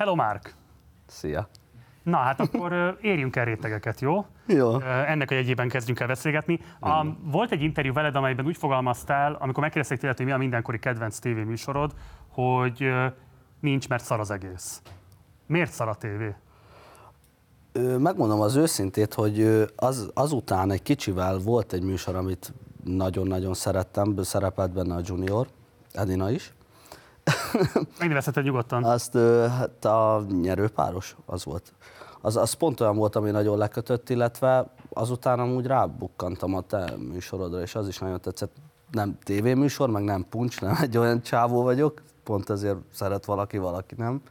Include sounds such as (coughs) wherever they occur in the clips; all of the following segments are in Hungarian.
Hello, Mark! Szia! Na, hát akkor érjünk el rétegeket, jó? Jó. Ennek a jegyében kezdjünk el beszélgetni. A, volt egy interjú veled, amelyben úgy fogalmaztál, amikor megkérdezték tőled, hogy mi a mindenkori kedvenc tévéműsorod, hogy nincs, mert szar az egész. Miért szar a tévé? Megmondom az őszintét, hogy az, azután egy kicsivel volt egy műsor, amit nagyon-nagyon szerettem, szerepelt benne a Junior, Edina is. Megnevezheted nyugodtan. Azt hát a nyerőpáros, az volt. Az, az pont olyan volt, ami nagyon lekötött, illetve azután amúgy rábukkantam a te műsorodra, és az is nagyon tetszett. Nem tévéműsor, meg nem puncs, nem egy olyan csávó vagyok, pont ezért szeret valaki, valaki nem.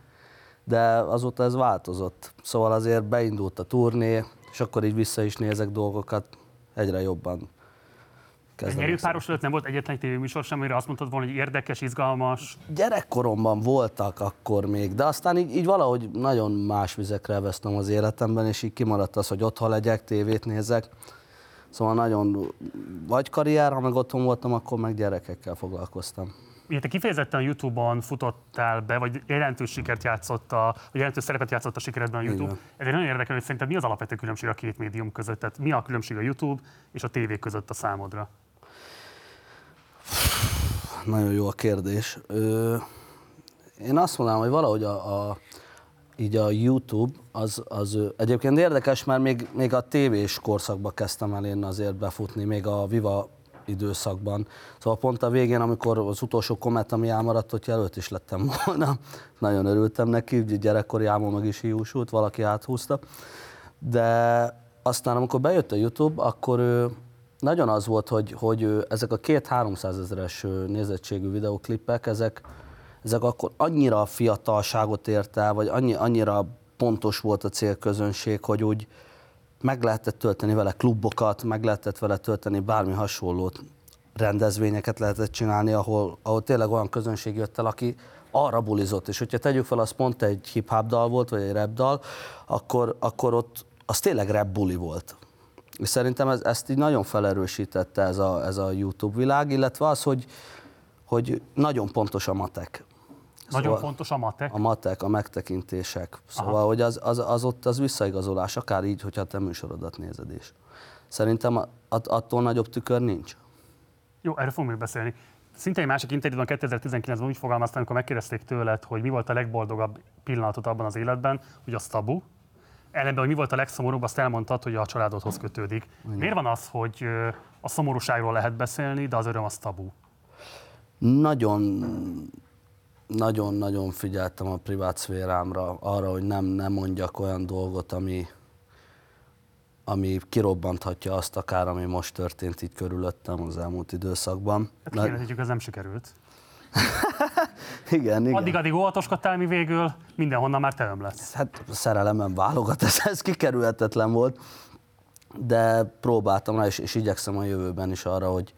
De azóta ez változott. Szóval azért beindult a turné, és akkor így vissza is nézek dolgokat, egyre jobban kezdem. páros előtt nem volt egyetlen egy tévéműsor sem, amire azt mondtad volna, hogy érdekes, izgalmas? Gyerekkoromban voltak akkor még, de aztán így, így valahogy nagyon más vizekre vesztem az életemben, és így kimaradt az, hogy otthon legyek, tévét nézek. Szóval nagyon, vagy karrier, ha meg otthon voltam, akkor meg gyerekekkel foglalkoztam. Ugye te kifejezetten a YouTube-on futottál be, vagy jelentős sikert játszott a, vagy jelentős szerepet játszott a sikeredben a YouTube. Igen. Ez egy nagyon érdekel, hogy szerinted mi az alapvető különbség a két médium között? Tehát mi a különbség a YouTube és a tévé között a számodra? Nagyon jó a kérdés. Ö, én azt mondanám, hogy valahogy a, a, így a YouTube az, az egyébként érdekes, mert még, még a tévés korszakban kezdtem el én azért befutni, még a Viva időszakban. Szóval pont a végén, amikor az utolsó komment, ami elmaradt, hogy jelölt is lettem volna, (laughs) nagyon örültem neki, gyerekkori álmom meg is hiúsult, valaki áthúzta. De aztán, amikor bejött a YouTube, akkor ő, nagyon az volt, hogy, hogy ezek a két 300 ezeres nézettségű videoklippek, ezek, ezek akkor annyira fiatalságot ért el, vagy annyi, annyira pontos volt a célközönség, hogy úgy meg lehetett tölteni vele klubokat, meg lehetett vele tölteni bármi hasonlót, rendezvényeket lehetett csinálni, ahol, ahol tényleg olyan közönség jött el, aki arra bulizott, és hogyha tegyük fel, az pont egy hip-hop dal volt, vagy egy rap dal, akkor, akkor ott az tényleg rap buli volt. És szerintem ez, ezt így nagyon felerősítette ez a, ez a YouTube világ, illetve az, hogy, hogy nagyon pontos a matek. Nagyon szóval fontos a matek? A matek, a megtekintések. Szóval, Aha. hogy az, az, az ott az visszaigazolás, akár így, hogyha te műsorodat nézed is. Szerintem att, attól nagyobb tükör nincs. Jó, erről fogunk még beszélni. Szinte egy másik interjúban 2019-ben úgy fogalmaztam, amikor megkérdezték tőled, hogy mi volt a legboldogabb pillanatod abban az életben, hogy az tabu, ellenben, hogy mi volt a legszomorúbb, azt elmondtad, hogy a családodhoz kötődik. Igen. Miért van az, hogy a szomorúságról lehet beszélni, de az öröm az tabu? Nagyon, nagyon-nagyon figyeltem a privát szférámra, arra, hogy nem, nem mondjak olyan dolgot, ami, ami kirobbanthatja azt akár, ami most történt itt körülöttem az elmúlt időszakban. Hát Na... ez nem sikerült. (laughs) igen, igen. Addig-addig óvatoskodtál, mi végül mindenhonnan már te lesz. Hát szerelemem válogat, (laughs) ez, ez kikerülhetetlen volt, de próbáltam rá, és, és igyekszem a jövőben is arra, hogy,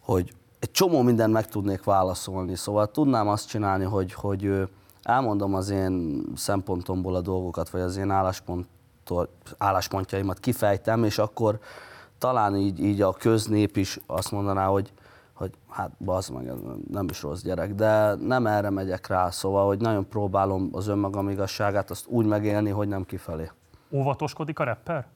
hogy egy csomó mindent meg tudnék válaszolni. Szóval tudnám azt csinálni, hogy, hogy elmondom az én szempontomból a dolgokat, vagy az én álláspontjaimat kifejtem, és akkor talán így, így a köznép is azt mondaná, hogy hogy hát bazd meg, nem is rossz gyerek, de nem erre megyek rá, szóval, hogy nagyon próbálom az önmagam igazságát azt úgy megélni, hogy nem kifelé. Óvatoskodik a rapper?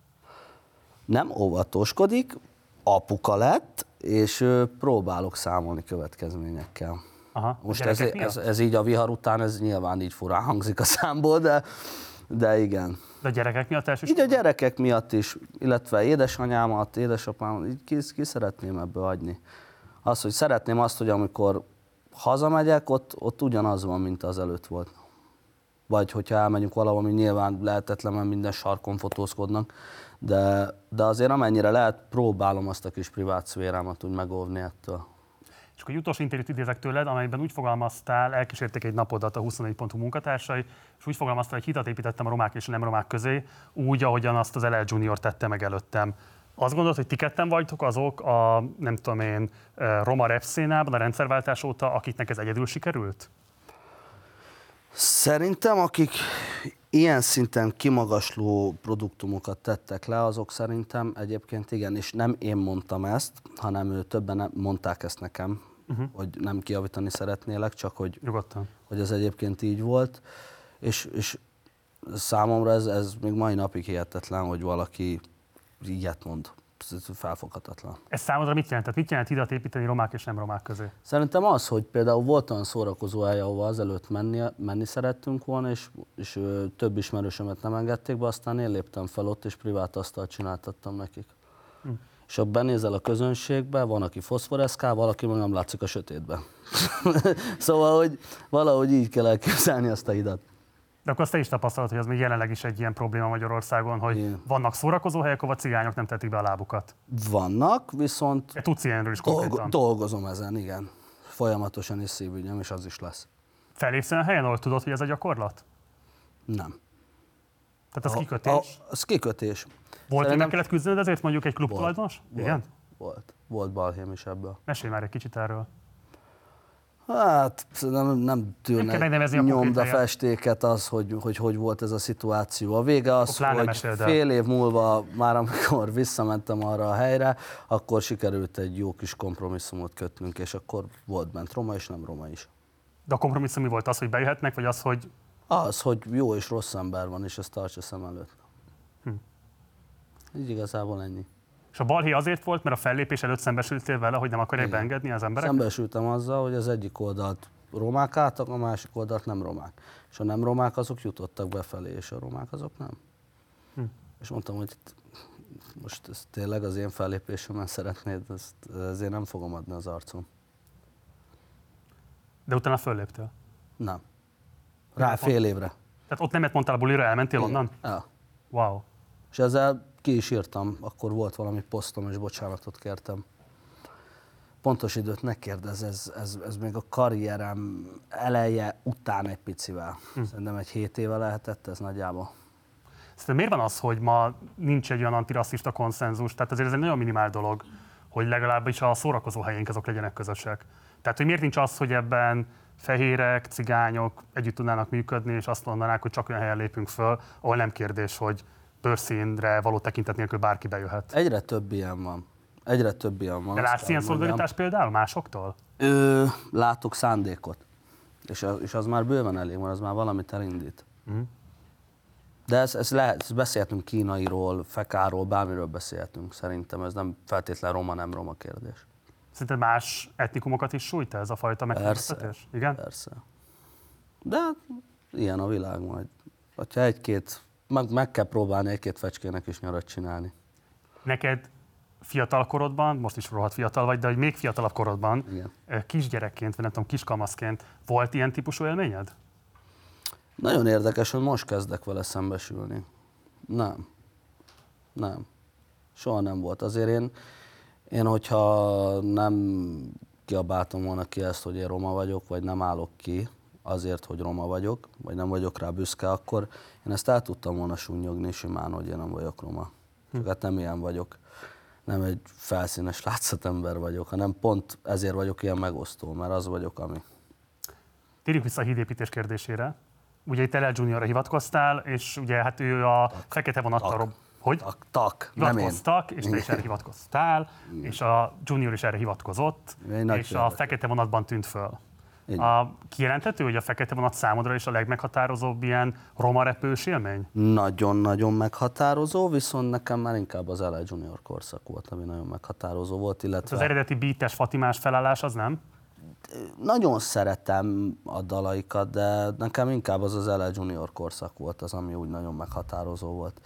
Nem óvatoskodik, apuka lett, és próbálok számolni következményekkel. Aha, Most ez, ez, ez, így a vihar után, ez nyilván így furán hangzik a számból, de, de igen. De a gyerekek miatt elsősorban? Így a gyerekek miatt is, illetve édesanyámat, édesapámat, így ki, ki szeretném ebből adni az, hogy szeretném azt, hogy amikor hazamegyek, ott, ott ugyanaz van, mint az előtt volt. Vagy hogyha elmegyünk valahol, ami nyilván lehetetlen, mert minden sarkon fotózkodnak, de, de azért amennyire lehet, próbálom azt a kis privát szférámat úgy megóvni ettől. És akkor egy utolsó interjút idézek tőled, amelyben úgy fogalmaztál, elkísérték egy napodat a 24 pontú munkatársai, és úgy fogalmaztál, hogy hitat építettem a romák és a nem romák közé, úgy, ahogyan azt az LL Junior tette meg előttem. Azt gondolod, hogy ti ketten vagytok azok a, nem tudom én, roma szénában, a rendszerváltás óta, akiknek ez egyedül sikerült? Szerintem, akik ilyen szinten kimagasló produktumokat tettek le, azok szerintem egyébként igen, és nem én mondtam ezt, hanem ő többen mondták ezt nekem, uh-huh. hogy nem kiavítani szeretnélek, csak hogy, Nyugodtan. hogy ez egyébként így volt. És, és számomra ez, ez még mai napig hihetetlen, hogy valaki ilyet mond. Ez felfoghatatlan. Ez számodra mit jelent? Tehát mit jelent hidat építeni romák és nem romák közé? Szerintem az, hogy például volt olyan szórakozó hely, ahova azelőtt menni, menni szerettünk volna, és, és több ismerősömet nem engedték be, aztán én léptem fel ott, és privát asztalt csináltattam nekik. Hm. És ha benézel a közönségbe, van, aki foszforeszkál, valaki meg nem látszik a sötétben. (laughs) szóval, hogy valahogy így kell elképzelni azt a hidat. De akkor azt te is tapasztalod, hogy az még jelenleg is egy ilyen probléma Magyarországon, hogy Igen. vannak szórakozóhelyek, ahol a cigányok nem tetik be a lábukat. Vannak, viszont E, Tudsz ilyenről is dolgo- dolgozom ezen, igen. Folyamatosan is szívügyem, és az is lesz. Felépsz olyan helyen, ahol tudod, hogy ez a gyakorlat? Nem. Tehát az A- kikötés. A, az kikötés. Volt, hogy meg kellett küzdened ezért mondjuk egy klub Volt. tulajdonos? Volt. Igen? Volt. Volt balhém is ebből. Mesélj már egy kicsit erről. Hát nem, nem Nem kell tűrnek megnevezni a konkrét nyomda helyet. festéket az, hogy, hogy hogy volt ez a szituáció. A vége az, pláne hogy fél év múlva, már amikor (laughs) visszamentem arra a helyre, akkor sikerült egy jó kis kompromisszumot kötnünk, és akkor volt bent roma és nem roma is. De a kompromisszum mi volt az, hogy bejöhetnek, vagy az, hogy Az, hogy jó és rossz ember van, és ezt tartsa szem előtt. Hm. Így igazából ennyi. És a balhé azért volt, mert a fellépés előtt szembesültél vele, hogy nem akarják Igen. beengedni az emberek? Szembesültem azzal, hogy az egyik oldalt romák álltak, a másik oldalt nem romák. És a nem romák azok jutottak befelé, és a romák azok nem. Hm. És mondtam, hogy most ezt tényleg az én fellépésemen szeretnéd, ezt, ezért nem fogom adni az arcom. De utána fölléptél. Nem. Rá fél évre. Tehát ott nemet mondtál a bulira, elmentél onnan? Ja. Wow. És ezzel ki is írtam, akkor volt valami posztom, és bocsánatot kértem. Pontos időt ne kérdez, ez, ez, ez még a karrierem eleje után egy picivel. Hm. Szerintem egy hét éve lehetett ez nagyjából. Szerintem miért van az, hogy ma nincs egy olyan antirasszista konszenzus? Tehát azért ez egy nagyon minimál dolog, hogy legalábbis a szórakozó helyénk azok legyenek közösek. Tehát, hogy miért nincs az, hogy ebben fehérek, cigányok együtt tudnának működni, és azt mondanák, hogy csak olyan helyen lépünk föl, ahol nem kérdés, hogy bőrszínre való tekintet nélkül bárki bejöhet. Egyre több ilyen van. Egyre több ilyen van. De látsz ilyen szolidaritást például másoktól? Ö, látok szándékot. És és az már bőven elég van, az már valamit elindít. Mhm. De ez, ez lehet, ezt beszélhetünk kínairól, fekáról, bármiről beszélhetünk. Szerintem ez nem feltétlen roma, nem roma kérdés. Szerinted más etnikumokat is sújt ez a fajta megkülönböztetés? Igen? Persze. De hát ilyen a világ majd. Ha egy-két, meg, meg kell próbálni egy-két fecskének is nyarat csinálni. Neked fiatal korodban, most is rohadt fiatal vagy, de hogy még fiatalabb korodban, Igen. kisgyerekként, vagy nem tudom, kiskamaszként volt ilyen típusú élményed? Nagyon érdekes, hogy most kezdek vele szembesülni. Nem. Nem. Soha nem volt. Azért én, én hogyha nem kiabáltam volna ki ezt, hogy én roma vagyok, vagy nem állok ki azért, hogy roma vagyok, vagy nem vagyok rá büszke, akkor én ezt el tudtam volna sunyogni simán, hogy én nem vagyok roma. Csak hát nem ilyen vagyok. Nem egy felszínes látszatember vagyok, hanem pont ezért vagyok ilyen megosztó, mert az vagyok, ami. Térjünk vissza a hídépítés kérdésére. Ugye itt L. Juniorra hivatkoztál, és ugye hát ő a fekete vonattal Tak. rob... Hogy? Tak, tak hivatkoztak, és te is erre hivatkoztál, és a Junior is erre hivatkozott, és a fekete vonatban tűnt föl. A, kijelenthető, hogy a fekete vonat számodra is a legmeghatározóbb ilyen roma repős élmény? Nagyon-nagyon meghatározó, viszont nekem már inkább az LA Junior korszak volt, ami nagyon meghatározó volt, illetve Az eredeti beates Fatimás felállás az nem? nagyon szeretem a dalaikat, de nekem inkább az az LA Junior korszak volt az, ami úgy nagyon meghatározó volt.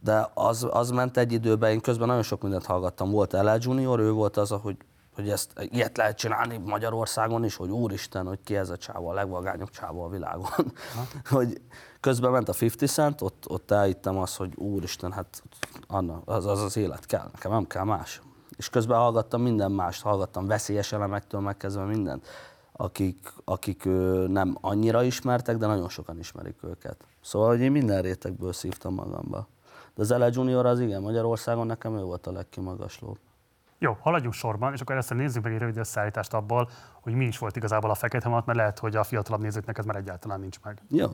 De az, az ment egy időben, én közben nagyon sok mindent hallgattam. Volt LA Junior, ő volt az, hogy, hogy ezt ilyet lehet csinálni Magyarországon is, hogy úristen, hogy ki ez a csáva, a legvagányabb csáva a világon. (laughs) hogy közben ment a 50 Cent, ott, ott elhittem azt, hogy úristen, hát Anna, az, az az élet kell, nekem nem kell más. És közben hallgattam minden mást, hallgattam veszélyes elemektől megkezdve mindent, akik, akik nem annyira ismertek, de nagyon sokan ismerik őket. Szóval, hogy én minden rétegből szívtam magamba. De az LA Junior az igen, Magyarországon nekem ő volt a legkimagaslóbb. Jó, haladjunk sorban, és akkor először nézzük meg egy rövid összeállítást abból, hogy mi is volt igazából a fekete vonat, mert lehet, hogy a fiatalabb nézőknek ez már egyáltalán nincs meg. Jó.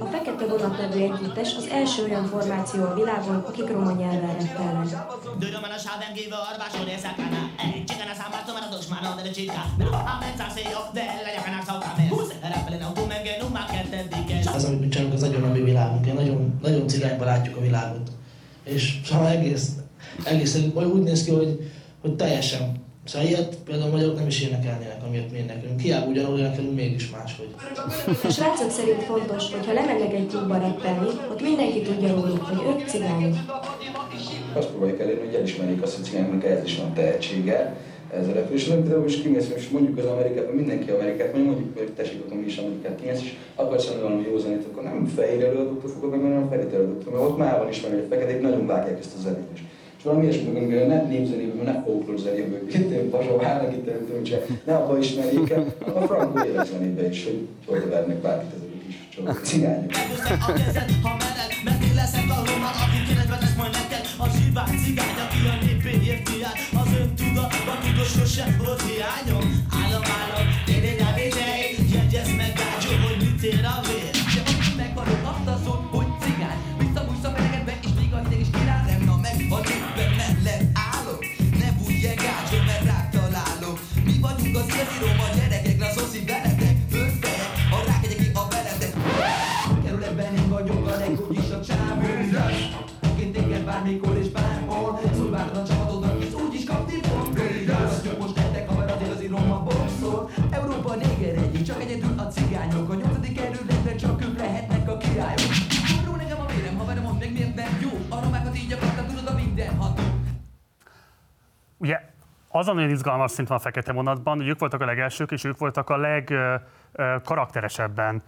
A Fekete Vonat nevű együttes az első olyan formáció a világon, akik roma nyelven now az, amit mi csinálunk, az nagyon a mi világunk. Én nagyon, nagyon cigányban látjuk a világot. És szóval egész, egész úgy néz ki, hogy, hogy teljesen Szóval ilyet például a magyarok nem is énekelnének, amiért mi énekelünk. Hiába ugyanúgy énekelünk, mégis máshogy. A srácok szerint fontos, hogy ha lemennek egy klubba rappelni, ott mindenki tudja róluk, hogy ők cigányok. Azt próbáljuk elérni, hogy elismerjék azt, hogy cigányoknak ez is van tehetsége, ez a repülés. Nem például is kimész, és mondjuk az Amerikában, mindenki Amerikát, mondjuk, mondjuk hogy tessék, akkor mi is Amerikát kimész, és akarsz mondani valami jó zenét, akkor nem fehér előadóktól fogod meg, hanem fehér előadóktól, mert ott már van ismerni, hogy a feketék nagyon vágják ezt a zenét is. És valami ilyesmi, amikor ne népzenében, ne folklór zenében, itt én pasó, várnak itt előttem, ne abba ismerjék el, a frankó életzenébe is, hogy oda vernek bárkit ezek a kis csodák cigányok. A aki. A zsívány cigány, aki. Az öntudatban tudod, sosem volt hiányom. Az a nagyon izgalmas szerintem a fekete vonatban, hogy ők voltak a legelsők, és ők voltak a legkarakteresebben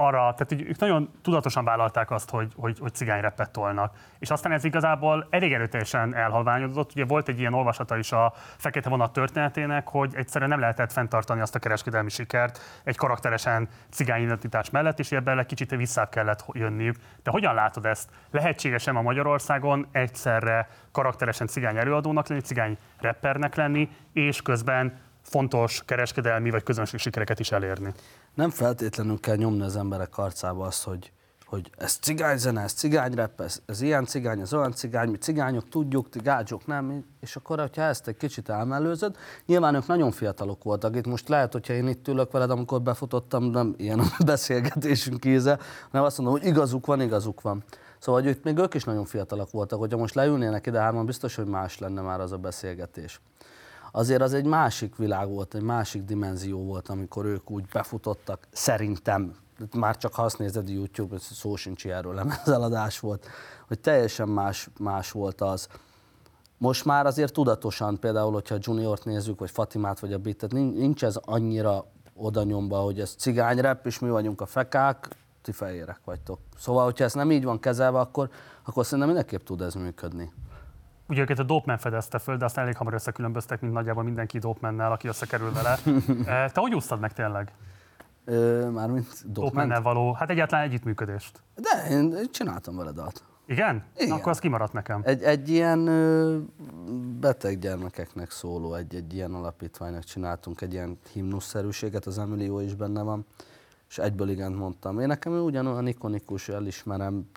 arra, tehát hogy ők nagyon tudatosan vállalták azt, hogy, hogy, hogy cigányreppet tolnak. És aztán ez igazából elég erőteljesen elhalványodott. Ugye volt egy ilyen olvasata is a fekete vonat történetének, hogy egyszerűen nem lehetett fenntartani azt a kereskedelmi sikert egy karakteresen cigány identitás mellett, és ebben egy kicsit vissza kellett jönniük. De hogyan látod ezt? Lehetséges-e a Magyarországon egyszerre karakteresen cigány előadónak lenni, cigány rappernek lenni, és közben fontos kereskedelmi vagy közönség sikereket is elérni? Nem feltétlenül kell nyomni az emberek arcába azt, hogy, hogy ez cigányzene, ez cigányrep, ez, ez ilyen cigány, ez olyan cigány, mi cigányok tudjuk, ti gácsok nem, és akkor, hogyha ezt egy kicsit elmellőzöd, nyilván ők nagyon fiatalok voltak, itt most lehet, hogyha én itt ülök veled, amikor befutottam, nem ilyen a (laughs) beszélgetésünk íze, hanem azt mondom, hogy igazuk van, igazuk van. Szóval, hogy ők, még ők is nagyon fiatalok voltak, hogyha most leülnének ide hárman, biztos, hogy más lenne már az a beszélgetés azért az egy másik világ volt, egy másik dimenzió volt, amikor ők úgy befutottak, szerintem, már csak ha azt nézed a YouTube, szó sincs ilyenről, lemezeladás volt, hogy teljesen más, más volt az. Most már azért tudatosan, például, hogyha a Juniort nézzük, vagy Fatimát, vagy a Bitet, nincs ez annyira oda nyomva, hogy ez cigányrep, és mi vagyunk a fekák, ti fehérek vagytok. Szóval, hogyha ez nem így van kezelve, akkor, akkor szerintem mindenképp tud ez működni. Ugye őket a Dopeman fedezte föl, de aztán elég hamar összekülönböztek, mint nagyjából mindenki Dopemannel, aki összekerül vele. (laughs) Eh, Te hogy úsztad meg tényleg? Ö, mármint Dopemannel Dopement? való, hát egyáltalán együttműködést. De én csináltam vele dalt. Igen? Igen. Na, akkor az kimaradt nekem. Egy, egy ilyen ö, beteg gyermekeknek szóló, egy, egy ilyen alapítványnak csináltunk egy ilyen himnuszerűséget, az Emilio is benne van, és egyből igent mondtam. Én nekem ugyanolyan ikonikus, elismerem.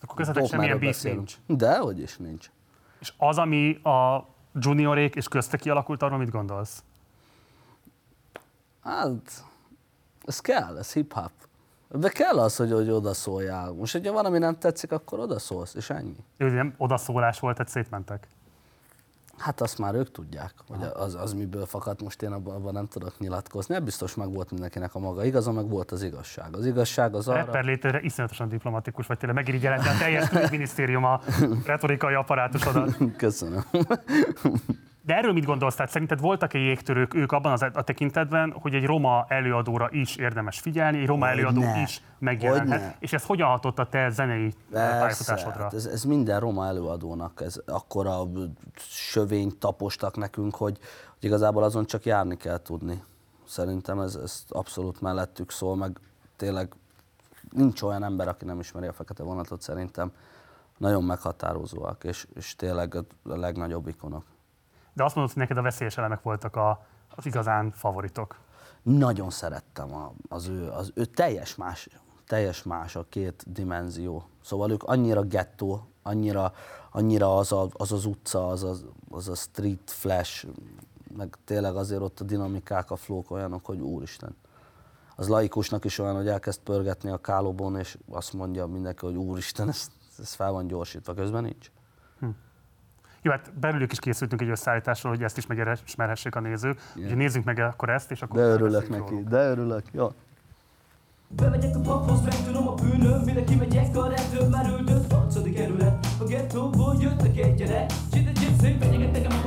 Akkor köztetek semmilyen beef nincs. De, hogy is nincs. És az, ami a juniorék és közte kialakult, arról mit gondolsz? Hát, ez kell, ez hip-hop. De kell az, hogy, hogy odaszóljál. Most, hogyha valami nem tetszik, akkor odaszólsz, és ennyi. Jó, nem odaszólás volt, tehát szétmentek. Hát azt már ők tudják, hogy az, az miből fakadt, most én abban, abban nem tudok nyilatkozni. Hát biztos meg volt mindenkinek a maga igaza, meg volt az igazság. Az igazság az arra... Rapper létére iszonyatosan diplomatikus, vagy tényleg megirigyeled a teljes külügyminisztérium a retorikai apparátusodat. (laughs) Köszönöm. De erről mit gondolsz? Tehát szerinted voltak-e jégtörők ők abban az a tekintetben, hogy egy roma előadóra is érdemes figyelni, egy roma Hogyne. előadó is megjelenhet, Hogyne. és ez hogyan hatott a te zenei Persze, pályafutásodra? hát ez, ez minden roma előadónak, ez akkora sövényt tapostak nekünk, hogy, hogy igazából azon csak járni kell tudni. Szerintem ez, ez abszolút mellettük szól, meg tényleg nincs olyan ember, aki nem ismeri a fekete vonatot szerintem. Nagyon meghatározóak, és, és tényleg a legnagyobb ikonok. De azt mondod, hogy neked a veszélyes elemek voltak a, az igazán favoritok. Nagyon szerettem a, az, ő, az ő teljes más, teljes más a két dimenzió. Szóval ők annyira gettó, annyira, annyira az, a, az az utca, az a, az a street flash, meg tényleg azért ott a dinamikák, a flók olyanok, hogy úristen. az laikusnak is olyan, hogy elkezd pörgetni a kálóbon, és azt mondja mindenki, hogy úristen, ez, ez fel van gyorsítva, közben nincs. Jó, hát belülük is készültünk egy összeállításról, hogy ezt is megismerhessék a nézők. Igen. Úgyhogy nézzük meg akkor ezt, és akkor De örülök neki, róluk. de örülök, jó. Bemegyek a paphoz, megtudom a bűnöm Mire kimegyek a rendőr, már üldöz Harcodik kerület, a gettóból jöttek egy gyerek Cside gypsy, fenyeget nekem a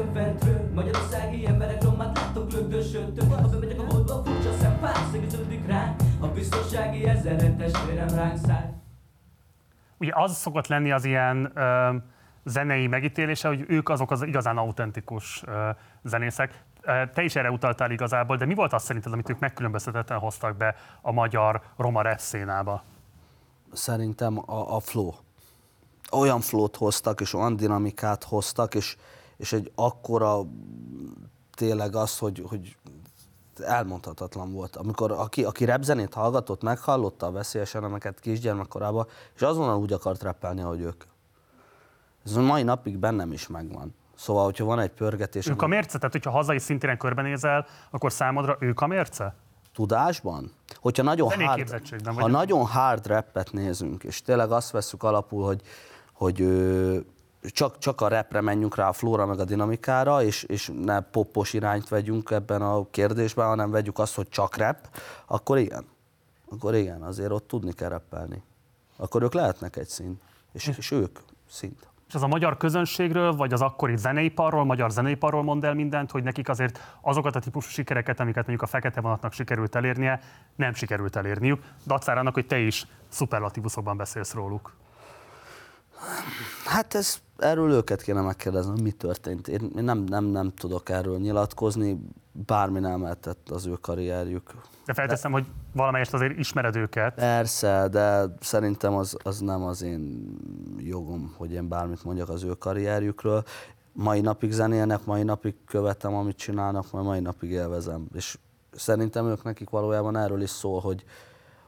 Isten fentről Magyarországi emberek romát látok lögdösödtök Ha bemegyek a boltba, furcsa szempár Szegeződik ránk A biztonsági ezerre testvérem ránk száll Ugye az szokott lenni az ilyen ö, zenei megítélése, hogy ők azok az igazán autentikus ö, zenészek. Te is erre utaltál igazából, de mi volt az szerinted, amit ők megkülönböztetetten hoztak be a magyar roma rap szénába? Szerintem a, a flow. Olyan flót hoztak, és olyan dinamikát hoztak, és, és egy akkora tényleg az, hogy, hogy elmondhatatlan volt. Amikor aki, aki repzenét hallgatott, meghallotta a veszélyes elemeket kisgyermekkorában, és azonnal úgy akart rappelni, ahogy ők. Ez a mai napig bennem is megvan. Szóval, hogyha van egy pörgetés, Ők a mérce? Tehát, hogyha hazai szintéren körbenézel, akkor számodra ők a mérce? tudásban, hogyha nagyon hard, ha nagyon hard rappet nézünk, és tényleg azt veszük alapul, hogy, hogy csak, csak a rapre menjünk rá, a flóra meg a dinamikára, és, és ne poppos irányt vegyünk ebben a kérdésben, hanem vegyük azt, hogy csak rap, akkor igen. Akkor igen, azért ott tudni kell rappelni. Akkor ők lehetnek egy szint, és, és ők szint. És az a magyar közönségről, vagy az akkori zeneiparról, magyar zeneiparról mond el mindent, hogy nekik azért azokat a típusú sikereket, amiket mondjuk a fekete vonatnak sikerült elérnie, nem sikerült elérniük. Dacára annak, hogy te is szuperlatívuszokban beszélsz róluk. Hát ez, erről őket kéne megkérdezni, hogy mi történt. Én, nem, nem, nem tudok erről nyilatkozni, bármi nem lehetett az ő karrierjük. De felteszem, hogy valamelyest azért ismered őket. Persze, de szerintem az, az nem az én jogom, hogy én bármit mondjak az ő karrierjükről. Mai napig zenélnek, mai napig követem, amit csinálnak, majd mai napig élvezem. És szerintem ők nekik valójában erről is szól, hogy,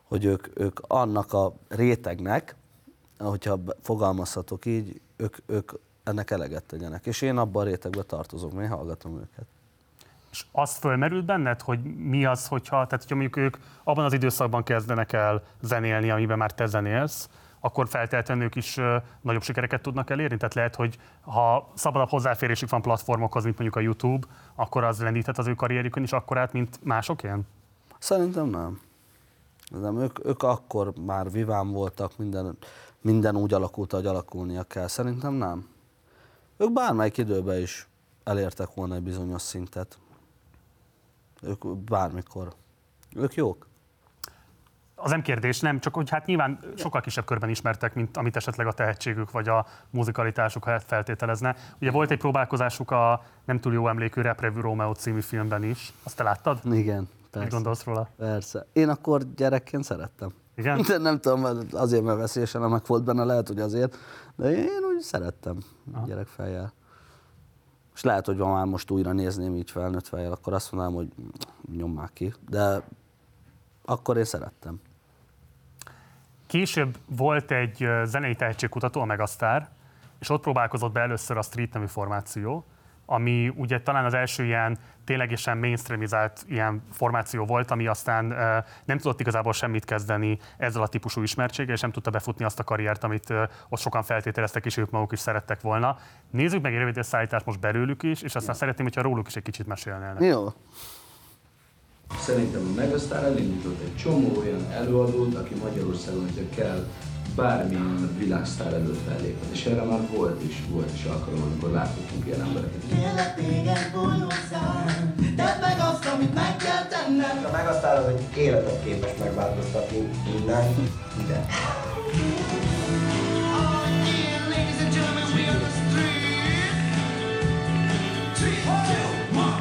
hogy ők, ők annak a rétegnek, hogyha fogalmazhatok így, ők, ők ennek eleget tegyenek. És én abban a rétegben tartozom, én hallgatom őket. És az fölmerült benned, hogy mi az, hogyha, tehát hogyha mondjuk ők abban az időszakban kezdenek el zenélni, amiben már te zenélsz, akkor feltétlenül ők is nagyobb sikereket tudnak elérni? Tehát lehet, hogy ha szabadabb hozzáférésük van platformokhoz, mint mondjuk a YouTube, akkor az lendíthet az ő karrierjükön is akkorát, mint másokén? Szerintem nem. nem ők, ők akkor már vivám voltak, minden, minden úgy alakult, ahogy alakulnia kell. Szerintem nem. Ők bármelyik időben is elértek volna egy bizonyos szintet. Ők bármikor. Ők jók. Az nem kérdés, nem, csak hogy hát nyilván sokkal kisebb körben ismertek, mint amit esetleg a tehetségük vagy a muzikalitásuk feltételezne. Ugye volt egy próbálkozásuk a nem túl jó emlékű Rap Review Romeo című filmben is. Azt te láttad? Igen, Mit persze. gondolsz róla? Persze. Én akkor gyerekként szerettem. Igen? De nem tudom, mert azért, mert veszélyes elemek volt benne, lehet, hogy azért. De én úgy szerettem gyerekfejjel. És lehet, hogy van már most újra nézném így felnőtt fejjel, akkor azt mondanám, hogy nyomják ki. De akkor én szerettem. Később volt egy zenei tehetségkutató, a Megasztár, és ott próbálkozott be először a Street nevű formáció, ami ugye talán az első ilyen ténylegesen mainstreamizált ilyen formáció volt, ami aztán nem tudott igazából semmit kezdeni ezzel a típusú ismertséggel, és nem tudta befutni azt a karriert, amit ö, ott sokan feltételeztek, és ők maguk is szerettek volna. Nézzük meg egy rövid összeállítást most belőlük is, és aztán szeretném, hogyha róluk is egy kicsit mesélnél. Jó. Szerintem a Megasztár elindított egy csomó olyan előadót, aki Magyarországon, hogyha kell, bármilyen világsztár előtt felléphet. És erre már volt is, volt is alkalom, amikor láthatunk ilyen embereket. Kérlek téged tedd meg azt, amit meg kell tenned. A megasztál, hogy életet képes megváltoztatni minden, ide.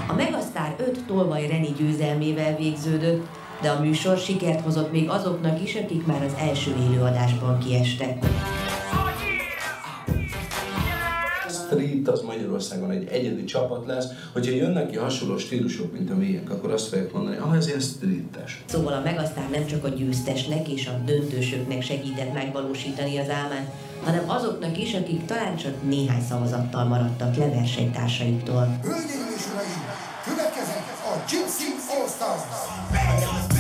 A Megasztár 5 Tolvaj Reni győzelmével végződött, de a műsor sikert hozott még azoknak is, akik már az első élőadásban kiestek. Street az Magyarországon egy egyedi csapat lesz, hogyha jönnek ki hasonló stílusok, mint a miénk, akkor azt fogják mondani, ah, ez ilyen streetes. Szóval a Megasztár nem csak a győztesnek és a döntősöknek segített megvalósítani az álmát, hanem azoknak is, akik talán csak néhány szavazattal maradtak le versenytársaiktól. Hölgyeim és uraim, következik a Gypsy All Stars!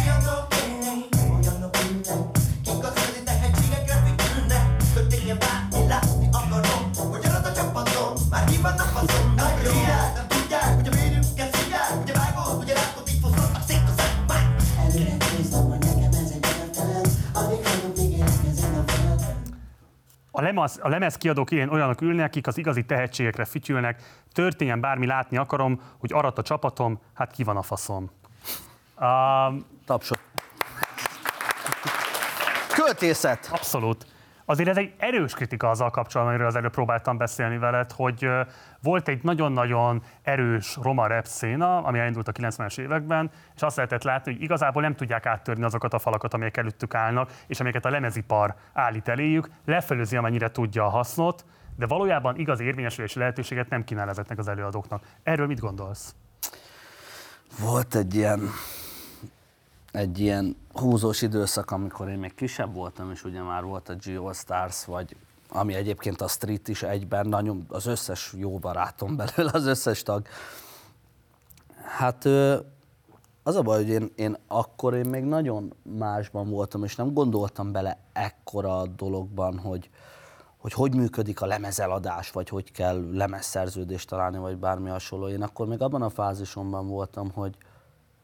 A lemez, a lemez kiadók ilyen olyanok ülnek, akik az igazi tehetségekre fütyülnek. Történjen bármi, látni akarom, hogy arat a csapatom, hát ki van a faszom. Um, Tapsot. Költészet. Abszolút. Azért ez egy erős kritika azzal kapcsolatban, amiről az előbb próbáltam beszélni veled, hogy volt egy nagyon-nagyon erős roma rap széna, ami elindult a 90-es években, és azt lehetett látni, hogy igazából nem tudják áttörni azokat a falakat, amelyek előttük állnak, és amelyeket a lemezipar állít eléjük, lefelőzi, amennyire tudja a hasznot, de valójában igaz érvényesülési lehetőséget nem kínál ezeknek az előadóknak. Erről mit gondolsz? Volt egy ilyen, egy ilyen húzós időszak, amikor én még kisebb voltam, és ugye már volt a Geo Stars, vagy ami egyébként a Street is egyben, nagyon, az összes jó barátom belőle, az összes tag. Hát az a baj, hogy én, én akkor én még nagyon másban voltam, és nem gondoltam bele ekkora dologban, hogy, hogy hogy működik a lemezeladás, vagy hogy kell lemezszerződést találni, vagy bármi hasonló. Én akkor még abban a fázisomban voltam, hogy,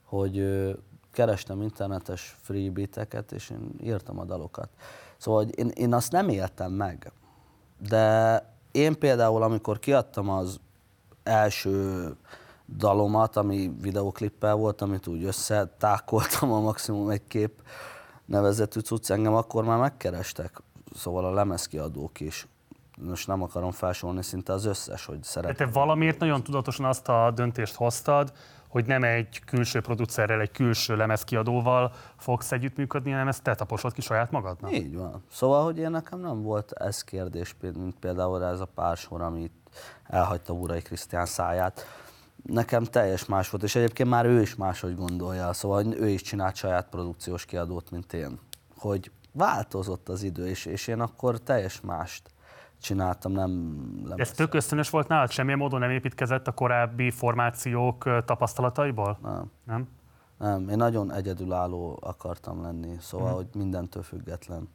hogy kerestem internetes freebiteket, és én írtam a dalokat. Szóval hogy én, én azt nem éltem meg. De én például, amikor kiadtam az első dalomat, ami videoklippel volt, amit úgy összetákoltam a maximum egy kép nevezetű cucc, engem akkor már megkerestek, szóval a lemezkiadók is. Most nem akarom felsorolni szinte az összes, hogy De szeretem. te valamiért nagyon tudatosan azt a döntést hoztad, hogy nem egy külső producerrel, egy külső lemezkiadóval fogsz együttműködni, hanem ezt te taposod ki saját magadnak. Így van. Szóval, hogy én nekem nem volt ez kérdés, mint például ez a pár sor, amit elhagyta Urai Krisztián száját. Nekem teljes más volt, és egyébként már ő is máshogy gondolja, szóval ő is csinált saját produkciós kiadót, mint én. Hogy változott az idő, és, és én akkor teljes mást csináltam, nem Ez tök ösztönös volt nálad? Semmilyen módon nem építkezett a korábbi formációk tapasztalataiból? Nem. Nem? Nem, én nagyon egyedülálló akartam lenni, szóval, Mhm. hogy mindentől független.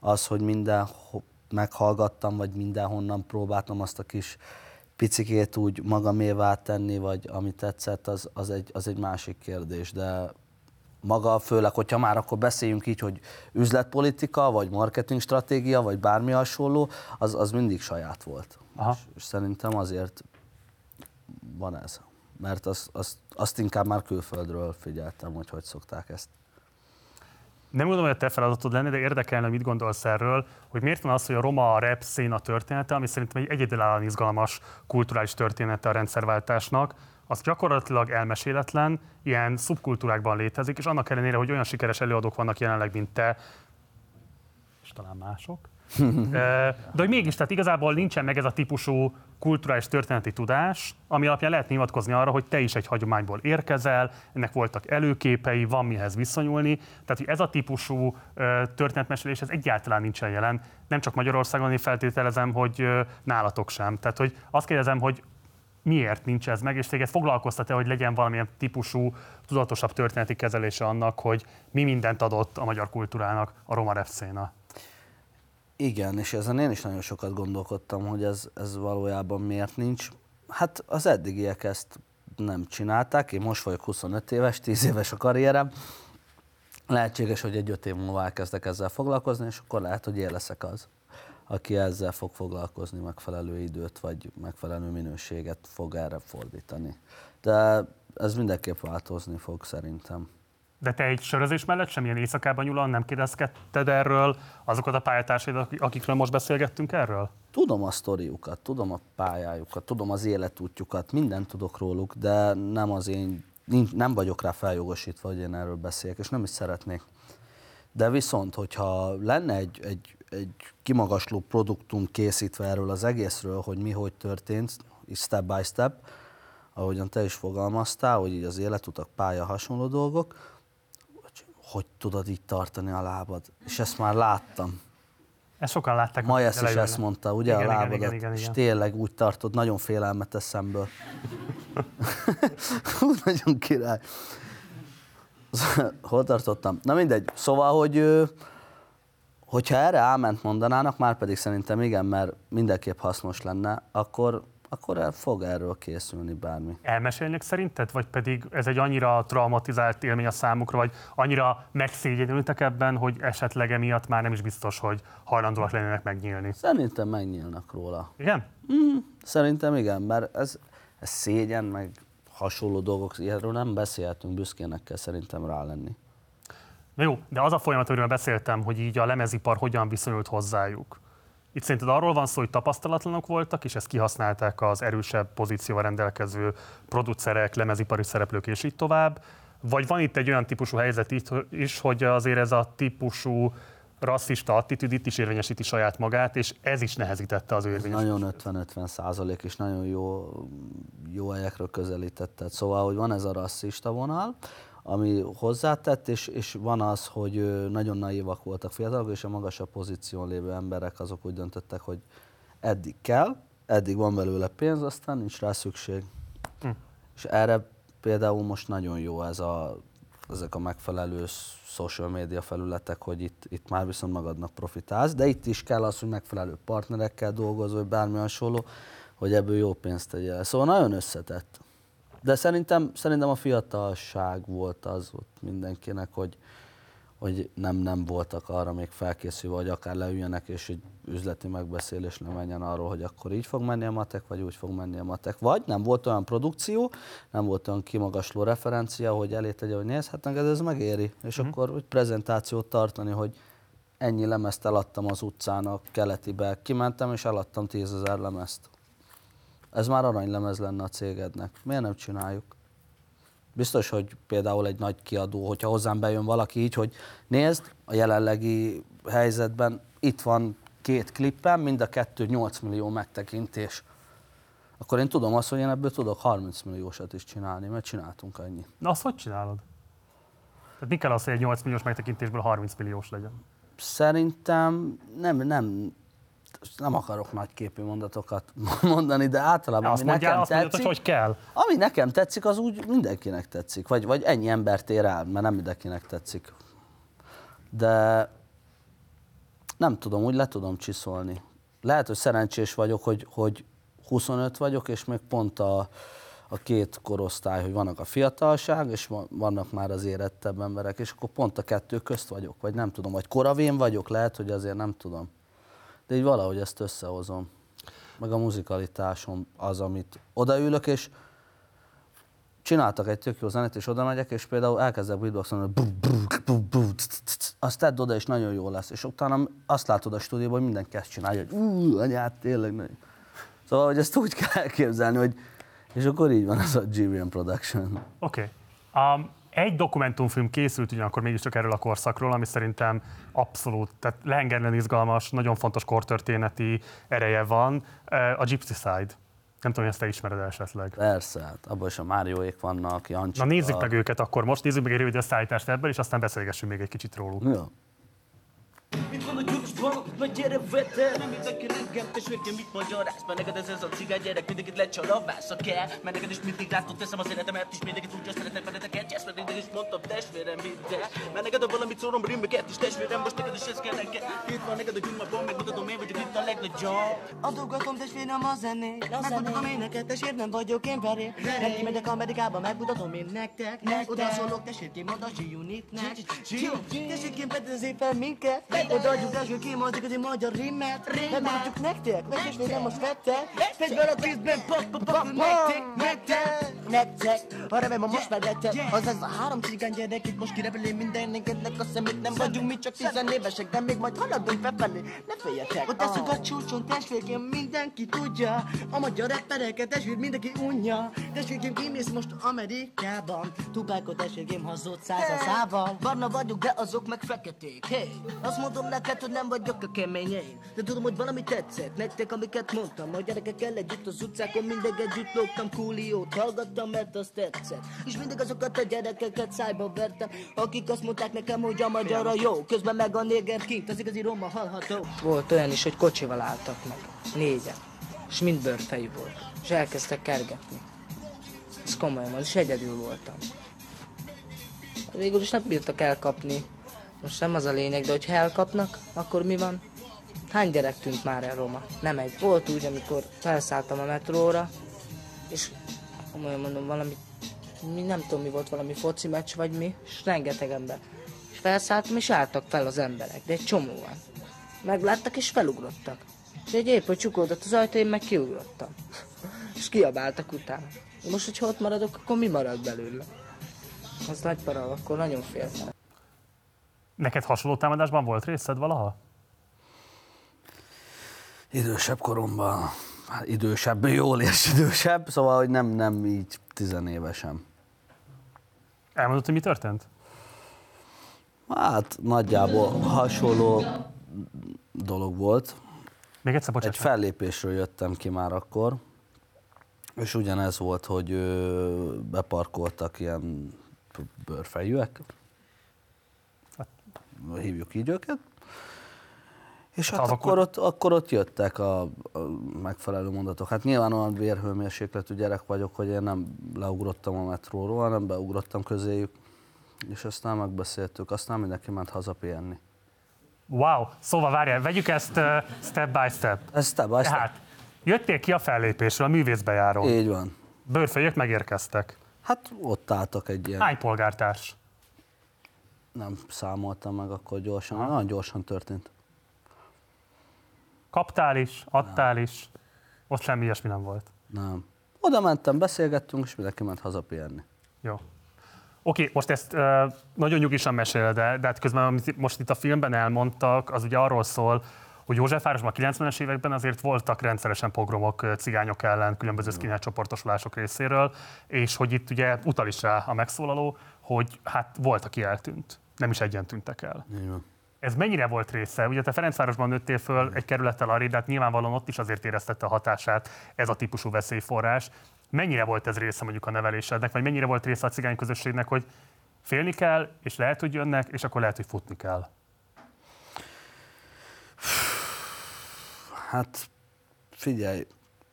Az, hogy minden meghallgattam, vagy mindenhonnan próbáltam azt a kis picikét úgy magamévá tenni, vagy ami tetszett, az, az, egy, az egy másik kérdés, de maga, főleg, hogyha már akkor beszéljünk így, hogy üzletpolitika, vagy marketing stratégia, vagy bármi hasonló, az, az mindig saját volt. Aha. És, és szerintem azért van ez. Mert azt, azt, azt inkább már külföldről figyeltem, hogy hogy szokták ezt. Nem gondolom, hogy a te feladatod lenne, de érdekelne, mit gondolsz erről, hogy miért van az, hogy a roma rap széna története, ami szerintem egy egyedülállóan izgalmas kulturális története a rendszerváltásnak, az gyakorlatilag elmeséletlen, ilyen szubkultúrákban létezik, és annak ellenére, hogy olyan sikeres előadók vannak jelenleg, mint te, és talán mások, (laughs) de hogy mégis, tehát igazából nincsen meg ez a típusú kulturális történeti tudás, ami alapján lehet hivatkozni arra, hogy te is egy hagyományból érkezel, ennek voltak előképei, van mihez viszonyulni. Tehát, hogy ez a típusú történetmesélés, ez egyáltalán nincsen jelen. Nem csak Magyarországon, én feltételezem, hogy nálatok sem. Tehát, hogy azt kérdezem, hogy miért nincs ez meg, és téged foglalkoztat-e, hogy legyen valamilyen típusú, tudatosabb történeti kezelése annak, hogy mi mindent adott a magyar kultúrának a roma rap széna? Igen, és ezen én is nagyon sokat gondolkodtam, hogy ez, ez valójában miért nincs. Hát az eddigiek ezt nem csinálták, én most vagyok 25 éves, 10 éves a karrierem. Lehetséges, hogy egy 5 év múlva elkezdek ezzel foglalkozni, és akkor lehet, hogy én leszek az, aki ezzel fog foglalkozni, megfelelő időt vagy megfelelő minőséget fog erre fordítani. De ez mindenképp változni fog szerintem. De te egy sörözés mellett semmilyen éjszakában nyulan nem kérdezkedted erről azokat a pályatársaid, akik- akikről most beszélgettünk erről? Tudom a sztoriukat, tudom a pályájukat, tudom az életútjukat, mindent tudok róluk, de nem az én, nem vagyok rá feljogosítva, hogy én erről beszéljek, és nem is szeretnék. De viszont, hogyha lenne egy, egy, egy kimagasló produktum készítve erről az egészről, hogy mi hogy történt, így step by step, ahogyan te is fogalmaztál, hogy így az életutak, pálya, hasonló dolgok, hogy, hogy tudod így tartani a lábad. És ezt már láttam. Ezt sokan látták. Ma ezt is ezt mondta, ugye Igen, a igen, lábadat, igen, igen, és igen. tényleg úgy tartod, nagyon félelmetes szemből. (laughs) Hú, nagyon király. (laughs) Hol tartottam? Na mindegy. Szóval, hogy hogyha erre áment mondanának, már pedig szerintem igen, mert mindenképp hasznos lenne, akkor, akkor el fog erről készülni bármi. Elmesélnek szerinted, vagy pedig ez egy annyira traumatizált élmény a számukra, vagy annyira megszégyenültek ebben, hogy esetleg emiatt már nem is biztos, hogy hajlandóak lennének megnyílni. Szerintem megnyílnak róla. Igen? Mm, szerintem igen, mert ez, ez szégyen, meg hasonló dolgok, ilyenről nem beszélhetünk, büszkének kell szerintem rá lenni. Na jó, de az a folyamat, amiről beszéltem, hogy így a lemezipar hogyan viszonyult hozzájuk. Itt szerinted arról van szó, hogy tapasztalatlanok voltak, és ezt kihasználták az erősebb pozícióval rendelkező producerek, lemezipari szereplők, és így tovább. Vagy van itt egy olyan típusú helyzet is, hogy azért ez a típusú rasszista attitűd itt is érvényesíti saját magát, és ez is nehezítette az érvényesítést. Nagyon 50-50 százalék, és nagyon jó, jó helyekről közelítetted. Szóval, hogy van ez a rasszista vonal, ami hozzátett, és, és van az, hogy nagyon naívak voltak fiatalok, és a magasabb pozíción lévő emberek azok úgy döntöttek, hogy eddig kell, eddig van belőle pénz, aztán nincs rá szükség. Hm. És erre például most nagyon jó ez a, ezek a megfelelő social media felületek, hogy itt, itt már viszont magadnak profitálsz, de itt is kell az, hogy megfelelő partnerekkel dolgozol, vagy bármi hasonló, hogy ebből jó pénzt tegyél. Szóval nagyon összetett. De szerintem, szerintem a fiatalság volt az ott mindenkinek, hogy, hogy nem, nem voltak arra még felkészülve, hogy akár leüljenek, és egy üzleti megbeszélés nem menjen arról, hogy akkor így fog menni a matek, vagy úgy fog menni a matek. Vagy nem volt olyan produkció, nem volt olyan kimagasló referencia, hogy elé tegye, hogy nézd, hát ez megéri. És Mhm. akkor egy prezentációt tartani, hogy ennyi lemezt eladtam az utcán a keletibe, kimentem és eladtam tízezer lemezt. Ez már aranylemez lenne a cégednek. Miért nem csináljuk? Biztos, hogy például egy nagy kiadó, hogyha hozzám bejön valaki így, hogy nézd, a jelenlegi helyzetben itt van két klippem, mind a kettő 8 millió megtekintés. Akkor én tudom azt, hogy én ebből tudok 30 milliósat is csinálni, mert csináltunk annyit. Na azt hogy csinálod? Tehát mi kell az, hogy egy 8 milliós megtekintésből 30 milliós legyen? Szerintem nem, nem, nem akarok nagy képű mondatokat (laughs) mondani, de általában Azt ami mondjál, nekem azt mondjad, tetszik, hogy hogy kell. ami nekem tetszik, az úgy mindenkinek tetszik. Vagy, vagy ennyi embert ér el, mert nem mindenkinek tetszik. De nem tudom, úgy le tudom csiszolni. Lehet, hogy szerencsés vagyok, hogy, hogy 25 vagyok, és még pont a, a két korosztály, hogy vannak a fiatalság, és va- vannak már az érettebb emberek, és akkor pont a kettő közt vagyok, vagy nem tudom, vagy koravén vagyok, lehet, hogy azért nem tudom. De így valahogy ezt összehozom. Meg a muzikalitásom az, amit odaülök, és csináltak egy tök jó zenét, és oda megyek, és például elkezdek beatboxolni, azt tedd oda, és nagyon jó lesz. És utána azt látod a stúdióban, hogy mindenki ezt csinálja, hogy anyát, tényleg nagyon. Szóval, hogy ezt úgy kell elképzelni, hogy és akkor így van ez a GVM Production. Oké. Okay. Um, egy dokumentumfilm készült ugyanakkor mégiscsak erről a korszakról, ami szerintem abszolút, tehát lehengerlen izgalmas, nagyon fontos kortörténeti ereje van, eh, a Gypsy Side. Nem tudom, hogy ezt te ismered esetleg. Persze, hát abban is a Márióék vannak, Jancsi. Na nézzük meg őket akkor most, nézzük meg egy rövid összeállítást ebből, és aztán beszélgessünk még egy kicsit róluk. Ja. Itt van a gyúrusban, na gyere vete Nem mindenki reggel, testvérként mit magyaráz Mert neked ez, ez a cigány gyerek, mindenkit lecsal a vásza kell Mert neked is mindig látott teszem az életemet is Mindenkit úgy azt szeretnek benneteket, yes, mert mindig is mondtam testvérem, hidd el. Mert neked a valamit szórom rimmeket is testvérem, most neked is ez kell neked Itt van neked a gyumabban, megmutatom én vagyok itt a legnagyobb. Adogatom testvérem a zenét. Megmutatom én neked, testvért nem vagyok én veré Nem kimegyek Amerikába, megmutatom én nektek Oda szólok testvérként, oda G-Unitnek. Testvérként fedezé fel minket Oda adjuk első ki, majd igazi magyar rimmet. Megmondjuk nektek, meg is végem most vettek Fegyver a tízben, pak, pak, pak, nektek, nektek Nektek, arra vem a most már lettek Az ez a három cigány gyerek itt most kirepeli mindenkinek a szemét. Nem vagyunk mi csak tizenévesek, de még majd haladunk befelé. Ne féljetek. Ott eszünk a csúcson, testvérként mindenki tudja. A magyar rappereket testvér mindenki unja. Testvérként kimész most Amerikában. Tupákot testvérként hazott száz a szával. Barna vagyok, de azok meg feketék. Hey, azt mondom neked, hogy nem vagyok a keményeim De tudom, hogy valami tetszett nektek, amiket mondtam A gyerekekkel együtt az utcákon mindig együtt lógtam Cooliót hallgattam, mert az tetszett És mindig azokat a gyerekeket szájba vertem Akik azt mondták nekem, hogy a magyar a jó Közben meg a néger kint, az igazi roma hallható Volt olyan is, hogy kocsival álltak meg. Négyen. És mind bőrfejű volt. És elkezdtek kergetni. Ez komolyan van, és egyedül voltam. Végül is nem bírtak elkapni. Most nem az a lényeg, de hogyha elkapnak, akkor mi van? Hány gyerek tűnt már el Roma? Nem egy. Volt úgy, amikor felszálltam a metróra, és komolyan mondom, valami, mi nem tudom mi volt, valami foci meccs vagy mi, és rengeteg ember. És felszálltam, és álltak fel az emberek, de egy csomóan. Megláttak, és felugrottak. És egy épp, hogy csukódott az ajtó, én meg kiugrottam. (laughs) és kiabáltak utána. Most, hogyha ott maradok, akkor mi marad belőle? Az nagy para, akkor nagyon féltem. Neked hasonló támadásban volt részed valaha? Idősebb koromban, hát idősebb, jól és idősebb, szóval, hogy nem, nem így tizenévesen. Elmondod, hogy mi történt? Hát nagyjából hasonló dolog volt. Még egyszer, Egy bocsánat. fellépésről jöttem ki már akkor, és ugyanez volt, hogy beparkoltak ilyen bőrfejűek, hívjuk így őket, és hát Az akkor, akkor- ott, akkor ott jöttek a, a megfelelő mondatok. Hát nyilván olyan vérhőmérsékletű gyerek vagyok, hogy én nem leugrottam a metróról, hanem beugrottam közéjük, és aztán megbeszéltük, aztán mindenki ment haza pihenni. Wow, szóval várjál, vegyük ezt uh, step by step. Ez step by step. Tehát, jöttél ki a fellépésről, a művészbejárón. Így van. Bőrfejűek megérkeztek. Hát ott álltak egy ilyen... Hány polgártárs? Nem számoltam meg akkor gyorsan, nagyon gyorsan történt. Kaptál is, adtál is, ott semmi ilyesmi nem volt. Nem. Oda mentem, beszélgettünk, és mindenki ment haza pihenni. Jó. Oké, most ezt uh, nagyon nyugisan meséled, de, de hát közben, amit most itt a filmben elmondtak, az ugye arról szól, hogy Józsefvárosban a 90-es években azért voltak rendszeresen pogromok cigányok ellen, különböző skinhead csoportosulások részéről, és hogy itt ugye utal is rá a megszólaló, hogy hát volt, aki eltűnt. Nem is egyen tűntek el. Van. Ez mennyire volt része? Ugye te Ferencvárosban nőttél föl egy kerülettel arrébb, de hát nyilvánvalóan ott is azért éreztette a hatását ez a típusú veszélyforrás. Mennyire volt ez része mondjuk a nevelésednek, vagy mennyire volt része a cigány közösségnek, hogy félni kell, és lehet, hogy jönnek, és akkor lehet, hogy futni kell? Hát figyelj,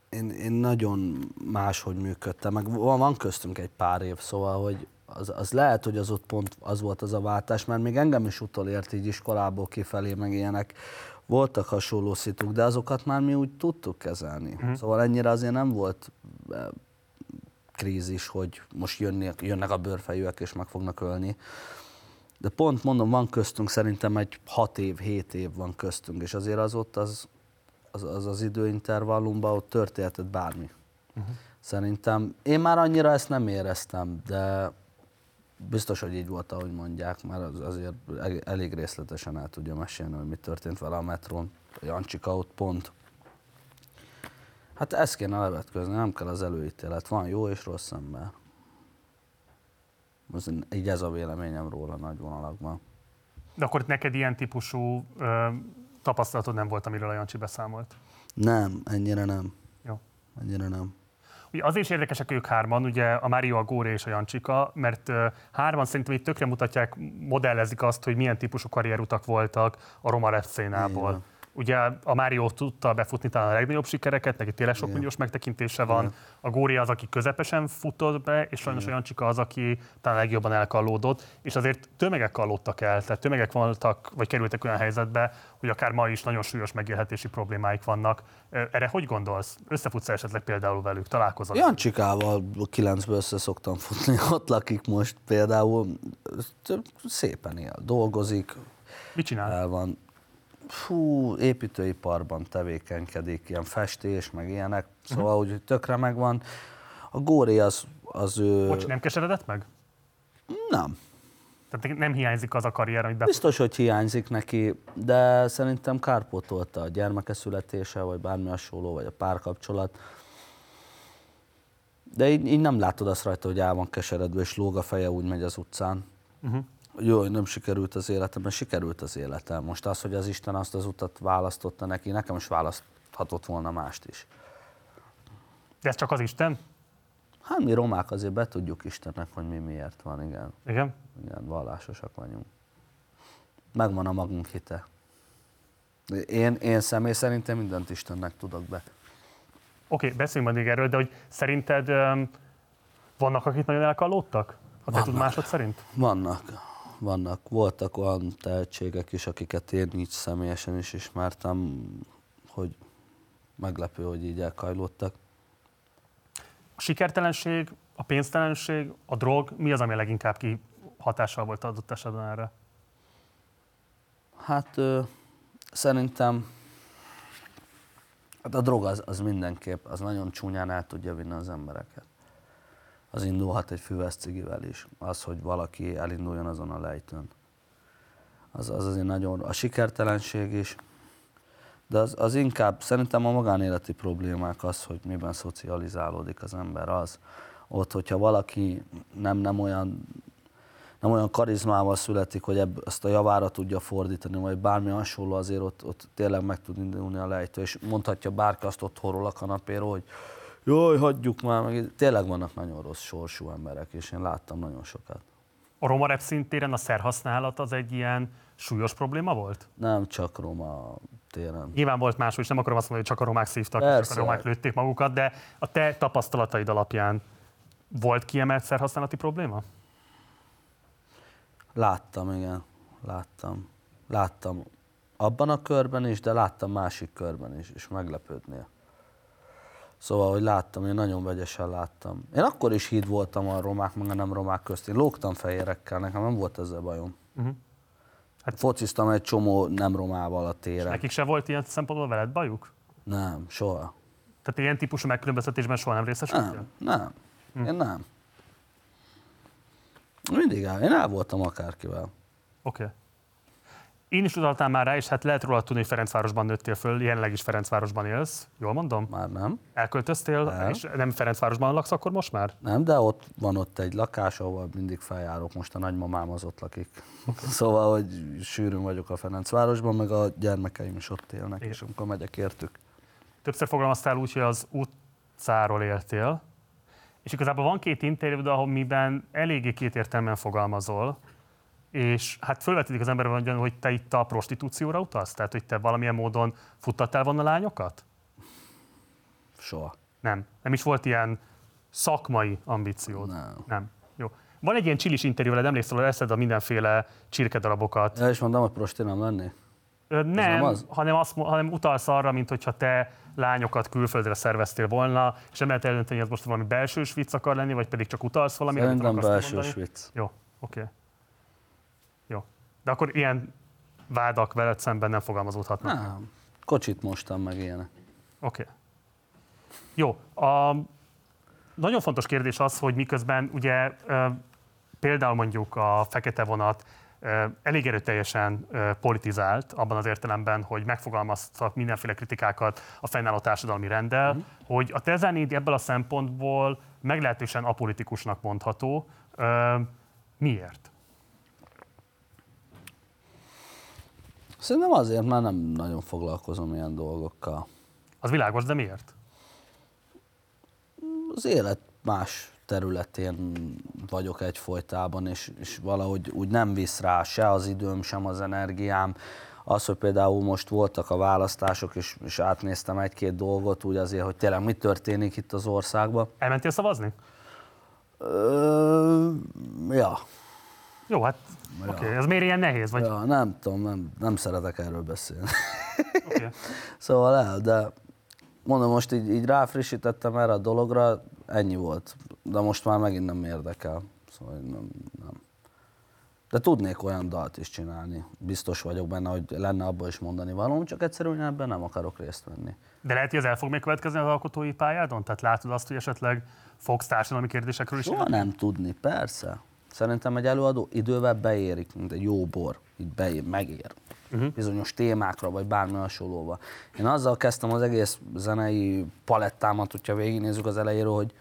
én, én nagyon máshogy működtem, meg van, van köztünk egy pár év, szóval, hogy az, az lehet, hogy az ott pont az volt az a váltás, mert még engem is utolért így iskolából kifelé, meg ilyenek. Voltak hasonló szituk, de azokat már mi úgy tudtuk kezelni. Mhm. Szóval ennyire azért nem volt eh, krízis, hogy most jönnek, jönnek a bőrfejűek és meg fognak ölni. De pont mondom, van köztünk szerintem egy 6 év, 7 év van köztünk, és azért az ott az, az, az, az időintervallumban ott történhetett bármi. Uh-huh. Szerintem én már annyira ezt nem éreztem, de biztos, hogy így volt, ahogy mondják, mert az, azért el- elég részletesen el tudja mesélni, hogy mi történt vele a metrón. A Jancsika ott pont. Hát ezt kéne levetközni, nem kell az előítélet. Van jó és rossz ember. Az, így ez a véleményem róla nagy vonalakban. De akkor neked ilyen típusú ö, tapasztalatod nem volt, amiről a Jancsi beszámolt? Nem, ennyire nem. Jó. Ennyire nem. Azért is érdekesek ők hárman, ugye a Mário, a Góri és a Jancsika, mert hárman szerintem itt tökre mutatják, modellezik azt, hogy milyen típusú karrierutak voltak a roma szénából. Igen. Ugye a Mário tudta befutni talán a legnagyobb sikereket, neki tényleg sok Igen. milliós megtekintése van. Igen. A Góri az, aki közepesen futott be, és sajnos a Jancsika az, aki talán legjobban elkallódott, és azért tömegek kallódtak el, tehát tömegek voltak, vagy kerültek olyan helyzetbe, hogy akár ma is nagyon súlyos megélhetési problémáik vannak. Erre hogy gondolsz? Összefutsz esetleg például velük, találkozol? Jancsikával kilencből össze szoktam futni, (laughs) ott lakik most például, szépen él, dolgozik. Mit csinál? El van. Fú, építőiparban tevékenykedik, ilyen festés, meg ilyenek, szóval úgy tökre megvan. A Góri az, az ő... Bocs, nem keseredett meg? Nem. Tehát nem hiányzik az a karrier, amit be... Biztos, hogy hiányzik neki, de szerintem kárpótolta a gyermeke születése, vagy bármi hasonló, vagy a párkapcsolat. De így, így nem látod azt rajta, hogy el van keseredve, és lóg a feje, úgy megy az utcán. Uh-huh. Jó, hogy nem sikerült az életem, mert sikerült az életem. Most az, hogy az Isten azt az utat választotta neki, nekem is választhatott volna mást is. De ez csak az Isten? Hát mi romák azért be tudjuk Istennek, hogy mi miért van, igen. Igen? Igen, vallásosak vagyunk. Megvan a magunk hite. Én, én személy szerintem mindent Istennek tudok be. Oké, okay, beszéljünk még erről, de hogy szerinted um, vannak, akik nagyon elkallódtak? A te tudásod szerint? Vannak. Vannak. Voltak olyan tehetségek is, akiket én így személyesen is ismertem, hogy meglepő, hogy így elkajlódtak. A sikertelenség, a pénztelenség, a drog, mi az, ami leginkább ki hatással volt adott esetben erre? Hát ö, szerintem hát a drog az, az mindenképp, az nagyon csúnyán el tudja vinni az embereket. Az indulhat egy füves is, az, hogy valaki elinduljon azon a lejtőn. Az, az azért nagyon, a sikertelenség is, de az, az inkább, szerintem a magánéleti problémák az, hogy miben szocializálódik az ember az. Ott, hogyha valaki nem, nem olyan nem olyan karizmával születik, hogy ebb, ezt a javára tudja fordítani, vagy bármi hasonló, azért ott, ott tényleg meg tud indulni a lejtő, és mondhatja bárki azt otthonról a kanapéról, hogy jaj, hagyjuk már, meg tényleg vannak nagyon rossz sorsú emberek, és én láttam nagyon sokat. A roma rap szintéren a szerhasználat az egy ilyen súlyos probléma volt? Nem csak roma téren. Nyilván volt más, és nem akarom azt mondani, hogy csak a romák szívtak, és csak a romák lőtték magukat, de a te tapasztalataid alapján volt kiemelt szerhasználati probléma? Láttam, igen. Láttam. Láttam abban a körben is, de láttam másik körben is, és meglepődnél. Szóval, hogy láttam, én nagyon vegyesen láttam. Én akkor is híd voltam a romák, meg a nem romák közt. Én lógtam fehérekkel, nekem nem volt ezzel bajom. Uh-huh. Hát fociztam egy csomó nem romával a téren. És nekik se volt ilyen szempontból veled bajuk? Nem, soha. Tehát ilyen típusú megkülönböztetésben soha nem részesültél? Nem, nem. Hm. Én nem. Mindig el, én el voltam akárkivel. Oké. Okay. Én is utaltam már rá, és hát lehet róla tudni, hogy Ferencvárosban nőttél föl, jelenleg is Ferencvárosban élsz. Jól mondom? Már nem. Elköltöztél, nem. és nem Ferencvárosban laksz akkor most már? Nem, de ott van ott egy lakás, ahol mindig feljárok. Most a nagymamám az ott lakik. Okay. (laughs) szóval, hogy sűrűn vagyok a Ferencvárosban, meg a gyermekeim is ott élnek, Igen. és amikor megyek értük. Többször fogalmaztál úgy, hogy az utcáról éltél, és igazából van két interjú, ahol miben eléggé kétértelműen fogalmazol, és hát fölvetődik az emberben, hogy te itt a prostitúcióra utalsz? Tehát, hogy te valamilyen módon futtattál volna lányokat? Soha. Nem. Nem is volt ilyen szakmai ambíciód? Nem. Nem. Jó. Van egy ilyen csilis interjú veled, emlékszel, hogy eszed a mindenféle csirkedarabokat. Ja, és mondom, hogy prosti nem lenni? nem, nem az? Hanem, azt, hanem utalsz arra, mint hogyha te lányokat külföldre szerveztél volna, és nem lehet eldönteni, hogy ez most valami belsős vicc akar lenni, vagy pedig csak utalsz valamire? Szerintem belsős vicc. Jó, oké. Okay. De akkor ilyen vádak veled szemben nem fogalmazódhatnak? Nem. Kocsit mostam meg ilyenek. Oké. Okay. Jó. A, nagyon fontos kérdés az, hogy miközben ugye például mondjuk a fekete vonat elég erőteljesen politizált abban az értelemben, hogy megfogalmaztak mindenféle kritikákat a fennálló társadalmi rendel, uh-huh. hogy a tezenéd ebből a szempontból meglehetősen apolitikusnak mondható. Miért? Szerintem azért, mert nem nagyon foglalkozom ilyen dolgokkal. Az világos, de miért? Az élet más területén vagyok egyfolytában, és, és valahogy úgy nem visz rá se az időm, sem az energiám. Az, hogy például most voltak a választások, és, és átnéztem egy-két dolgot, úgy azért, hogy tényleg mi történik itt az országban. Elmentél szavazni? Ö, ja. Jó, hát. Oké, okay. ez miért ilyen nehéz? Vagy? Ja, nem tudom, nem, nem szeretek erről beszélni. Okay. (laughs) szóval el, de mondom, most így, így ráfrissítettem erre a dologra, ennyi volt. De most már megint nem érdekel. Szóval nem, nem. De tudnék olyan dalt is csinálni. Biztos vagyok benne, hogy lenne abban is mondani valóm, csak egyszerűen ebben nem akarok részt venni. De lehet, hogy ez el fog még következni az alkotói pályádon? Tehát látod azt, hogy esetleg fogsz társadalmi kérdésekről is? Soha nem tudni, persze. Szerintem egy előadó idővel beérik, mint egy jó bor. Így beér, megér. Uh-huh. Bizonyos témákra, vagy bármi hasonlóval. Én azzal kezdtem az egész zenei palettámat, hogyha végignézzük az elejéről, hogy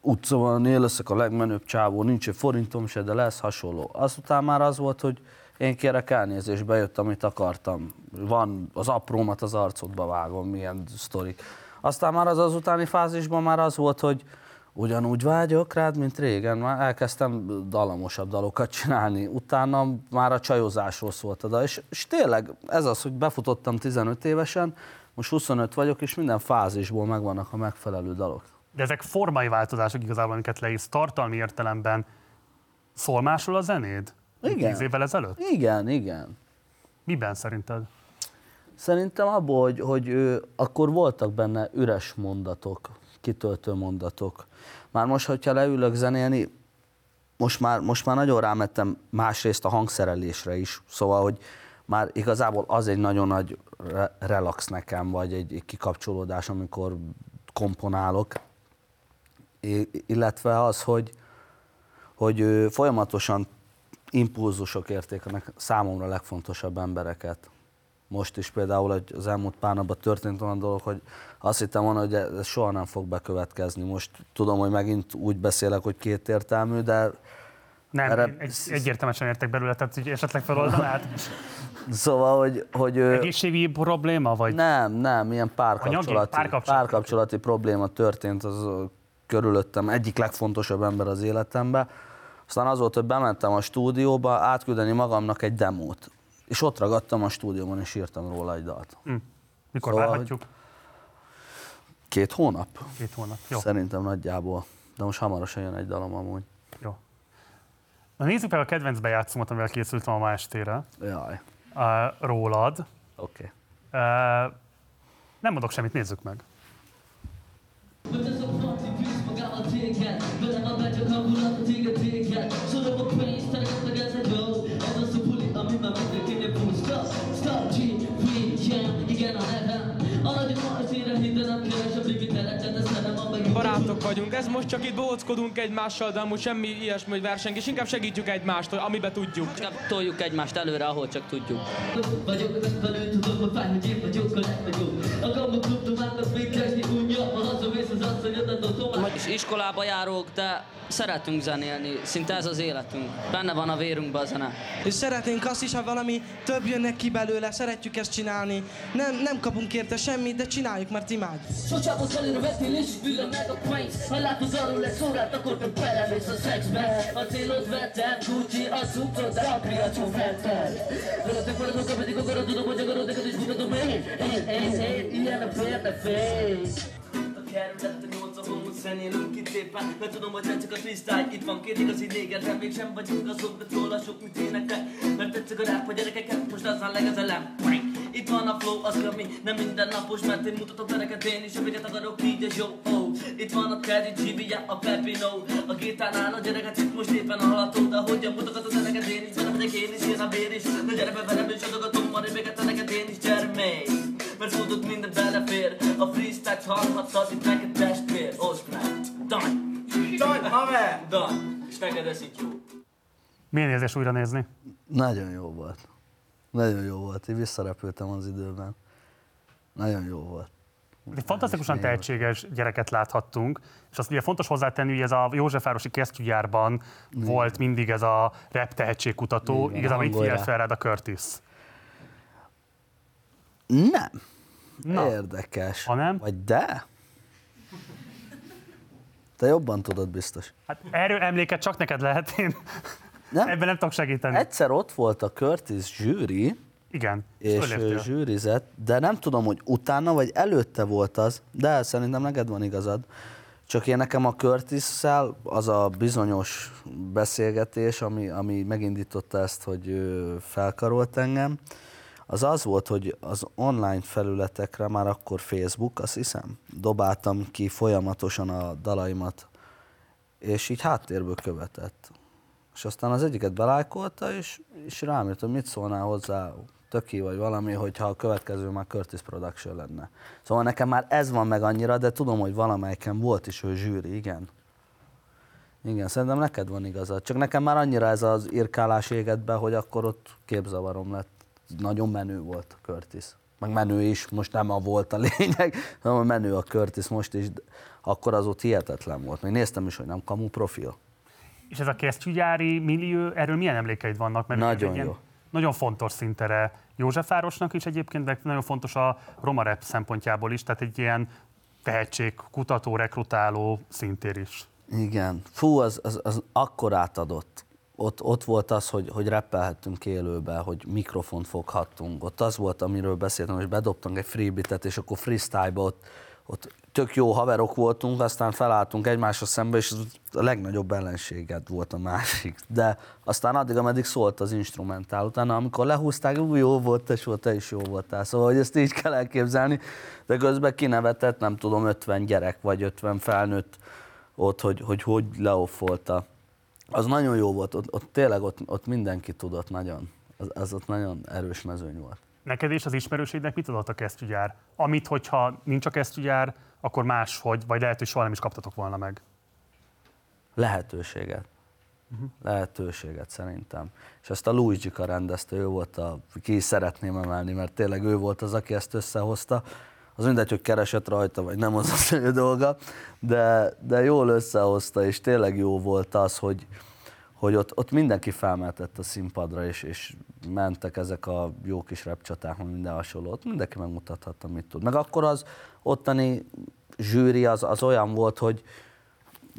utca van, én leszek a legmenőbb csávó, nincs egy forintom se, de lesz hasonló. Azután már az volt, hogy én kérek elnézést, bejött, amit akartam. Van az aprómat az arcodba vágom, milyen sztorik. Aztán már az azutáni fázisban már az volt, hogy ugyanúgy vágyok rád, mint régen. Már elkezdtem dalamosabb dalokat csinálni. Utána már a csajozásról szólt a dal. És, és tényleg ez az, hogy befutottam 15 évesen, most 25 vagyok, és minden fázisból megvannak a megfelelő dalok. De ezek formai változások igazából, amiket leírsz tartalmi értelemben. Szól másról a zenéd? Igen. Tíz évvel ezelőtt? Igen, igen. Miben szerinted? Szerintem abból, hogy, hogy ö, akkor voltak benne üres mondatok, kitöltő mondatok. Már most, hogyha leülök zenélni, most már, most már nagyon rámettem másrészt a hangszerelésre is, szóval, hogy már igazából az egy nagyon nagy re- relax nekem, vagy egy, egy kikapcsolódás, amikor komponálok, I- illetve az, hogy, hogy folyamatosan impulzusok érték a nek- számomra legfontosabb embereket. Most is például az elmúlt pár napban történt olyan dolog, hogy azt hittem volna, hogy ez soha nem fog bekövetkezni. Most tudom, hogy megint úgy beszélek, hogy kétértelmű, de Nem, Erre- egy, egyértelműen értek belőle, tehát hogy esetleg feloldanád. szóval, hogy... hogy Egészségügyi probléma, vagy? Nem, nem, ilyen párkapcsolati, Anyagi? Párkapcsolati. párkapcsolati probléma történt az körülöttem, egyik legfontosabb ember az életemben. Aztán az volt, hogy bementem a stúdióba átküldeni magamnak egy demót. És ott ragadtam a stúdióban, és írtam róla egy dalt. Hm. Mikor Szóval, várhatjuk? Két hónap? Két hónap. Jó. Szerintem nagyjából. De most hamarosan jön egy dalom amúgy. Jó. Na nézzük meg a kedvenc bejátszómat, amivel készültem a ma estére. Jaj. Uh, rólad. Oké. Uh, nem mondok semmit, nézzük meg. Barátok vagyunk, ez most csak itt bóckodunk egymással, de amúgy semmi ilyesmi, hogy versengés, inkább segítjük egymást, amiben tudjuk. Inkább toljuk egymást előre, ahol csak tudjuk. Vagyok megfelelő, tudom, hogy fáj, hogy én vagyok a legnagyobb. A gambok tudtomákat még keresni unja, ha hazamész az asszonyodat a tovább. És iskolába járok, de szeretünk zenélni, szinte ez az életünk. Benne van a vérünkben a zene. És szeretnénk azt is, ha valami több jönnek ki belőle, szeretjük ezt csinálni. Nem, nem kapunk érte semmit, de csináljuk, mert imádjuk. Socsából előre vettél és meg a pénz Ha látod arról lesz órát, akkor te belemész a szexbe A célod vettem, Gucci, az utod, Capri a csófettel Veletek maradok, a pedig akarod, tudom, hogy akarod, neked is mutatom én Én, én, én, ilyen a férne fény a kerület a nyolc a homo zenélünk kitépen Mert tudom, hogy tetszik a freestyle. Itt van két igazi néger, de mégsem vagyunk azok De róla sok, mint énekel Mert tetszik a rap a gyerekeket Most aztán legezelem. Itt van a flow, az ami nem mindennapos Mert én mutatok veleket én is, amiket akarok így és jó oh. Itt van a Teddy G, a Pepino A gitárnál a gyereket itt most éppen hallható De hogyan mutogat az eneket én is Velem én is, jön a bér is. De gyere be velem és adogatom Majd véget a neked én is, gyere még Mert tudod minden belefér A freestyle-t hallhatod itt neked testvér Osztrák, daj Daj, haver! Daj, és neked ez így jó Milyen érzés újra nézni? Nagyon jó volt. Nagyon jó volt. Én visszarepültem az időben. Nagyon jó volt. Egy fantasztikusan tehetséges gyereket láthattunk, és azt ugye fontos hozzátenni, hogy ez a Józsefvárosi kesztyűgyárban volt mindig ez a rap tehetségkutató, Így van, igazából itt figyelt fel rád a Curtis. Nem. Na. Érdekes. Ha nem? Vagy de? Te jobban tudod biztos. Hát erről emléket csak neked lehet, én nem? ebben nem tudok segíteni. Egyszer ott volt a Curtis zsűri, Igen, és zsűrizett, de nem tudom, hogy utána vagy előtte volt az, de szerintem neked van igazad. Csak én nekem a curtis az a bizonyos beszélgetés, ami, ami megindította ezt, hogy felkarolt engem, az az volt, hogy az online felületekre, már akkor Facebook, azt hiszem, dobáltam ki folyamatosan a dalaimat, és így háttérből követett. És aztán az egyiket belájkolta, és, és rám jött, hogy mit szólnál hozzá, töki vagy valami, hogyha a következő már Curtis Production lenne. Szóval nekem már ez van meg annyira, de tudom, hogy valamelyiken volt is ő zsűri, igen. Igen, szerintem neked van igazad. Csak nekem már annyira ez az irkálás égett be, hogy akkor ott képzavarom lett. Nagyon menő volt a Curtis. Meg menő is, most nem a volt a lényeg, (laughs) hanem a menő a Curtis most is. Akkor az ott hihetetlen volt. Még néztem is, hogy nem kamu profil. És ez a kesztyűgyári millió, erről milyen emlékeid vannak? Mert Nagyon jó. Nagyon fontos szintere Józsefvárosnak is egyébként, de nagyon fontos a roma rap szempontjából is, tehát egy ilyen tehetség, kutató, rekrutáló szintér is. Igen. Fú, az, az, az akkor átadott. Ott, ott volt az, hogy, hogy rappelhettünk élőbe, hogy mikrofont foghattunk. Ott az volt, amiről beszéltem, hogy bedobtunk egy freebitet, és akkor freestyle-ba ott, ott tök jó haverok voltunk, aztán felálltunk egymásra szembe, és a legnagyobb ellenséged volt a másik. De aztán addig, ameddig szólt az instrumentál, utána amikor lehúzták, úgy jó volt, és volt, te is jó voltál. Szóval, hogy ezt így kell elképzelni, de közben kinevetett, nem tudom, 50 gyerek vagy 50 felnőtt ott, hogy hogy, hogy leoffolta. Az nagyon jó volt, ott, ott tényleg ott, ott mindenki tudott nagyon. Az, az ott nagyon erős mezőny volt. Neked és az ismerőségnek mit adott a kesztyűgyár? Amit, hogyha nincs a kesztyűgyár, akkor máshogy, vagy lehet, hogy soha nem is kaptatok volna meg. Lehetőséget. Lehetőséget szerintem. És ezt a Luigi-ka rendezte, ő volt a, ki szeretném emelni, mert tényleg ő volt az, aki ezt összehozta. Az mindegy, hogy keresett rajta, vagy nem az az ő dolga, de, de jól összehozta, és tényleg jó volt az, hogy, hogy ott, ott mindenki felmeltett a színpadra, és, és mentek ezek a jó kis repcsaták, minden hasonló. Ott mindenki megmutathatta, mit tud. Meg akkor az ottani zsűri az, az olyan volt, hogy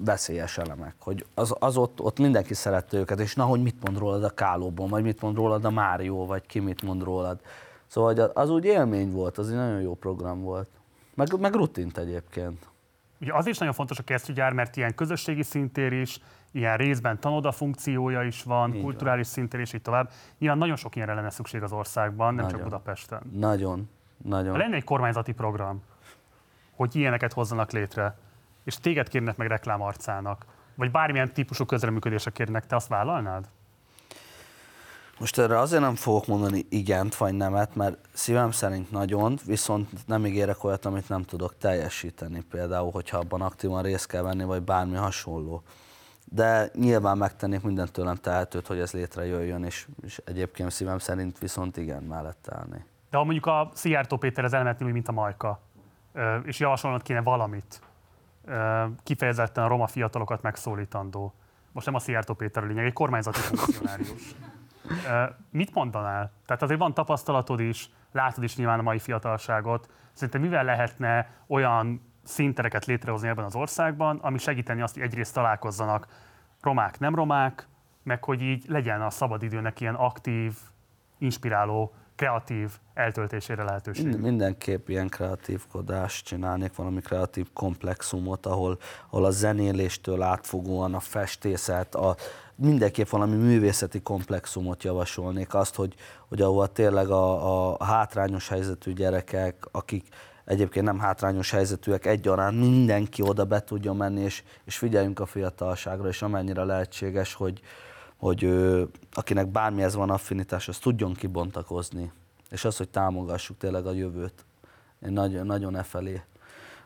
veszélyes elemek, hogy az, az ott, ott mindenki szerette őket, és na, hogy mit mond rólad a Kálóban, vagy mit mond rólad a Mário, vagy ki mit mond rólad. Szóval hogy az, úgy élmény volt, az egy nagyon jó program volt. Meg, meg rutint egyébként. Ugye az is nagyon fontos a kesztyűgyár, mert ilyen közösségi szintér is, ilyen részben tanoda funkciója is van, Így kulturális szintér is, így tovább. Nyilván nagyon sok ilyenre lenne szükség az országban, nem csak Nagyon. Budapesten. Nagyon, Ha nagyon. lenne egy kormányzati program, hogy ilyeneket hozzanak létre, és téged kérnek meg reklámarcának, vagy bármilyen típusú közreműködésre kérnek, te azt vállalnád? Most erre azért nem fogok mondani igent vagy nemet, mert szívem szerint nagyon, viszont nem ígérek olyat, amit nem tudok teljesíteni. Például, hogyha abban aktívan részt kell venni, vagy bármi hasonló. De nyilván megtennék mindent tőlem tehetőt, hogy ez létrejöjjön, és, és egyébként szívem szerint viszont igen mellett állni. De ha mondjuk a Szijjártó Péterhez elmenetni, úgy, mint a Majka, és javasolnod kéne valamit, kifejezetten a roma fiatalokat megszólítandó. Most nem a Szijjártó Péter a lényeg, egy kormányzati funkcionárius. Mit mondanál? Tehát azért van tapasztalatod is, látod is nyilván a mai fiatalságot. Szerintem mivel lehetne olyan színtereket létrehozni ebben az országban, ami segíteni azt, hogy egyrészt találkozzanak romák, nem romák, meg hogy így legyen a szabadidőnek ilyen aktív, inspiráló, kreatív eltöltésére lehetőség. Mind, mindenképp ilyen kreatívkodást csinálnék, valami kreatív komplexumot, ahol, ahol a zenéléstől átfogóan a festészet, a, mindenképp valami művészeti komplexumot javasolnék. Azt, hogy, hogy ahol tényleg a, a hátrányos helyzetű gyerekek, akik egyébként nem hátrányos helyzetűek egyaránt, mindenki oda be tudjon menni, és, és figyeljünk a fiatalságra, és amennyire lehetséges, hogy, hogy ő, akinek bármihez van affinitás, az tudjon kibontakozni. És az, hogy támogassuk tényleg a jövőt. Én nagyon, nagyon e felé.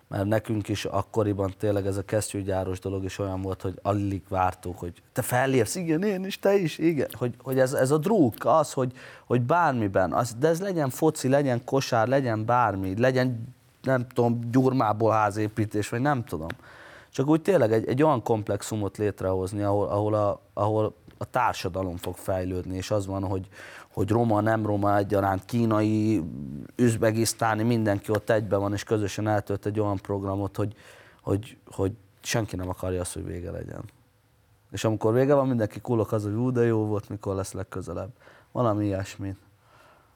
Mert nekünk is akkoriban tényleg ez a kesztyűgyáros dolog is olyan volt, hogy alig vártuk, hogy te fellépsz, igen, én is, te is, igen. Hogy, hogy ez, ez a drúg, az, hogy, hogy bármiben, az, de ez legyen foci, legyen kosár, legyen bármi, legyen, nem tudom, gyurmából házépítés, vagy nem tudom. Csak úgy tényleg egy, egy olyan komplexumot létrehozni, ahol, ahol, a, ahol a társadalom fog fejlődni, és az van, hogy, hogy roma, nem roma egyaránt, kínai, üzbegisztáni, mindenki ott egyben van, és közösen eltölt egy olyan programot, hogy, hogy, hogy senki nem akarja azt, hogy vége legyen. És amikor vége van, mindenki kullok az, hogy ú, de jó volt, mikor lesz legközelebb. Valami ilyesmi.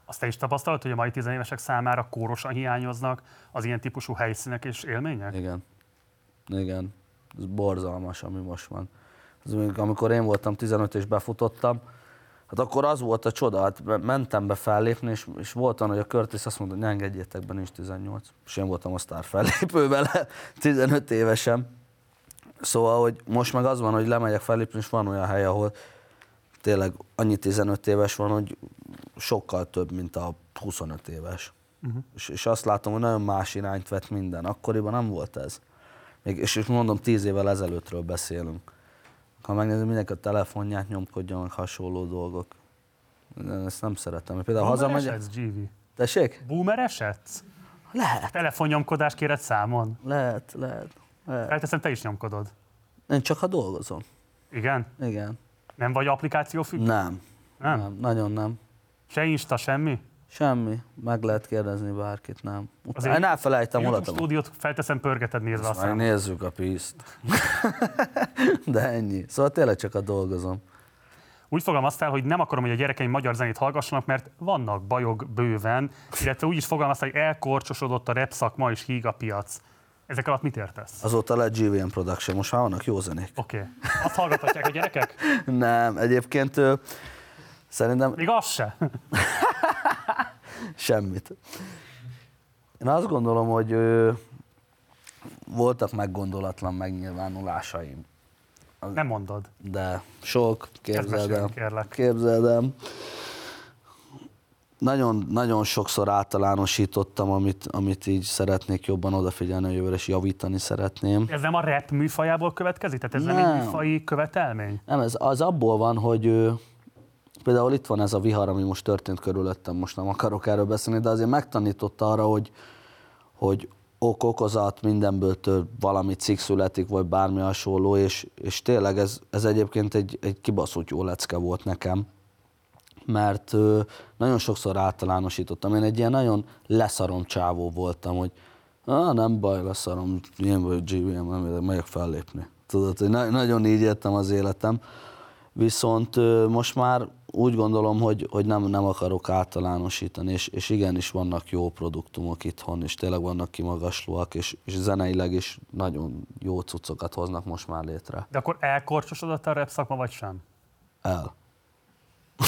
Azt te is tapasztalod, hogy a mai tizenévesek számára kórosan hiányoznak az ilyen típusú helyszínek és élmények? Igen. Igen. Ez borzalmas, ami most van. Ez még amikor én voltam 15 és befutottam, hát akkor az volt a csoda, hát me- mentem be fellépni, és, és volt olyan, hogy a Curtis azt mondta, hogy ne engedjétek be, nincs 18. És én voltam a sztár fellépő vele, (laughs) 15 évesen. Szóval, hogy most meg az van, hogy lemegyek fellépni, és van olyan hely, ahol tényleg annyi 15 éves van, hogy sokkal több, mint a 25 éves. Uh-huh. És, és azt látom, hogy nagyon más irányt vett minden. Akkoriban nem volt ez. Még, és, és mondom, 10 évvel ezelőttről beszélünk. Ha megnézem, mindenki a telefonját nyomkodja, meg hasonló dolgok. Ezt nem szeretem. Például Boomer hazamegyek... esetsz, GV? Tessék? Boomer esetsz? Lehet. Telefonnyomkodást kéred számon? Lehet, lehet. lehet. Felteszem, te is nyomkodod. Én csak ha dolgozom. Igen? Igen. Nem vagy applikáció függő? Nem. Nem? nem. Nagyon nem. Se Insta, semmi? Semmi. Meg lehet kérdezni bárkit, nem. Utána, én elfelejtem, hol a stúdiót felteszem, pörgeted nézve Azt számot. megnézzük a piszt. (laughs) De ennyi. Szóval tényleg csak a dolgozom. Úgy fogalmaztál, hogy nem akarom, hogy a gyerekeim magyar zenét hallgassanak, mert vannak bajok bőven, illetve úgy is fogalmaztál, hogy elkorcsosodott a rap szakma és híg a piac. Ezek alatt mit értesz? Azóta lett GVM Production, most már vannak jó zenék. Oké. Okay. Azt hallgathatják a gyerekek? (laughs) Nem, egyébként szerintem Még az se. (laughs) semmit. Én azt gondolom, hogy voltak meggondolatlan megnyilvánulásaim. Nem mondod. De sok, képzeld mesélj, el. kérlek. Képzeld el. Nagyon, nagyon sokszor általánosítottam, amit, amit így szeretnék jobban odafigyelni a jövőre, és javítani szeretném. Ez nem a rap műfajából következik? Tehát ez nem, Nem. egy műfai követelmény? Nem, ez az abból van, hogy például itt van ez a vihar, ami most történt körülöttem, most nem akarok erről beszélni, de azért megtanította arra, hogy, hogy ok, okozat, mindenből több valami cikk születik, vagy bármi hasonló, és, és tényleg ez, ez egyébként egy, egy kibaszott jó lecke volt nekem, mert ö, nagyon sokszor általánosítottam. Én egy ilyen nagyon leszarom csávó voltam, hogy ah, nem baj, leszarom, én vagyok GVM, nem megyek fellépni. Tudod, hogy na- nagyon így éltem az életem. Viszont ö, most már úgy gondolom, hogy, hogy nem, nem akarok általánosítani, és, és igenis vannak jó produktumok itthon, és tényleg vannak kimagaslóak, és, és zeneileg is nagyon jó cuccokat hoznak most már létre. De akkor elkorcsosodott a rap szakma, vagy sem? El. (laughs)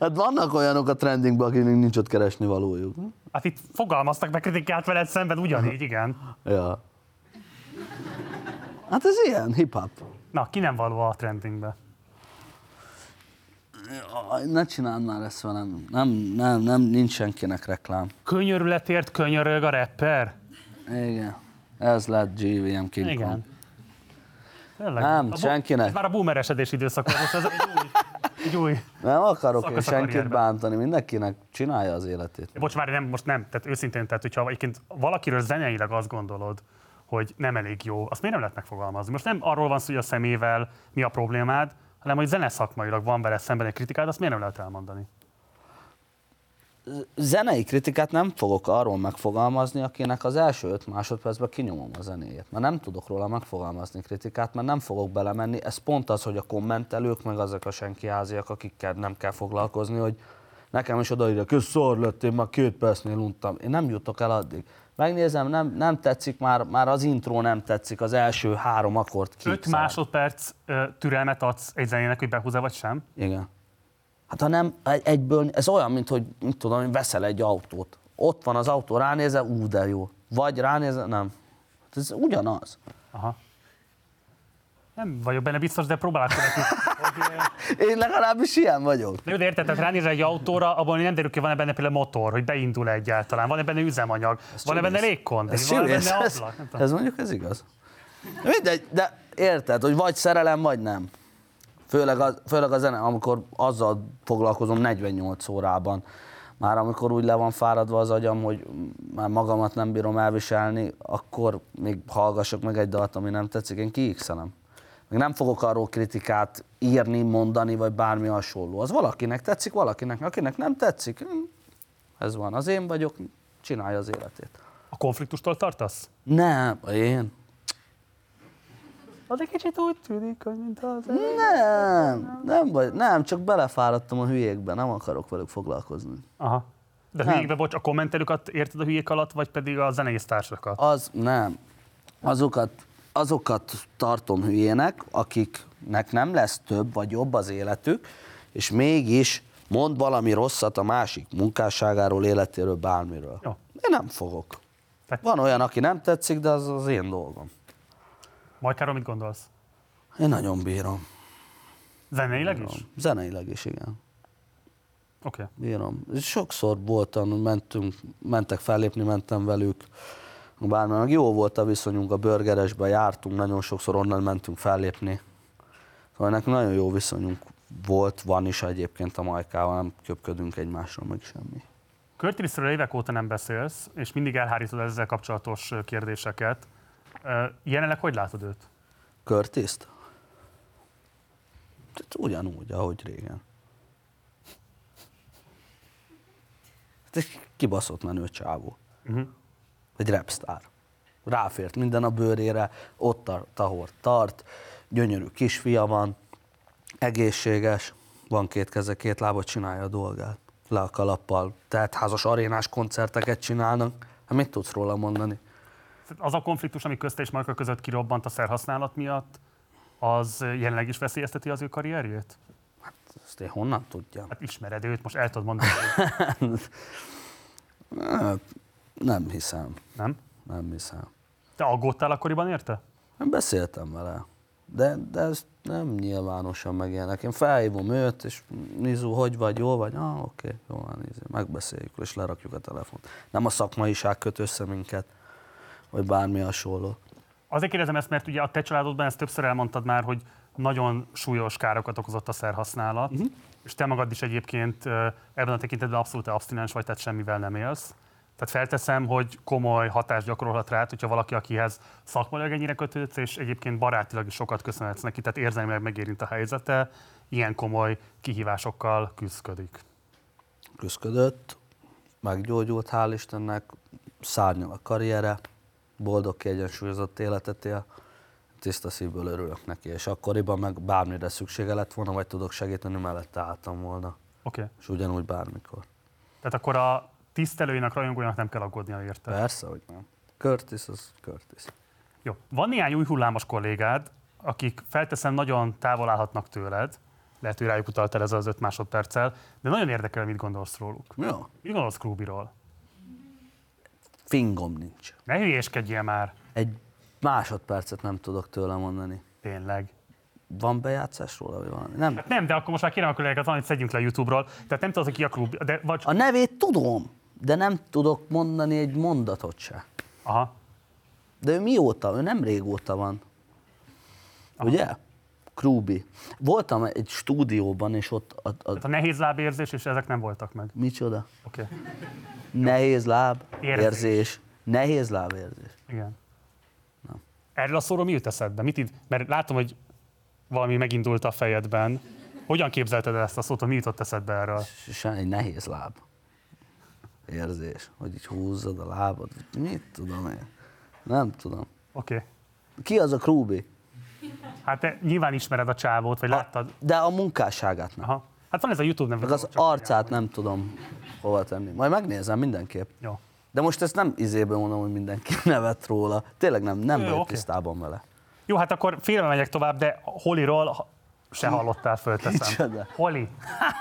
hát vannak olyanok a trendingben, akiknek nincs ott keresni valójuk. Hát itt fogalmaztak meg kritikát veled szemben ugyanígy, igen. (laughs) Ja. Hát ez ilyen, hip-hop. Na, ki nem való a trendingbe? Ne csináld már ezt velem. Nem, nem, nem, nincs senkinek reklám. Könyörületért könyörög a rapper? Igen. Ez lett GVM King Kong. Igen. Tényleg? Nem, A senkinek. Ez már a boomeresedés időszak volt, most ez egy új, egy új Nem akarok én senkit bántani, mindenkinek csinálja az életét. Bocs, várj, nem, most nem, tehát őszintén, tehát hogyha egyébként valakiről zeneileg azt gondolod, hogy nem elég jó, azt miért nem lehet megfogalmazni? Most nem arról van szó, hogy a szemével mi a problémád, hanem hogy zeneszakmailag van vele szemben egy kritikád, azt miért nem lehet elmondani? Zenei kritikát nem fogok arról megfogalmazni, akinek az első öt másodpercben kinyomom a zenéjét. Mert nem tudok róla megfogalmazni kritikát, mert nem fogok belemenni. Ez pont az, hogy a kommentelők, meg azok a senkiháziak, akikkel nem kell foglalkozni, hogy nekem is odaírják, hogy szar lett, én már két percnél untam. Én nem jutok el addig. Megnézem, nem, nem tetszik, már, már az intro nem tetszik, az első három akkord Öt kiszállt. másodperc ö, türelmet adsz egy zenének, hogy behúzza vagy sem? Igen. Hát ha nem, egy- egyből, ez olyan, mint hogy, mit tudom, hogy veszel egy autót. Ott van az autó, ránézel, ú, de jó. Vagy ránézel, nem. Hát Ez ugyanaz. Aha. Nem vagyok benne biztos, de próbálok követni. Én legalábbis ilyen vagyok. De de érted, tehát ránézel egy autóra, abban nem derül ki, van-e benne például motor, hogy beindul egyáltalán, van-e benne üzemanyag, van-e benne Ez van-e benne ez, ablak. tudom. ez mondjuk ez igaz. Mindegy, de érted, hogy vagy szerelem, vagy nem. Főleg a, főleg a zene, amikor azzal foglalkozom 48 órában. Már amikor úgy le van fáradva az agyam, hogy már magamat nem bírom elviselni, akkor még hallgassak meg egy dalt, ami nem tetszik, én kiixelem. Meg nem fogok arról kritikát írni, mondani, vagy bármi hasonló. Az valakinek tetszik, valakinek, akinek nem tetszik. hm, Ez van, az én vagyok, csinálja az életét. A konfliktustól tartasz? Nem, én. Az egy kicsit úgy tűnik, hogy mint az... Nem, nem, vagy, nem, csak belefáradtam a hülyékbe, nem akarok velük foglalkozni. Aha. De Nem. hülyékbe, bocs, a kommentelőket érted a hülyék alatt, vagy pedig a zenésztársakat? Az nem. Azokat, azokat tartom hülyének, akiknek nem lesz több vagy jobb az életük, és mégis mond valami rosszat a másik munkásságáról, életéről, bármiről. Jó. Én nem fogok. Van olyan, aki nem tetszik, de az az én dolgom. Majkáról mit gondolsz? Én nagyon bírom. Zeneileg Bírom. is? Zeneileg is, igen. Oké. Bírom. Sokszor voltam, mentünk, mentek fellépni, mentem velük. Bár meg jó volt a viszonyunk, a burgeresbe jártunk, nagyon sokszor onnan mentünk fellépni. Szóval nekünk nagyon jó viszonyunk volt, van is egyébként a Majkával, nem köpködünk egymásról, meg semmi. Curtisről évek óta nem beszélsz, és mindig elhárítod ezzel kapcsolatos kérdéseket. Jelenleg hogy látod őt? Curtis-t? Hát Ugyanúgy, ahogy régen. Hát egy kibaszott menő csávó. Uh-huh. Egy rapstar. Ráfért minden a bőrére, ott tart, ahol tart, gyönyörű kisfia van, egészséges, van két keze, két lába, csinálja a dolgát. Le a kalappal, tehát házas arénás koncerteket csinálnak. Hát mit tudsz róla mondani? Az a konfliktus, ami közte és Majka között kirobbant a szerhasználat miatt, az jelenleg is veszélyezteti az ő karrierjét? Ezt én honnan tudjam? Hát ismered őt, most el tudod mondani. (laughs) Nem hiszem. Nem? Nem hiszem. Te aggódtál akkoriban érte? Nem beszéltem vele. De, de ez nem nyilvánosan megélnek. Én felhívom őt, és Nizu, hogy vagy, jó vagy? Ah, oké, jó van, nézd, megbeszéljük, és lerakjuk a telefont. Nem a szakmaiság köt össze minket, vagy bármi hasonló. Azért kérdezem ezt, mert ugye a te családodban ezt többször elmondtad már, hogy nagyon súlyos károkat okozott a szerhasználat, uh-huh. és te magad is egyébként ebben a tekintetben abszolút abstinens vagy, tehát semmivel nem élsz. Tehát felteszem, hogy komoly hatást gyakorolhat rád, hogyha valaki, akihez szakmailag ennyire kötődsz, és egyébként barátilag is sokat köszönhetsz neki, tehát érzelmileg megérint a helyzete, ilyen komoly kihívásokkal küzdködik. Küzdködött, meggyógyult, hál' Istennek, szárnyal a karriere, boldog, kiegyensúlyozott életet él, tiszta szívből örülök neki, és akkoriban meg bármire szüksége lett volna, vagy tudok segíteni, mellette álltam volna. Oké. És ugyanúgy bármikor. Tehát akkor a tisztelőinek, rajongóinak nem kell aggódnia érte. Persze, hogy nem. Curtis az Curtis. Jó. Van néhány új hullámos kollégád, akik felteszem nagyon távol állhatnak tőled, lehet, hogy rájuk utaltál ez az öt másodperccel, de nagyon érdekel, mit gondolsz róluk. Jó. Mit gondolsz Krúbiról? Fingom nincs. Ne hülyéskedjél már. Egy másodpercet nem tudok tőle mondani. Tényleg. Van bejátszás róla, vagy valami? Nem. Hát nem, de akkor most már kérem a kollégákat, valamit szedjünk le a YouTube-ról. Tehát nem tudod, ki a klub, de vagy... A nevét tudom, de nem tudok mondani egy mondatot se. Aha. De ő mióta? Ő nem régóta van. Aha. Ugye? Krúbi. Voltam egy stúdióban, és ott... A, a... Tehát a nehéz lábérzés, és ezek nem voltak meg. Micsoda? Oké. Okay. Nehéz láb, Érzés. érzés. Nehéz lábérzés. Igen. Erről a szóról mi jut eszedbe? Mit id- Mert látom, hogy valami megindult a fejedben. Hogyan képzelted el ezt a szót, mi jutott eszedbe erről? Se egy nehéz láb. Érzés, hogy így húzzad a lábad. Mit tudom én? Nem tudom. Oké. Okay. Ki az a Krúbi? Hát te nyilván ismered a csávót, vagy láttad? De a munkásságát nem. Aha. Hát van ez a YouTube nem Meg az arcát nem tudom hova tenni. Majd megnézem mindenképp. Jó. De most ezt nem izéből mondom, hogy mindenki (laughs) nevet róla. Tényleg nem, nem Jó, vagyok oké. tisztában vele. Jó, hát akkor félre megyek tovább, de Holiról se hallottál, fölteszem. Micsoda? Holi.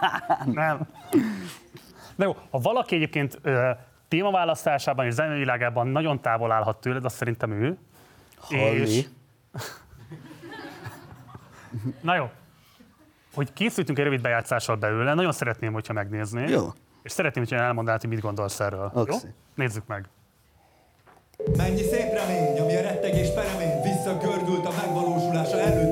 (laughs) Nem. Na jó, ha valaki egyébként ö, témaválasztásában és zenevilágában nagyon távol állhat tőled, az szerintem ő. Holly. Na jó. Hogy készültünk egy rövid bejátszással belőle, nagyon szeretném, hogyha megnéznéd. Jó. És szeretném, hogyha elmondanád, hogy mit gondolsz erről. Jó? Oké. Nézzük meg. Mennyi szép remény, ami a rettegés peremény Visszagördült a megvalósulása előtt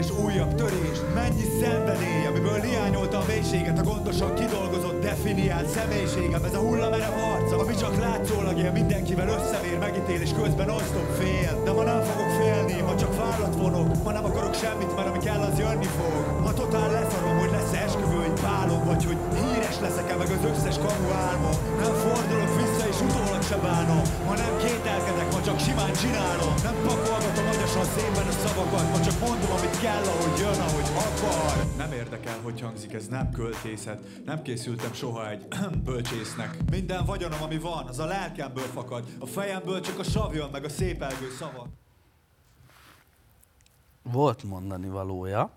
és újabb törés. Mennyi szenvedély, amiből hiányolta a mélységet A gondosan kidolgozott, definiált személyiségem. Ez a hullamerev arca, ami csak látszólag él Mindenkivel összevér, megítél és közben osztom fél. De ma nem fogok félni, ma csak vállat vonok. Ma nem akarok semmit, mert ami kell, az jönni fog. Ma totál leszarom, hogy lesz esküvő egy pálom Vagy hogy híres leszek-e meg az összes kamu álmom. Nem fordulok vissza és utólag se bánom Ma nem kételkedek, ma csak simán csinálom Nem pakolgatom agyasan szépen a szavakat Ma csak mondom, amit kell, ahogy jön, ahogy akar Nem érdekel, hogy hangzik, ez nem költészet Nem készültem soha egy (clears throat) bölcsésznek Minden vagyonom, ami van, az a lelkemből fakad A fejemből csak a sav jön, meg a szépelgő szavak Volt mondani valója.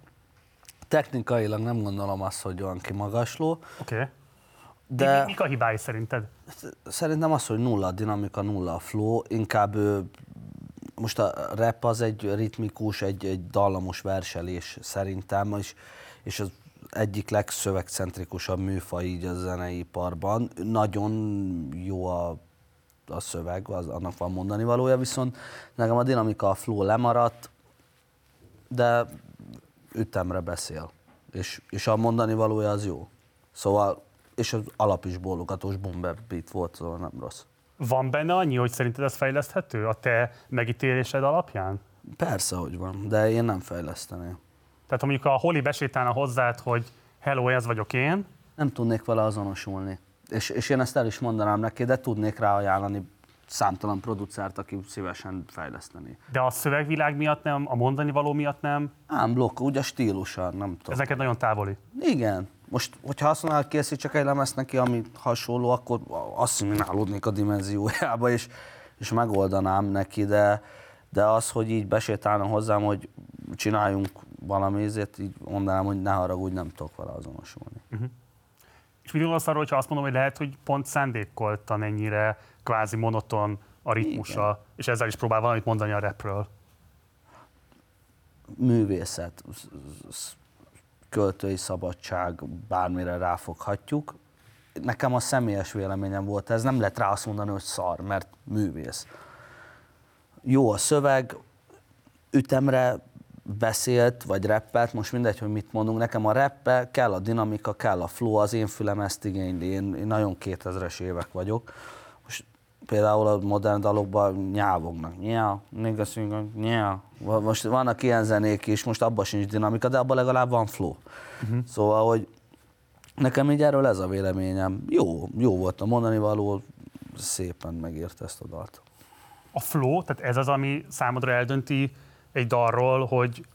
Technikailag nem gondolom azt, hogy olyan kimagasló. Oké. Okay. De Mi, mik a hibái szerinted? szerintem az, hogy nulla a dinamika, nulla a flow, inkább most a rap az egy ritmikus, egy, egy dallamos verselés szerintem, és, és az egyik legszövegcentrikusabb műfaj így a zeneiparban. Nagyon jó a, a szöveg, az, annak van mondani valója, viszont nekem a dinamika, a flow lemaradt, de ütemre beszél, és, és a mondani valója az jó. Szóval, és az alap is bólogatós bomber beat volt, szóval nem rossz. Van benne annyi, hogy szerinted ez fejleszthető a te megítélésed alapján? Persze, hogy van, de én nem fejleszteném. Tehát ha mondjuk a Holi besétálna hozzád, hogy hello, ez vagyok én, Nem tudnék vele azonosulni. És, és én ezt el is mondanám neki, de tudnék rá ajánlani számtalan producert, aki szívesen fejleszteni. de a szövegvilág miatt nem, a mondani való miatt nem, Ám blokk, úgy a stílusa, nem tudom. ez neked nagyon távoli. Igen. Most, hogyha mondanál, készítsek egy lemez neki, ami hasonló, akkor asszimilálódnék a dimenziójába, és, és megoldanám neki, de, de az, hogy így besétálna hozzám, hogy csináljunk valami ezért, így mondanám, hogy ne haragudj, nem tudok vele azonosulni. És mit gondolsz arról, hogyha azt mondom, hogy lehet, hogy pont szándékoltan ennyire kvázi monoton a ritmusa, Igen. és ezzel is próbál valamit mondani a rapről. művészet, sz- sz- költői szabadság, bármire ráfoghatjuk. Nekem a személyes véleményem volt ez, nem lehet rá azt mondani, hogy szar, mert művész. Jó a szöveg, ütemre beszélt, vagy rappelt, most mindegy, hogy mit mondunk, nekem a rappe kell a dinamika, kell a flow, az én fülem ezt igényli, én, én nagyon 2000-es évek vagyok. Például a modern dalokban nyávognak, nyá, nigga nyá. Most vannak ilyen zenék is, most abban sincs dinamika, de abban legalább van flow. Uh-huh. Szóval, hogy nekem így erről ez a véleményem. Jó, jó volt a mondani való, szépen megírta ezt a dalt. A flow, tehát ez az, ami számodra eldönti egy dalról, hogy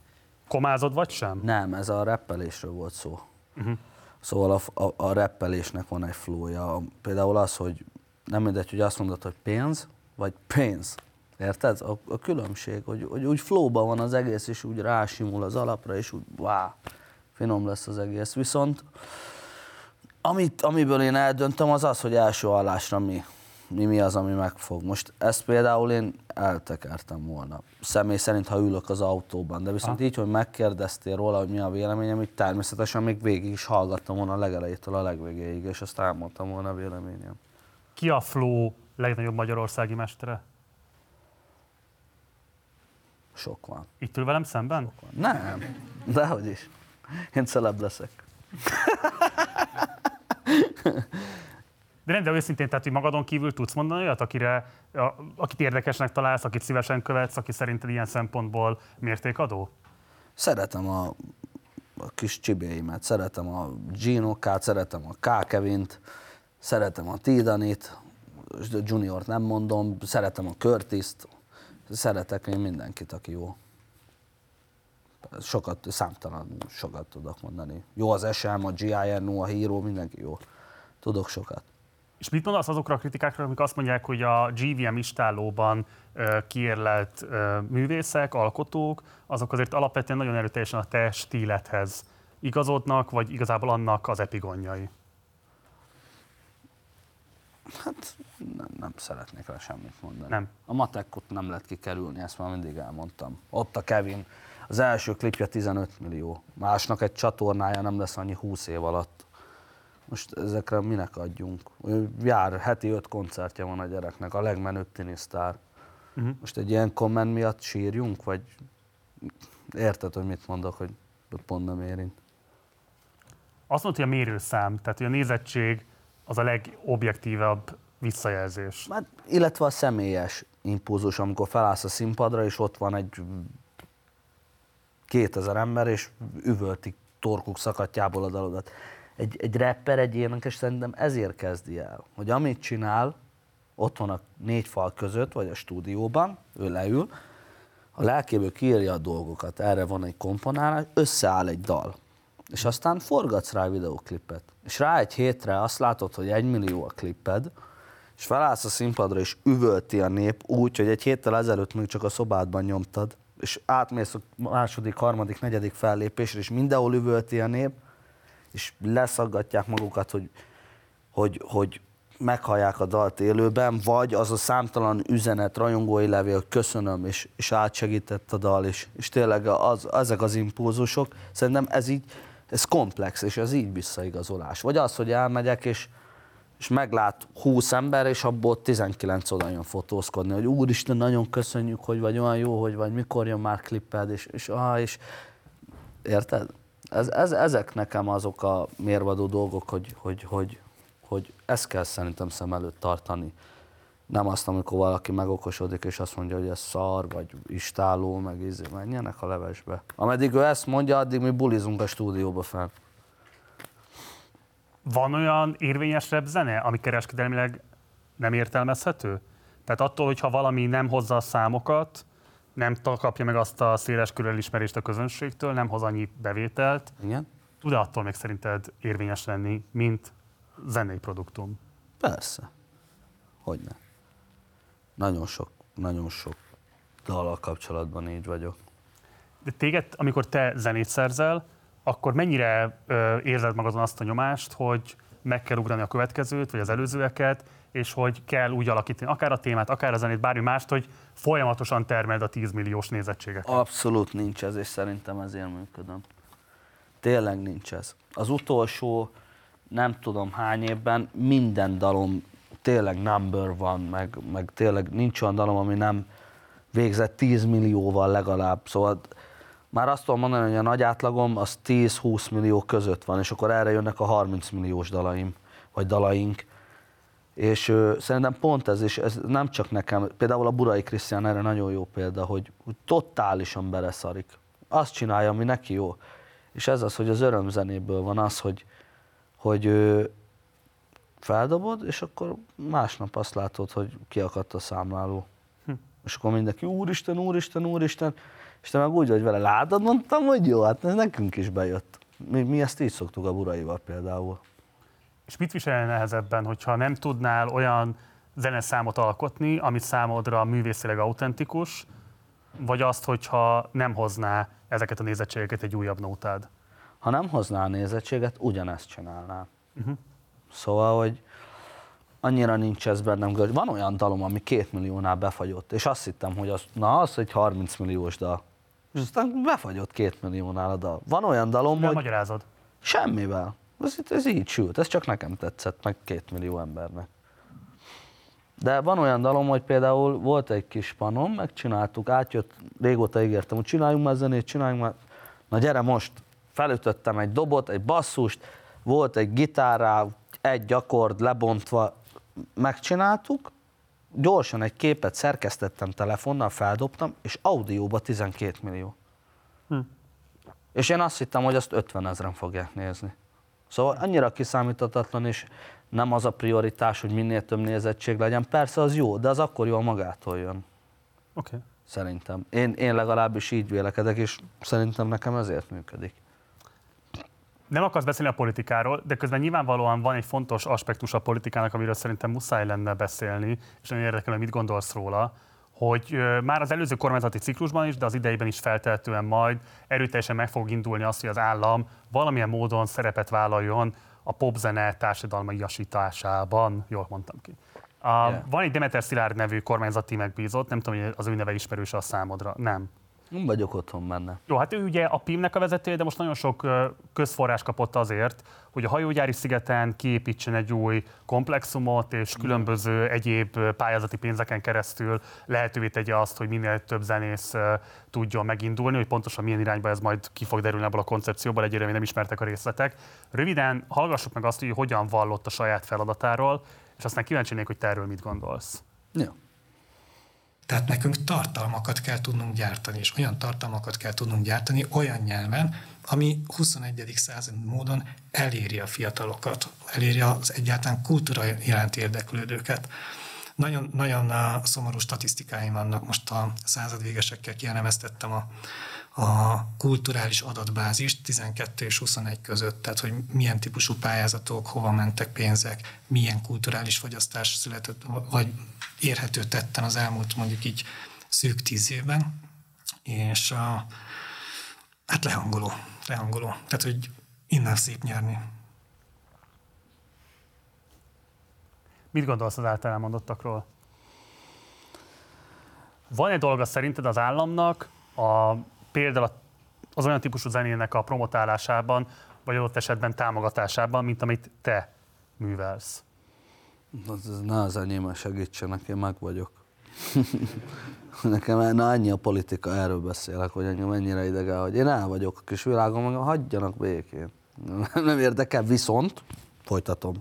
komázod vagy sem? Nem, ez a rappelésről volt szó. Uh-huh. Szóval a, a, a rappelésnek van egy flowja. Például az, hogy nem mindegy, hogy azt mondod, hogy pénz, vagy pénz. Érted? A, a különbség, hogy, hogy úgy flowban van az egész, és úgy rásimul az alapra, és úgy wow, finom lesz az egész. Viszont amit, amiből én eldöntöm, az az, hogy első hallásra mi, mi, mi az, ami megfog. Most ezt például én eltekertem volna. Személy szerint, ha ülök az autóban, de viszont Aha. így, hogy megkérdeztél róla, hogy mi a véleményem, így természetesen még végig is hallgattam volna a legelejétől a legvégéig, és azt elmondtam volna a véleményem. Ki a flow legnagyobb magyarországi mestere? Sok van. Itt ül velem szemben? Nem, dehogy is. Én celeb leszek. De nem, de őszintén, tehát, hogy magadon kívül tudsz mondani olyat, akire, a, akit érdekesnek találsz, akit szívesen követsz, aki szerinted ilyen szempontból mértékadó? Szeretem a, a kis csibéimet, szeretem a Gino-kát, szeretem a K. Kevint, szeretem a Tidanit, Juniort nem mondom, szeretem a Curtis-t, szeretek én mindenkit, aki jó. Sokat, számtalan sokat tudok mondani. Jó az SM, a GINO, a Hero, mindenki jó. Tudok sokat. És mit mondasz azokra a kritikákra, amik azt mondják, hogy a GVM istálóban ö, kiérlelt művészek, alkotók, azok azért alapvetően nagyon erőteljesen a te stílethez igazodnak, vagy igazából annak az epigonjai? Hát nem, nem szeretnék rá semmit mondani. Nem. A matekot nem lehet kikerülni, ezt már mindig elmondtam. Ott a Kevin, az első klipje 15 millió. Másnak egy csatornája nem lesz annyi 20 év alatt. Most ezekre minek adjunk? Jár, heti öt koncertje van a gyereknek, a legmenőbb tinisztár. Uh-huh. Most egy ilyen komment miatt sírjunk, vagy érted, hogy mit mondok, hogy pont nem érint? Azt mondta, hogy a mérőszám, tehát hogy a nézettség az a legobjektívebb visszajelzés. Hát, illetve a személyes impulzus, amikor felállsz a színpadra, és ott van egy 2000 ember, és üvöltik torkuk szakadjából a dalodat. Egy, egy rapper, egy énekes szerintem ezért kezdi el, hogy amit csinál, otthon a négy fal között, vagy a stúdióban, ő leül, a lelkéből kiírja a dolgokat, erre van egy komponálás, összeáll egy dal. És aztán forgatsz rá videóklipet. És rá egy hétre azt látod, hogy egy millió a klipped, és felállsz a színpadra, és üvölti a nép úgy, hogy egy héttel ezelőtt még csak a szobádban nyomtad, és átmész a második, harmadik, negyedik fellépésre, és mindenhol üvölti a nép, és leszaggatják magukat, hogy, hogy, hogy meghallják a dalt élőben, vagy az a számtalan üzenet, rajongói levél, hogy köszönöm, és, és átsegített a dal, és, és tényleg az, ezek az impulzusok, szerintem ez így, ez komplex, és ez így visszaigazolás. Vagy az, hogy elmegyek, és, és meglát 20 ember, és abból 19 oda jön fotózkodni, hogy úristen, nagyon köszönjük, hogy vagy olyan jó, hogy vagy, mikor jön már klipped, és, és, ah, és érted? Ez, ez, ezek nekem azok a mérvadó dolgok, hogy, hogy, hogy, hogy ezt kell szerintem szem előtt tartani. Nem azt, amikor valaki megokosodik, és azt mondja, hogy ez szar, vagy istáló, meg izé, menjenek a levesbe. Ameddig ő ezt mondja, addig mi bulizunk a stúdióba fel. Van olyan érvényes rap zene, ami kereskedelmileg nem értelmezhető? Tehát attól, hogyha valami nem hozza a számokat, nem kapja meg azt a széles elismerést a közönségtől, nem hoz annyi bevételt, Igen. tud-e attól még szerinted érvényes lenni, mint zenei produktum? Persze. Hogyne. Nagyon sok, nagyon sok dallal kapcsolatban így vagyok. De téged, amikor te zenét szerzel, akkor mennyire ö, érzed magadon azt a nyomást, hogy meg kell ugrani a következőt, vagy az előzőeket, és hogy kell úgy alakítani akár a témát, akár a zenét, bármi mást, hogy folyamatosan termeld a 10 milliós nézettségeket. Abszolút nincs ez, és szerintem ezért működöm. Tényleg nincs ez. Az utolsó nem tudom hány évben minden dalom tényleg number van, meg, meg tényleg nincs olyan dalom, ami nem végzett 10 millióval legalább. Szóval már azt tudom mondani, hogy a nagy átlagom az 10-20 millió között van, és akkor erre jönnek a 30 milliós dalaim, vagy dalaink. És ö, szerintem pont ez, és ez nem csak nekem, például a Burai Krisztián erre nagyon jó példa, hogy, hogy totálisan beleszarik. Azt csinálja, ami neki jó. És ez az, hogy az örömzenéből van az, hogy, hogy ö, feldobod, és akkor másnap azt látod, hogy kiakadt a számláló. Hm. És akkor mindenki, úristen, úristen, úristen, és te meg úgy vagy vele, látod, mondtam, hogy jó, hát ez nekünk is bejött. Mi, mi ezt így szoktuk a buraival például. És mit visel nehezebben, hogyha nem tudnál olyan zeneszámot alkotni, ami számodra művészileg autentikus, vagy azt, hogyha nem hozná ezeket a nézettségeket egy újabb nótád? Ha nem hozná a nézettséget, ugyanezt csinálná. Uh-huh. Szóval, hogy annyira nincs ez bennem, van olyan dalom, ami két milliónál befagyott, és azt hittem, hogy az, na az egy 30 milliós dal. És aztán befagyott két milliónál a dal. Van olyan dalom, Mivel hogy magyarázod? semmivel. Ez, ez így sült, ez csak nekem tetszett, meg két millió embernek. De van olyan dalom, hogy például volt egy kis panom, megcsináltuk, átjött, régóta ígértem, hogy csináljunk már zenét, csináljunk már. Na gyere most, felütöttem egy dobot, egy basszust, volt egy gitárrá, egy akkord lebontva, megcsináltuk, gyorsan egy képet szerkesztettem telefonnal, feldobtam, és audióba 12 millió. Hm. És én azt hittem, hogy azt 50 ezeren fogják nézni. Szóval annyira kiszámíthatatlan, és nem az a prioritás, hogy minél több nézettség legyen. Persze az jó, de az akkor jó magától jön. Oké. Okay. Szerintem. Én, én legalábbis így vélekedek, és szerintem nekem ezért működik. Nem akarsz beszélni a politikáról, de közben nyilvánvalóan van egy fontos aspektus a politikának, amiről szerintem muszáj lenne beszélni, és nagyon érdekel, hogy mit gondolsz róla, hogy már az előző kormányzati ciklusban is, de az idejében is feltehetően majd erőteljesen meg fog indulni azt, hogy az állam valamilyen módon szerepet vállaljon a popzene társadalmaiasításában, jól mondtam ki. A, yeah. Van egy Demeter Szilárd nevű kormányzati megbízott, nem tudom, hogy az ő neve ismerős a számodra. Nem. Nem vagyok otthon benne. Jó, hát ő ugye a PIM-nek a vezetője, de most nagyon sok közforrás kapott azért, hogy a hajógyári szigeten kiépítsen egy új komplexumot, és különböző egyéb pályázati pénzeken keresztül lehetővé tegye azt, hogy minél több zenész tudjon megindulni, hogy pontosan milyen irányba ez majd ki fog derülni ebből a koncepcióból, egyre még nem ismertek a részletek. Röviden hallgassuk meg azt, hogy hogyan vallott a saját feladatáról, és aztán kíváncsi lennék, hogy te erről mit gondolsz. Jó. Tehát nekünk tartalmakat kell tudnunk gyártani, és olyan tartalmakat kell tudnunk gyártani olyan nyelven, ami 21. század módon eléri a fiatalokat, eléri az egyáltalán kultúra iránt érdeklődőket. Nagyon, nagyon szomorú statisztikáim vannak. Most a századvégesekkel kielemeztettem a, a kulturális adatbázist 12 és 21 között, tehát hogy milyen típusú pályázatok, hova mentek pénzek, milyen kulturális fogyasztás született, vagy érhető tetten az elmúlt mondjuk így szűk tíz évben, és uh, hát lehangoló, lehangoló. Tehát, hogy innen szép nyerni. Mit gondolsz az által elmondottakról? Van egy dolga szerinted az államnak a, például az olyan típusú zenének a promotálásában, vagy adott esetben támogatásában, mint amit te művelsz? Az, az ne az enyém, segítsenek, én meg vagyok. (laughs) Nekem na, annyi a politika, erről beszélek, hogy engem mennyire idege, hogy én el vagyok a kis világom, meg hagyjanak békén. (laughs) Nem érdekel, viszont folytatom.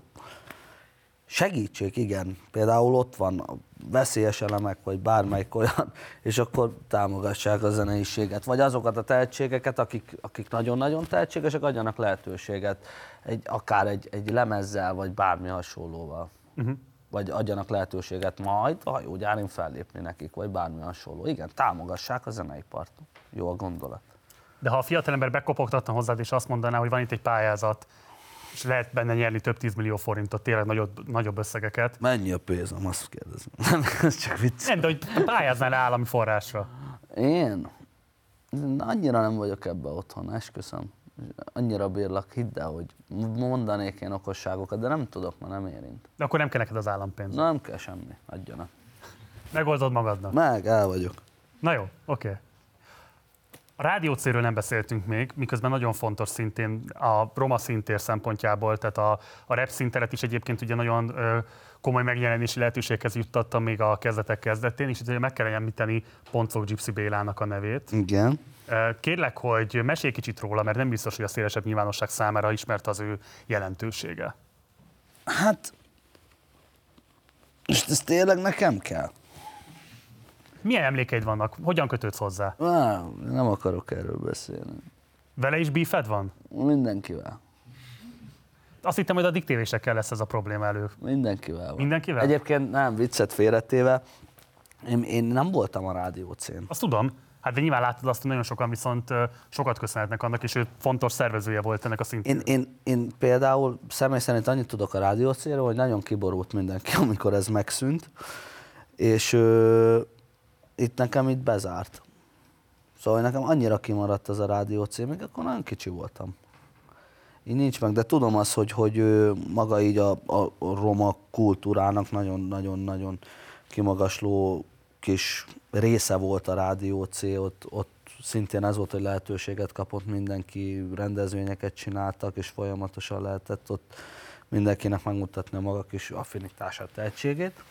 Segítség, igen. Például ott van veszélyes elemek, vagy bármelyik olyan, és akkor támogassák a zeneiséget. Vagy azokat a tehetségeket, akik, akik nagyon-nagyon tehetségesek, adjanak lehetőséget. Egy, akár egy, egy lemezzel, vagy bármi hasonlóval. Uh-huh. Vagy adjanak lehetőséget majd a hajógyárin fellépni nekik, vagy bármi hasonló. Igen, támogassák a zeneipart. Jó a gondolat. De ha a fiatalember bekopogtatna hozzád, és azt mondaná, hogy van itt egy pályázat, és lehet benne nyerni több 10 millió forintot, tényleg nagyobb, nagyobb összegeket. Mennyi a pénzem, azt kérdezem. (laughs) Ez csak vicc. Nem, de hogy pályáznál állami forrásra. Én? Annyira nem vagyok ebbe otthon, esküszöm. Annyira bírlak, hidd el, hogy mondanék én okosságokat, de nem tudok, mert nem érint. De akkor nem kell neked az állampénz. Nem kell semmi, adjanak. Megoldod magadnak. Meg, el vagyok. Na jó, oké. Okay. A rádiócéről nem beszéltünk még, miközben nagyon fontos szintén a roma szintér szempontjából, tehát a, a rap szinteret is egyébként ugye nagyon ö, komoly megjelenési lehetőséghez juttattam még a kezdetek kezdetén, és ugye meg kell említeni Pontfog Gypsy Bélának a nevét. Igen. Kérlek, hogy mesélj kicsit róla, mert nem biztos, hogy a szélesebb nyilvánosság számára ismert az ő jelentősége. Hát, és ez tényleg nekem kell? Milyen emlékeid vannak? Hogyan kötődsz hozzá? Á, nem akarok erről beszélni. Vele is bífed van? Mindenkivel. Azt hittem, hogy a diktévésekkel lesz ez a probléma elő. Mindenkivel van. Mindenkivel? Egyébként nem, viccet félretéve, én, én nem voltam a rádiócén. Azt tudom. Hát de nyilván láttad azt, hogy nagyon sokan viszont sokat köszönhetnek annak, és ő fontos szervezője volt ennek a szintén. Én, én, én például személy szerint annyit tudok a rádiócéről, hogy nagyon kiborult mindenki, (laughs) amikor ez megszűnt, és ö, itt nekem itt bezárt. Szóval nekem annyira kimaradt az a rádiócé, még akkor nagyon kicsi voltam. Így nincs meg, de tudom azt, hogy, hogy maga így a, a roma kultúrának nagyon-nagyon-nagyon kimagasló kis része volt a Rádió C, ott, ott szintén ez volt, hogy lehetőséget kapott mindenki, rendezvényeket csináltak, és folyamatosan lehetett ott mindenkinek megmutatni a maga kis affinitását, tehetségét.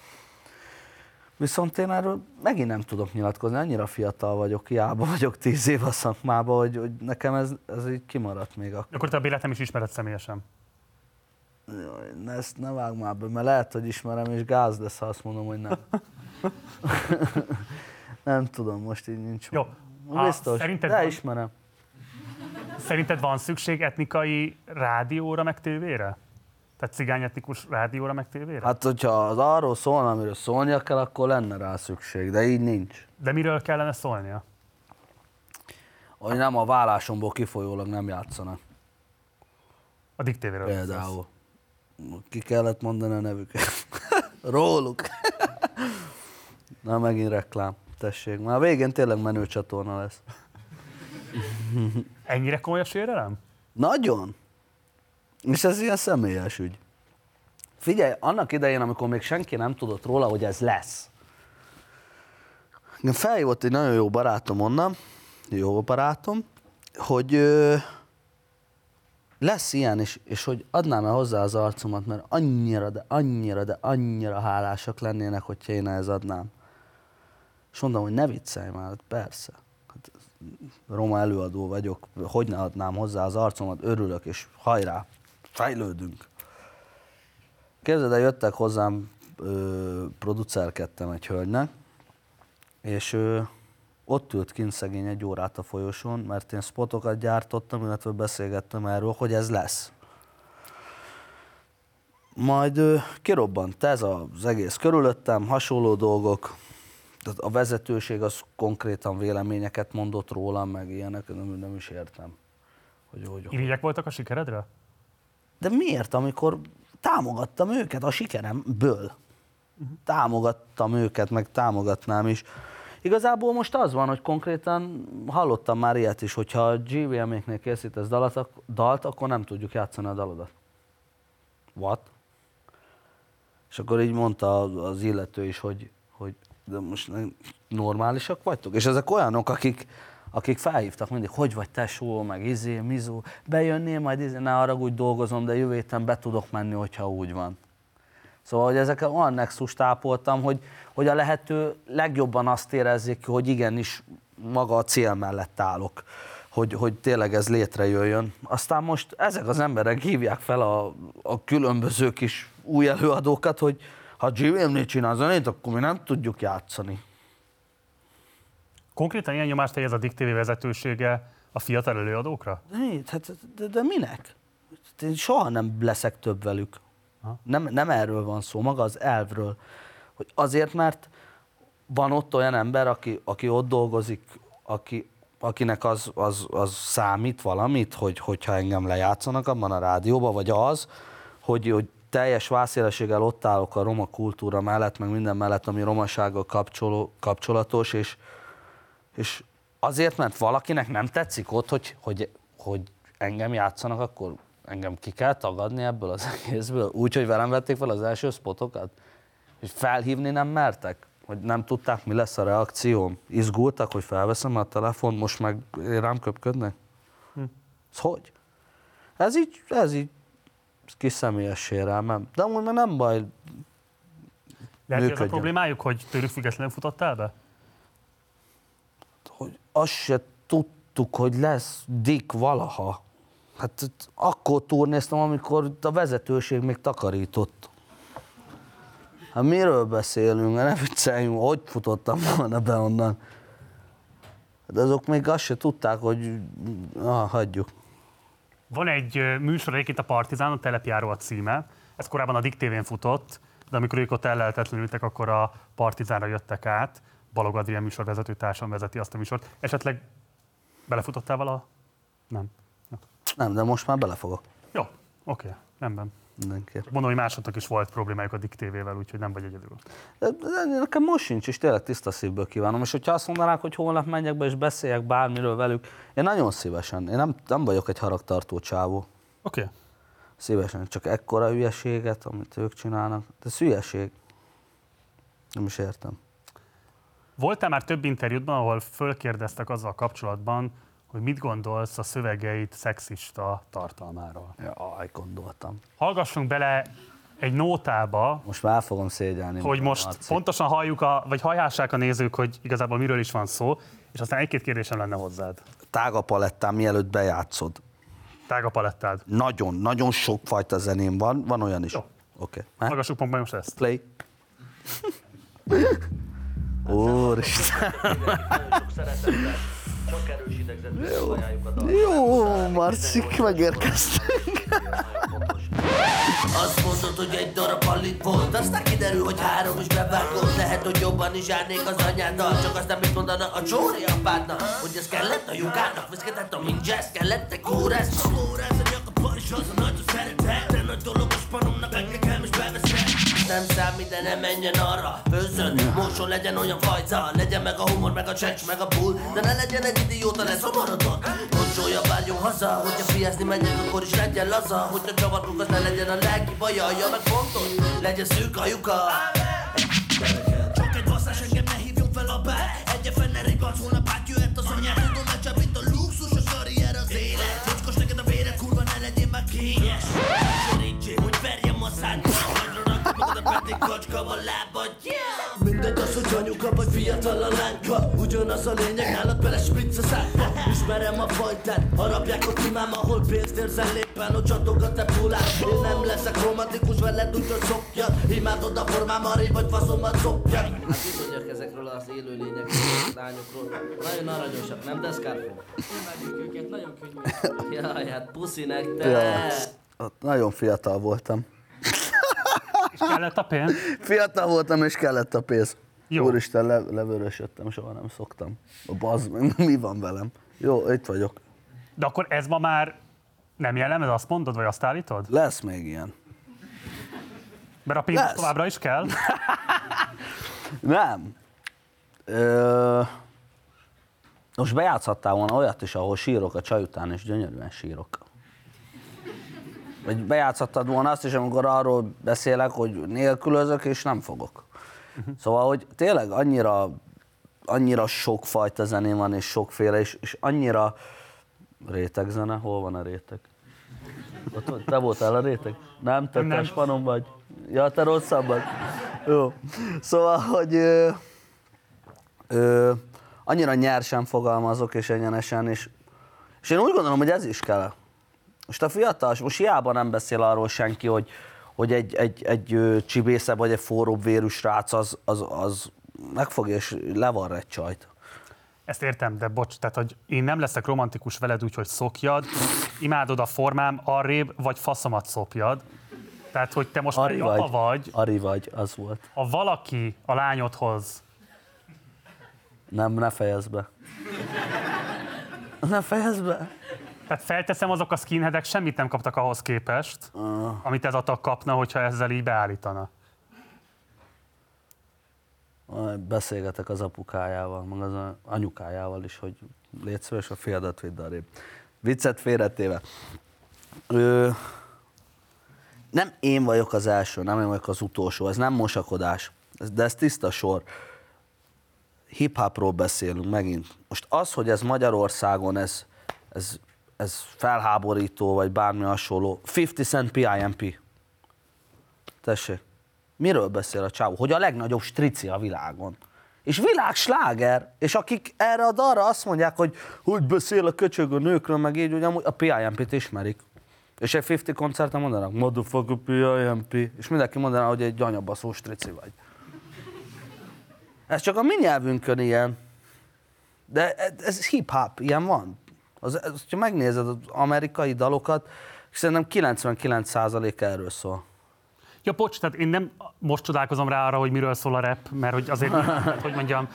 Viszont én erről megint nem tudok nyilatkozni, annyira fiatal vagyok, hiába vagyok tíz év a szakmában, hogy, hogy nekem ez, ez így kimaradt még akkor. Akkor te a Bélát nem is ismered személyesen? Jaj, ne, ezt ne vág már be, mert lehet, hogy ismerem, és gáz lesz, ha azt mondom, hogy nem. (laughs) nem tudom, most így nincs. Jó. Biztos, szerinted de van, ismerem. Szerinted van szükség etnikai rádióra, meg tévére? Tehát cigányetnikus rádióra, meg tévére? Hát, hogyha az arról szólna, amiről szólnia kell, akkor lenne rá szükség, de így nincs. De miről kellene szólnia? Hogy nem a vállásomból kifolyólag nem játszanak. A diktévéről. Például. Ki kellett mondani a nevüket. (laughs) Róluk. (laughs) Na, megint reklám. Tessék, már a végén tényleg menő csatorna lesz. Ennyire komoly a sérelem? Nagyon. És ez ilyen személyes ügy. Figyelj, annak idején, amikor még senki nem tudott róla, hogy ez lesz. Feljött egy nagyon jó barátom onnan, jó barátom, hogy ö, lesz ilyen, és, és hogy adnám-e hozzá az arcomat, mert annyira, de annyira, de annyira hálásak lennének, hogyha én ez adnám. És mondom, hogy ne viccelj már, hát persze. Hát, roma előadó vagyok, hogy ne adnám hozzá az arcomat, örülök, és hajrá, fejlődünk. Képzeld el, jöttek hozzám, ö, producerkedtem egy hölgynek, és ö, ott ült kint szegény egy órát a folyosón, mert én spotokat gyártottam, illetve beszélgettem erről, hogy ez lesz. majd ö, kirobbant ez az egész körülöttem, hasonló dolgok, tehát a vezetőség az konkrétan véleményeket mondott rólam, meg ilyenek, nem, nem is értem. Hogy, hogy, Irigyek voltak a sikeredre? De miért, amikor támogattam őket a sikeremből? Támogattam őket, meg támogatnám is. Igazából most az van, hogy konkrétan hallottam már ilyet is, hogyha a GVM-éknél készítesz dalat, dalt, akkor nem tudjuk játszani a dalodat. What? És akkor így mondta az- illető is, hogy, hogy de most normálisak vagytok? És ezek olyanok, akik, akik felhívtak mindig, hogy vagy tesó, meg izé, mizó, bejönnél, majd izé, ne arra úgy dolgozom, de jövő héten be tudok menni, hogyha úgy van. Szóval, hogy ezeket olyan nexust tápoltam, hogy, hogy a lehető legjobban azt érezzék, hogy igenis maga a cél mellett állok, hogy, hogy tényleg ez létrejöjjön. Aztán most ezek az emberek hívják fel a, a különböző kis új előadókat, hogy ha GVM-nél csinál zenét, akkor mi nem tudjuk játszani. Konkrétan ilyen nyomást helyez a Dick TV vezetősége a fiatal előadókra? Hát, de, de minek? Én soha nem leszek több velük. Nem, nem erről van szó, maga az elvről. Hogy azért, mert van ott olyan ember, aki, aki ott dolgozik, aki, akinek az, az, az számít valamit, hogy, hogyha engem lejátszanak abban a rádióban, vagy az, hogy, hogy teljes vászélességgel ott állok a roma kultúra mellett, meg minden mellett, ami romasággal kapcsoló, kapcsolatos, és, és azért, mert valakinek nem tetszik ott, hogy, hogy, hogy engem játszanak, akkor engem ki kell tagadni ebből az (laughs) egészből. Úgy, hogy velem vették fel az első spotokat? És felhívni nem mertek? Hogy nem tudták, mi lesz a reakcióm? Izgultak, hogy felveszem a telefon, most meg rám köpködnek? Hm. Ez hogy? Ez így, ez így kis személyes sérelmem. De amúgy meg nem baj. Hogy ez a problémájuk, hogy tőlük függetlenül futottál be? Azt se tudtuk, hogy lesz Dick valaha. Hát akkor turnéztem, amikor a vezetőség még takarított. Hát miről beszélünk? Ne vicceljünk, hogy futottam volna be onnan. De azok még azt se tudták, hogy ah, hagyjuk. Van egy műsor egyébként a Partizán, a Telepjáró a címe. Ez korábban a TV-n futott, de amikor ők ott ellehetetlenültek, akkor a Partizánra jöttek át. Balog Adrián műsorvezető társam vezeti azt a műsort. Esetleg belefutottál vala? Nem. Nem, de most már belefogok. Jó, oké, rendben. Mindenképp. Mondom, hogy másoknak is volt problémájuk a Dick TV-vel, úgyhogy nem vagy egyedül. De, de nekem most sincs, és tényleg tiszta szívből kívánom. És hogyha azt mondanák, hogy holnap menjek be és beszéljek bármiről velük, én nagyon szívesen. Én nem, nem vagyok egy haragtartó csávó. Oké. Okay. Szívesen. Csak ekkora hülyeséget, amit ők csinálnak. De ez hülyeség. Nem is értem. Voltál már több interjútban, ahol fölkérdeztek azzal kapcsolatban, hogy mit gondolsz a szövegeit szexista tartalmáról. Jaj, gondoltam. Hallgassunk bele egy nótába, Most már fogom szégyelni. hogy most Marci. pontosan halljuk, a, vagy hallhassák a nézők, hogy igazából miről is van szó, és aztán egy-két kérdésem lenne hozzád. Tága palettán mielőtt bejátszod. Tága palettád. Nagyon, nagyon sok fajta zeném van, van olyan is. Oké. Okay. Hallgassuk meg most ezt. Play. Úristen. A dalt. Jó, Marcik, megérkeztünk. Azt mondod, hogy egy darab palit volt Aztán kiderül, hogy három is bevágott Lehet, hogy jobban is járnék az anyáddal Csak aztán mit mondana a Csóri apádnak Hogy ez kellett a lyukának Viszketett a mint jazz Kellett egy kórász A kórász a nyakapar és az a nagy szeretet De nagy dolog a spanomnak beveszed nem számít, de ne menjen arra. Főzzön, moson legyen olyan fajta. Legyen meg a humor, meg a csecs, meg a bull. De ne legyen egy idióta, leszomorodott Moncsolja, várjon haza Hogyha fiázni megyek, akkor is legyen laza. Hogyha csavarunk, az ne legyen a lelki baja Ja, meg fontos, legyen szűk a lyuka. Csak egy basszás, engem ne hívjon fel a bár Egye fenne ripac, holnap fiatal a lányka Ugyanaz a lényeg, nálad bele spritz a szákba Ismerem a fajtát, harapják a imám Ahol pénzt érzel éppen, hogy csatog a te pulát Én nem leszek romantikus veled, úgyhogy szokjad Imádod a formám, arrébb vagy faszomat szokjad Hát bizonyos ezekről az élő lényekről, lányokról. Nagyon aranyosak, nem de Scarfo? Imádjuk őket, nagyon könnyű. Jaj, hát puszi nektek. Ja, ott nagyon fiatal voltam. És kellett a pénz? Fiatal voltam, és kellett a pénz. Jó. Úristen, le, levörösödtem, soha nem szoktam. A bazd, mi van velem? Jó, itt vagyok. De akkor ez ma már nem jellemez, azt mondod, vagy azt állítod? Lesz még ilyen. Mert a pénz Lesz. továbbra is kell? (laughs) Nem. Ö, most bejátszhattál volna olyat is, ahol sírok a csaj után, és gyönyörűen sírok. Vagy bejátszhattad volna azt is, amikor arról beszélek, hogy nélkülözök, és nem fogok. Szóval, hogy tényleg annyira, annyira sokfajta zené van, és sokféle, és, és annyira rétegzene, hol van a réteg? Ott, te voltál a réteg? Nem, te Nem. tespanom vagy. Ja, te rosszabb vagy. Jó. Szóval, hogy ö, ö, annyira nyersen fogalmazok, és egyenesen, és, és én úgy gondolom, hogy ez is kell. Most a fiatal, most hiába nem beszél arról senki, hogy, hogy egy, egy, egy ö, csibészebb vagy egy forróbb vérű srác az, az, az megfogja és levar egy csajt. Ezt értem, de bocs, tehát hogy én nem leszek romantikus veled úgy, hogy szokjad, imádod a formám, arrébb, vagy faszomat szopjad. Tehát, hogy te most Ari egy apa vagy, vagy, Ari vagy, az volt. ha valaki a lányodhoz Nem, ne fejezd be. Ne fejezd be. Tehát felteszem, azok a skinheadek semmit nem kaptak ahhoz képest, Ah. amit ez a tag kapna, hogyha ezzel így beállítana. Beszélgetek az apukájával, meg az anyukájával is, hogy légy szíves, a fiadat vidd arrébb. Viccet félretéve. Ö, nem én vagyok az első, nem én vagyok az utolsó, ez nem mosakodás, de ez tiszta sor. Hip-hopról beszélünk megint. Most az, hogy ez Magyarországon, ez, ez, ez felháborító, vagy bármi hasonló. 50 Cent PIMP. Tessék. Miről beszél a csávó? Hogy a legnagyobb strici a világon. És világsláger. És akik erre a dalra azt mondják, hogy hogy beszél a köcsög a nőkről, meg így, hogy amúgy a PIMP-t ismerik. És egy 50 koncerten mondanak, motherfucker PIMP, és mindenki mondaná, hogy egy anyabaszó strici vagy. Ez csak a mi nyelvünkön ilyen. De ez hip-hop, ilyen van. Az, ez, ha megnézed az amerikai dalokat, szerintem 99% erről szól. Ja, bocs, tehát én nem most csodálkozom rá arra, hogy miről szól a rap, mert hogy azért, (laughs) tehát, hogy mondjam,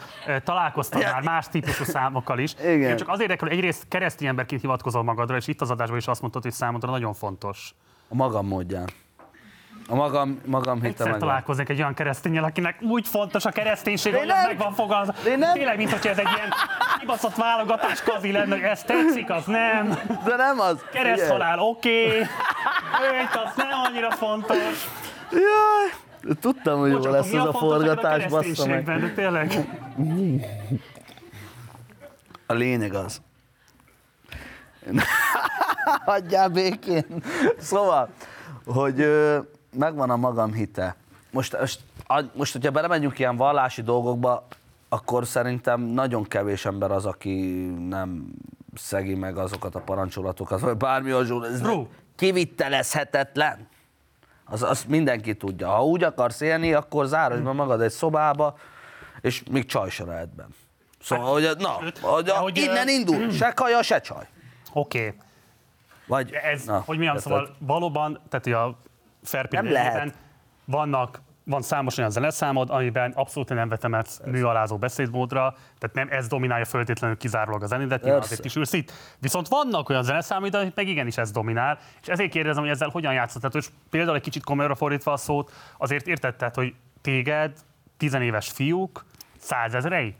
találkoztam már más típusú számokkal is. Igen. Én csak azért érdekel, hogy egyrészt keresztény emberként hivatkozol magadra, és itt az adásban is azt mondtad, hogy számodra nagyon fontos. A magam módján. A magam, magam hitte Egyszer meg. találkoznék egy olyan keresztényel, akinek úgy fontos a kereszténység, Én hogy meg van fogalmazva. Én nem- Tényleg, mint hogy ez egy ilyen kibaszott válogatás kazi lenne, hogy ez tetszik, az nem. De nem az. Kereszthalál, oké. Őt, az nem annyira fontos. Jaj, tudtam, hogy jó lesz ez a a forgatás, bassza meg. de tényleg. A lényeg az. (laughs) Hagyjál békén. Szóval, hogy ö, megvan a magam hite. Most, most, a- most, hogyha belemegyünk ilyen vallási dolgokba, akkor szerintem nagyon kevés ember az, aki nem szegi meg azokat a parancsolatokat, vagy bármi hasonló. Ez Bro. kivitelezhetetlen. Az, azt mindenki tudja. Ha úgy akarsz élni, akkor zárod be magad egy szobába, és még csaj se lehet benne. Szóval, hogy, na, hogy, de hogy, innen indul, se kaja, se csaj. Oké. Vagy, Ez, na, hogy mondjam, érted? szóval valóban, tehát a Fairplay vannak van számos olyan zeneszámod, amiben abszolút nem vetemetsz nőalázó beszédmódra, tehát nem ez dominálja föltétlenül kizárólag a zenédet, nyilván azért is ülsz itt. Viszont vannak olyan zeneszámid, amit meg igenis ez dominál, és ezért kérdezem, hogy ezzel hogyan játszott. Tehát, hogy például egy kicsit komolyra fordítva a szót, azért értetted, hogy téged, tizenéves fiúk, százezrei,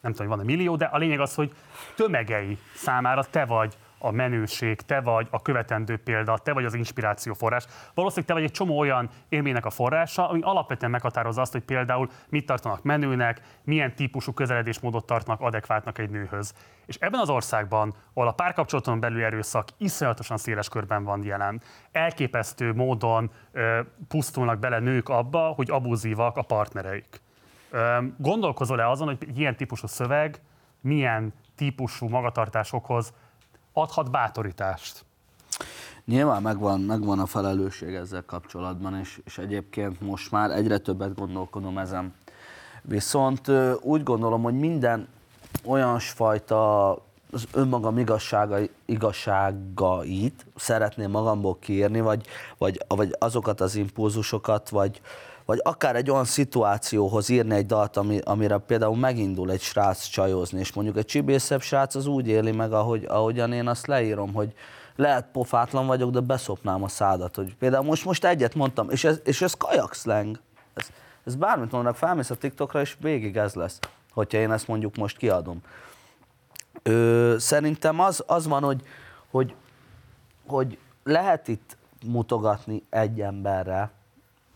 nem tudom, hogy van-e millió, de a lényeg az, hogy tömegei számára te vagy a menőség, te vagy a követendő példa, te vagy az inspiráció forrás. Valószínűleg te vagy egy csomó olyan élménynek a forrása, ami alapvetően meghatározza azt, hogy például mit tartanak menőnek, milyen típusú közeledésmódot tartanak adekvátnak egy nőhöz. És ebben az országban, ahol a párkapcsolaton belül erőszak iszonyatosan széles körben van jelen, elképesztő módon ö, pusztulnak bele nők abba, hogy abuzívak a partnereik. Ö, Gondolkozol-e azon, hogy ilyen típusú szöveg milyen típusú magatartásokhoz adhat bátorítást? Nyilván megvan, megvan a felelősség ezzel kapcsolatban, és, és egyébként most már egyre többet gondolkodom ezen. Viszont úgy gondolom, hogy minden olyan fajta az önmagam igazságai, igazságait szeretném magamból kiírni, vagy, vagy, vagy azokat az impulzusokat, vagy, vagy akár egy olyan szituációhoz írni egy dalt, ami, amire például megindul egy srác csajozni, és mondjuk egy csibészebb srác az úgy éli meg, ahogy, ahogyan én azt leírom, hogy lehet pofátlan vagyok, de beszopnám a szádat. Hogy például most, most egyet mondtam, és ez, és ez kajak slang. Ez, ez bármit mondanak, felmész a TikTokra, és végig ez lesz, hogyha én ezt mondjuk most kiadom. Ö, szerintem az, az van, hogy, hogy, hogy lehet itt mutogatni egy emberre,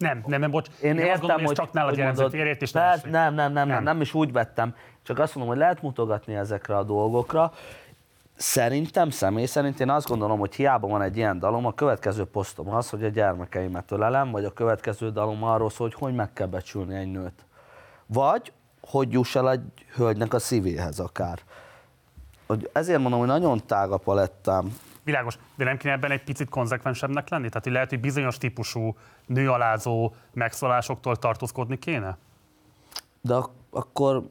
Nem, nem, nem, bocs. én azt értem, gondolom, hogy, csak nálad mondod, férjét, és lehet, nem, nem, nem, nem, nem, Nem. nem, is úgy vettem. Csak azt mondom, hogy lehet mutogatni ezekre a dolgokra. Szerintem, személy szerint én azt gondolom, hogy hiába van egy ilyen dalom, a következő posztom az, hogy a gyermekeimet ölelem, vagy a következő dalom arról szól, hogy hogy meg kell becsülni egy nőt. Vagy, hogy juss el egy hölgynek a szívéhez akár. Hogy ezért mondom, hogy nagyon tág a palettám. Világos, de nem kéne ebben egy picit konzekvensebbnek lenni? Tehát, hogy lehet, hogy bizonyos típusú nőalázó megszólásoktól tartózkodni kéne? De ak- akkor,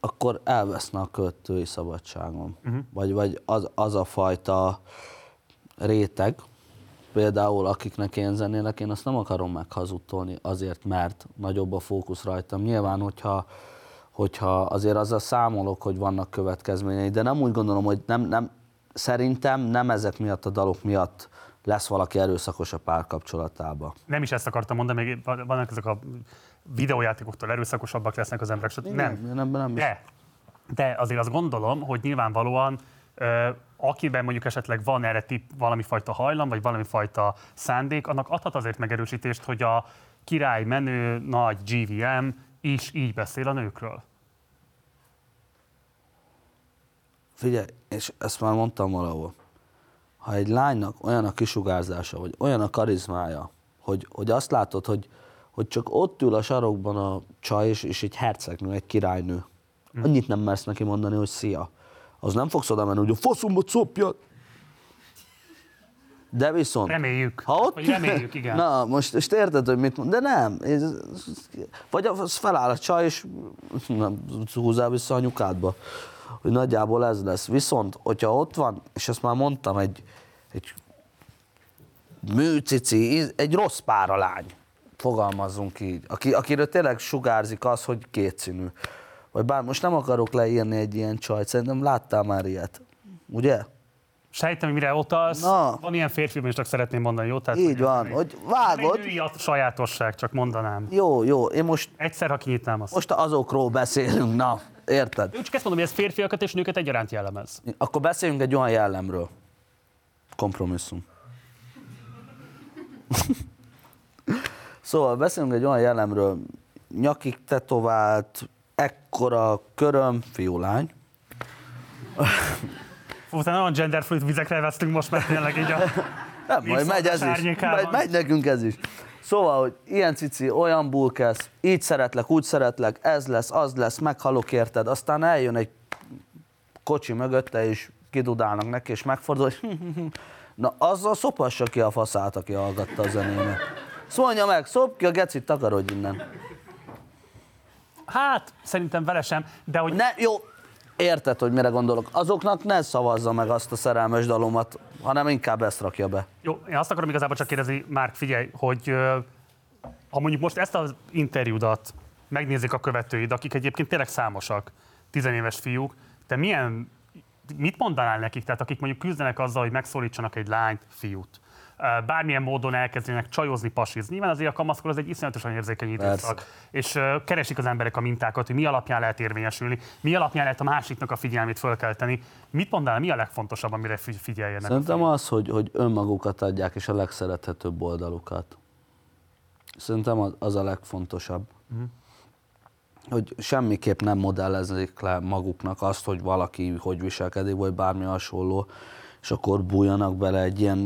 akkor elveszne a költői szabadságom. Mhm. Vagy, vagy az, az a fajta réteg, például akiknek én zenélek, én azt nem akarom meghazudtolni azért, mert nagyobb a fókusz rajtam. Nyilván, hogyha, hogyha azért azzal számolok, hogy vannak következményei, de nem úgy gondolom, hogy nem, nem, szerintem nem ezek miatt a dalok miatt lesz valaki erőszakos a párkapcsolatába. Nem is ezt akartam mondani, még vannak ezek a videójátékoktól erőszakosabbak lesznek az emberek, stb. Nem, Nem, nem, nem. De, de azért azt gondolom, hogy nyilvánvalóan ö, akiben mondjuk esetleg van erre tip, valami fajta hajlam, vagy valami fajta szándék, annak adhat azért megerősítést, hogy a király menő nagy GVM is így beszél a nőkről. Figyelj, és ezt már mondtam valahol. Ha egy lánynak olyan a kisugárzása, vagy olyan a karizmája, hogy, hogy azt látod, hogy, hogy csak ott ül a sarokban a csaj, és, és egy hercegnő, egy királynő. Annyit nem mersz neki mondani, hogy szia. Az nem fogsz oda menni, hogy a faszomba copjad. De viszont... Reméljük. Ha ott... Vagy reméljük, igen. Na, most, most érted, hogy mit mond? De nem. Ez, vagy az feláll a csaj, és nem, húzzál vissza a nyukádba. Hogy nagyjából ez lesz. Viszont, hogyha ott van, és ezt már mondtam, egy, egy műcici, egy rossz pára lány, fogalmazzunk így, aki, akiről tényleg sugárzik az, hogy kétszínű. Vagy bár most nem akarok leírni egy ilyen csajt, szerintem láttál már ilyet. Ugye? Sejtem, hogy mire utalsz. Na. Van ilyen férfi, és csak szeretném mondani, jó? Tehát, Így van, hogy vágod. női a sajátosság, csak mondanám. Jó, jó, én most, Egyszer, ha kinyitnám azt. most azokról beszélünk, na, érted? Csak ezt mondom, hogy ez férfiakat és nőket egyaránt jellemez. Akkor beszéljünk egy olyan jellemről. Kompromisszum. (laughs) szóval beszélünk egy olyan jellemről, nyakig tetovált, ekkora köröm, fiúlány. Te nagyon genderfluid vizekre vesztünk most, mert tényleg így a... (laughs) Nem, majd megy ez is. Majd megy nekünk ez is. Szóval, hogy ilyen cici, olyan bulkesz, így szeretlek, úgy szeretlek, ez lesz, az lesz, meghalok érted, aztán eljön egy kocsi mögötte, és kidudálnak neki, és megfordul, hogy (laughs) na azzal szopassa ki a faszát, aki hallgatta a zenémet. Szólja meg, szop ki a gecit, takarodj innen. Hát, szerintem vele sem, de hogy... Ne, jó, érted, hogy mire gondolok. Azoknak ne szavazza meg azt a szerelmes dalomat, hanem inkább ezt rakja be. Jó, én azt akarom igazából csak kérdezni, Márk, figyelj, hogy ha mondjuk most ezt az interjúdat megnézik a követőid, akik egyébként tényleg számosak, tizenéves fiúk, te milyen, mit mondanál nekik, tehát akik mondjuk küzdenek azzal, hogy megszólítsanak egy lányt, fiút? Bármilyen módon elkezdenek csajozni, pasizni. Nyilván azért a kamaszkor az egy iszonyatosan érzékeny időszak. És ö, keresik az emberek a mintákat, hogy mi alapján lehet érvényesülni, mi alapján lehet a másiknak a figyelmét fölkelteni. Mit mondanál, mi a legfontosabb, amire figy- figyeljenek? Szerintem az, hogy, hogy önmagukat adják, és a legszerethetőbb oldalukat. Szerintem az, az a legfontosabb. Mhm. Hogy semmiképp nem modellezik le maguknak azt, hogy valaki hogy viselkedik, vagy bármi hasonló, és akkor bújjanak bele egy ilyen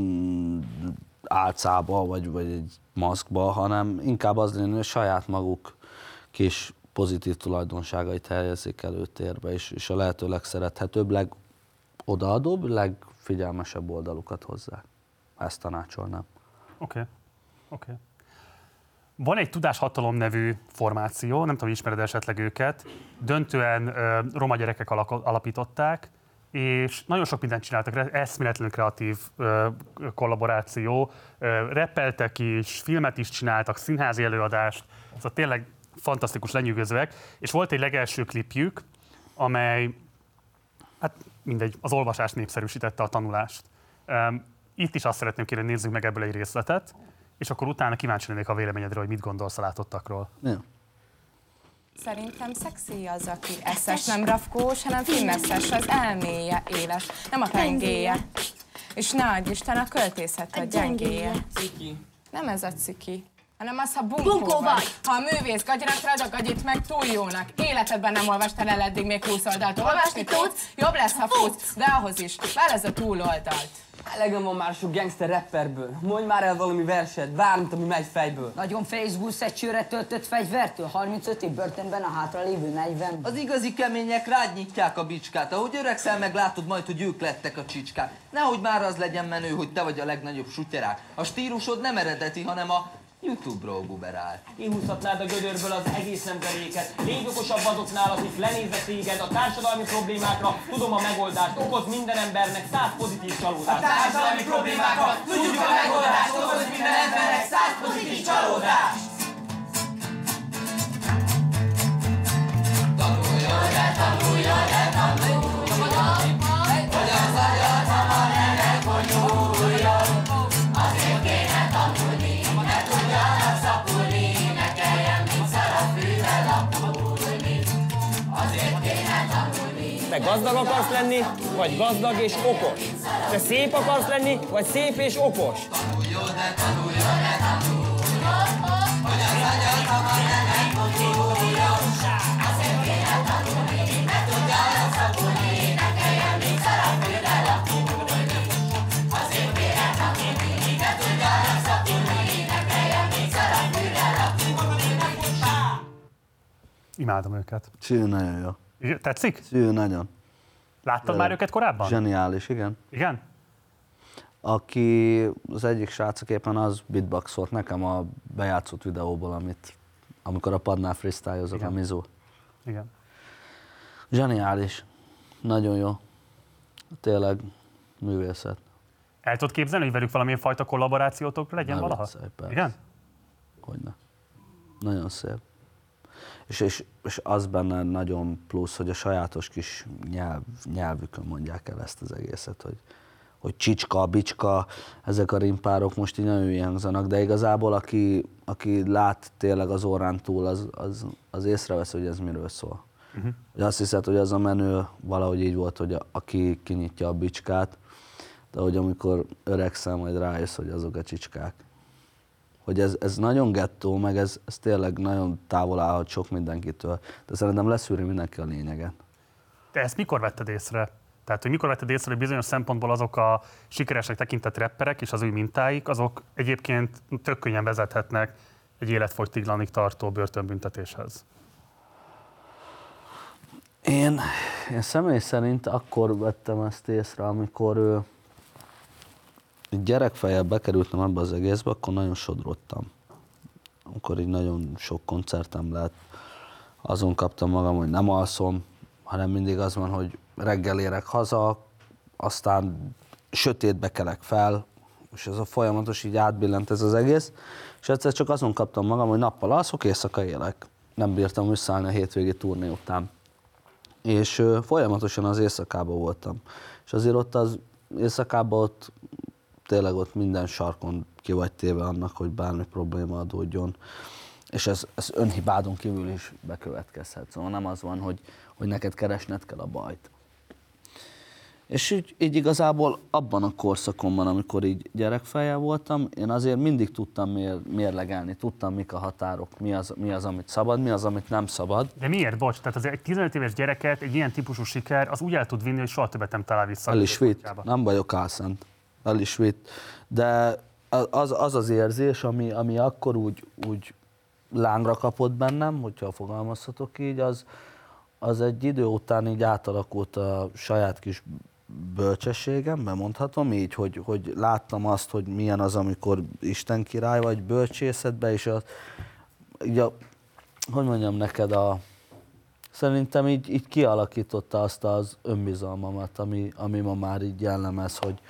álcába, vagy, vagy egy maszkba, hanem inkább az lenne, hogy saját maguk kis pozitív tulajdonságait helyezik előtérbe, és, és a lehető legszerethetőbb, legodaadóbb, legfigyelmesebb oldalukat hozzá. Ezt tanácsolnám. Oké. Oké. Van egy Tudáshatalom nevű formáció, nem tudom, ismered esetleg őket. Döntően ö, roma gyerekek alapították, és nagyon sok mindent csináltak, eszméletlenül kreatív ö, kollaboráció, ö, reppeltek is, filmet is csináltak, színházi előadást, szóval tényleg fantasztikus, lenyűgözőek, és volt egy legelső klipjük, amely, hát mindegy, az olvasást népszerűsítette a tanulást. Öm, Itt is azt szeretném kérni, nézzük meg ebből egy részletet, és akkor utána kíváncsi lennék a véleményedre, hogy mit gondolsz a látottakról. Ja. Szerintem szexi az, aki eszes, nem rafkós, hanem fineszes, az elméje éles, nem a pengéje. És ne adj Isten, a költészet a gyengéje. Nem ez a ciki, hanem az, ha bunkó, Bunkó vagy. vagy. Ha a művész gagyinak rad a gagyit meg túl jónak. Életedben nem olvastál el eddig még 20 oldalt. Olvasni tudsz? Jobb lesz, ha futsz, de ahhoz is. Válasz a túloldalt. Elegem van már sok gangster rapperből. Mondj már el valami verset, bármit, ami megy fejből. Nagyon Facebook egy csőre töltött fegyvertől, 35 év börtönben a hátralévő 40. Az igazi kemények rád nyitják a bicskát. Ahogy öregszel, meglátod majd, hogy ők lettek a csicskák. Nehogy már az legyen menő, hogy te vagy a legnagyobb sutyerák. A stílusod nem eredeti, hanem a YouTube-ról buberál. Kihúzhatnád a gödörből az egész nemzeréket. Légy okosabb azoknál, akik lenéznek téged a társadalmi problémákra. Tudom a megoldást, okoz minden embernek száz pozitív csalódást. A társadalmi problémákra tudjuk a megoldást, okoz minden embernek száz pozitív csalódást. Tanuljon, de tanuljon, de tanuljon, gazdag akarsz lenni, vagy gazdag és okos? Te szép akarsz lenni, vagy szép és okos? tanuljon, de tanuljon, de tanuljon, hogy az agyad hamar elkonyuljon. Azért kéne tanulni, ne tudjanak szapulni, ne kelljen mint szarafűvel lapulni. Azért kéne tanulni, ne tudjanak szapulni, ne kelljen mint szarafűvel lapulni. Imádom őket. Cső nagyon jó. Igen, Tetszik? Cső nagyon. Láttad már őket korábban? Zseniális, igen. Igen? Aki az egyik srácok éppen az beatboxolt nekem a bejátszott videóból, amit, amikor a padnál freestylezok a Mizu. Igen. Zseniális. Nagyon jó. Tényleg művészet. El tudod képzelni, hogy velük valamilyen fajta kollaborációtok legyen Ne valaha? viccelj, persze. Igen? Hogyne. Nagyon szép. És, és, és az benne nagyon plusz, hogy a sajátos kis nyelv, nyelvükön mondják el ezt az egészet, hogy, hogy csicska, bicska, ezek a rimpárok most így nagyon hülye hangzanak, de igazából aki, aki lát tényleg az órán túl, az, az, az észrevesz, hogy ez miről szól. Uh-huh. Hogy azt hiszed, hogy az a menő valahogy így volt, hogy a, aki kinyitja a bicskát, de hogy amikor öregszel, majd rájössz, hogy azok a csicskák. Hogy ez, ez nagyon gettó, meg ez, ez tényleg nagyon távol állhat sok mindenkitől, de szerintem leszűri mindenki a lényeget. Te ezt mikor vetted észre? Tehát, hogy mikor vetted észre, hogy bizonyos szempontból azok a sikeresnek tekintett rapperek és az ő mintáik, azok egyébként tök könnyen vezethetnek egy életfogytiglanig tartó börtönbüntetéshez. Én, én személy szerint akkor vettem ezt észre, amikor ő, gyerekfejjel bekerültem ebbe az egészbe, akkor nagyon sodrottam. Amikor így nagyon sok koncertem lett, azon kaptam magam, hogy nem alszom, hanem mindig az van, hogy reggel érek haza, aztán sötétbe kelek fel, és ez a folyamatos így átbillent ez az egész, és egyszer csak azon kaptam magam, hogy nappal alszok, éjszaka élek. Nem bírtam visszaállni a hétvégi turné után. És folyamatosan az éjszakában voltam. És azért ott az éjszakában ott tényleg ott minden sarkon ki vagy téve annak, hogy bármi probléma adódjon. És ez, ez önhibádon kívül is bekövetkezhet. Szóval nem az van, hogy, hogy neked keresned kell a bajt. És így, így igazából abban a korszakomban, amikor így gyerekfejjel voltam, én azért mindig tudtam mér, mérlegelni, tudtam mik a határok, mi az, mi az, amit szabad, mi az, amit nem szabad. De miért, bocs? Tehát azért egy 15 éves gyereket egy ilyen típusú siker az úgy el tud vinni, hogy soha többet nem talál vissza. El is vitt, nem vagyok álszent. Is vitt. De az az, az érzés, ami, ami akkor úgy, úgy lángra kapott bennem, hogyha fogalmazhatok így, az, az egy idő után így átalakult a saját kis bölcsességem, mondhatom így, hogy, hogy láttam azt, hogy milyen az, amikor Isten király vagy bölcsészetbe, és a, így a, hogy mondjam neked, a szerintem így, így kialakította azt az önbizalmamat, ami, ami ma már így jellemez, hogy,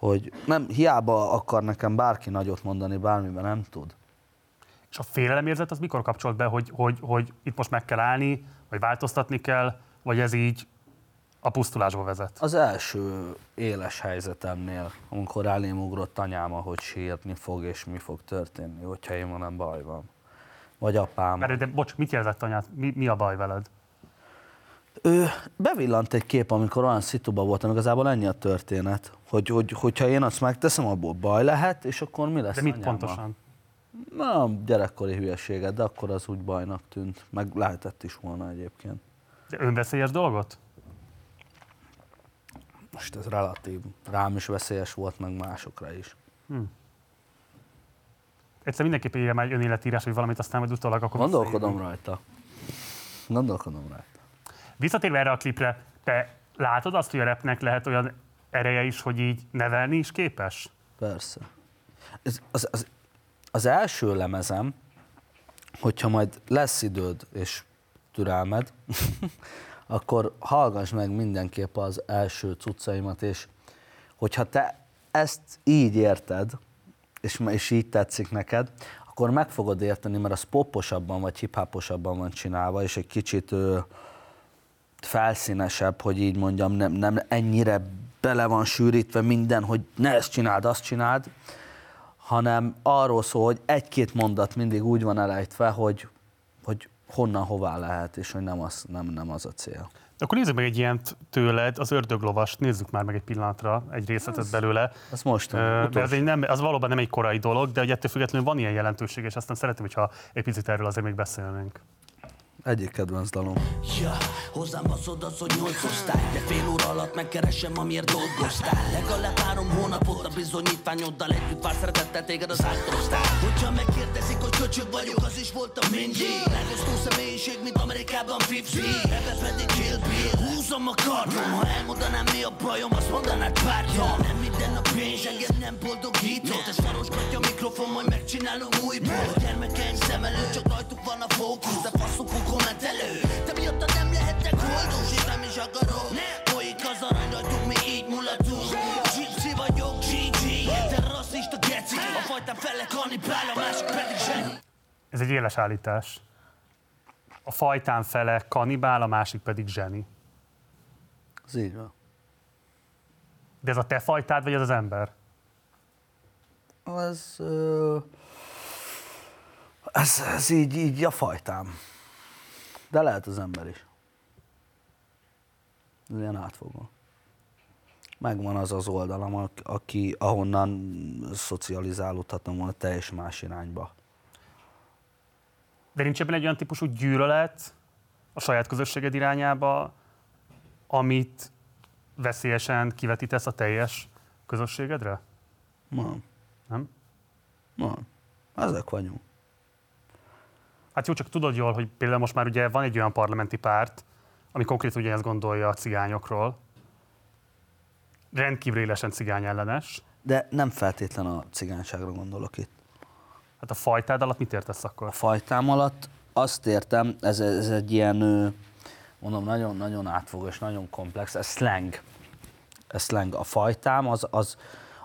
hogy nem, hiába akar nekem bárki nagyot mondani bármiben, nem tud. És a félelemérzet az mikor kapcsolt be, hogy, hogy, hogy itt most meg kell állni, vagy változtatni kell, vagy ez így a pusztulásba vezet? Az első éles helyzetemnél, amikor elém ugrott anyám, hogy sírni fog, és mi fog történni, hogyha én van, baj van. Vagy apám. Mert, de bocs, mit jelzett anyád? Mi, mi a baj veled? Ő bevillant egy kép, amikor olyan szituba voltam, igazából ennyi a történet, hogy, hogy, hogyha én azt megteszem, abból baj lehet, és akkor mi lesz De mit anyámmal? pontosan? Na, gyerekkori hülyeséget, de akkor az úgy bajnak tűnt. Meg lehetett is volna egyébként. De önveszélyes dolgot? Most ez relatív. Rám is veszélyes volt, meg másokra is. Hm. Egyszer mindenképpen írja már egy önéletírás, vagy valamit, aztán majd utólag akkor Gondolkodom rajta. Gondolkodom rajta. Visszatérve erre a klipre, te látod azt, hogy a repnek lehet olyan ereje is, hogy így nevelni is képes? Persze. Ez, az, az, az első lemezem, hogyha majd lesz időd és türelmed, (laughs) akkor hallgass meg mindenképp az első cuccaimat, és hogyha te ezt így érted, és, és így tetszik neked, akkor meg fogod érteni, mert az poposabban vagy hiphoposabban van csinálva, és egy kicsit ö, felszínesebb, hogy így mondjam, nem, nem ennyire bele van sűrítve minden, hogy ne ezt csináld, azt csináld, hanem arról szól, hogy egy-két mondat mindig úgy van elejtve, hogy, hogy honnan hová lehet, és hogy nem az, nem, nem az a cél. Akkor nézzük meg egy ilyen tőled, az ördöglovast, nézzük már meg egy pillanatra egy részletet belőle. Az most ez, egy nem, az valóban nem egy korai dolog, de hogy ettől függetlenül van ilyen jelentőség, és aztán szeretném, hogyha egy picit erről azért még beszélnénk. Egyik kedvenc dalom. Ja, hozzám baszod az, hogy nyolc osztály. De fél óra alatt megkeresem, amiért dolgoztál. Legalább három hónapot a bizonyítványoddal Együtt vár szeretettel téged az átorosztál Hogyha megkérdezik, hogy köcsög vagyok, az is voltam mindig. Megosztó személyiség, mint Amerikában 50 Ebbe pedig Kill Bill. Húzom a kardom, ha elmondanám mi a bajom Azt mondanád pártom Nem minden a pénz, engem nem boldogított Ez sarosgatja a mikrofon, majd megcsinálom újból. Gyermekeim szem előtt, csak rajtuk van a fókusz De faszokon kommentelő. Te miattad nem lehetek boldog, és nem is akarok fajtán fele kannibál, a másik pedig zseni Ez egy éles állítás. A fajtán fele kanibál, a másik pedig zseni. Ez így van. De ez a te fajtád, vagy ez az ember? Az, ö, ez, ez így, így a fajtám. De lehet az ember is. Ez ilyen átfogó. Megvan az az oldalam, ak- aki, ahonnan szocializálódhatom volna teljes más irányba. De nincs ebben egy olyan típusú gyűlölet a saját közösséged irányába, amit veszélyesen kivetítesz a teljes közösségedre? Van. Nem? Van. Ezek vagyunk. Hát jó, csak tudod jól, hogy például most már ugye van egy olyan parlamenti párt, ami konkrétan ugye ezt gondolja a cigányokról, rendkívül élesen cigány ellenes. De nem feltétlen a cigányságra gondolok itt. Hát a fajtád alatt mit értesz akkor? A fajtám alatt azt értem, ez, ez egy ilyen, mondom, nagyon-nagyon átfogó és nagyon komplex, ez slang. Ez slang. A fajtám az, az,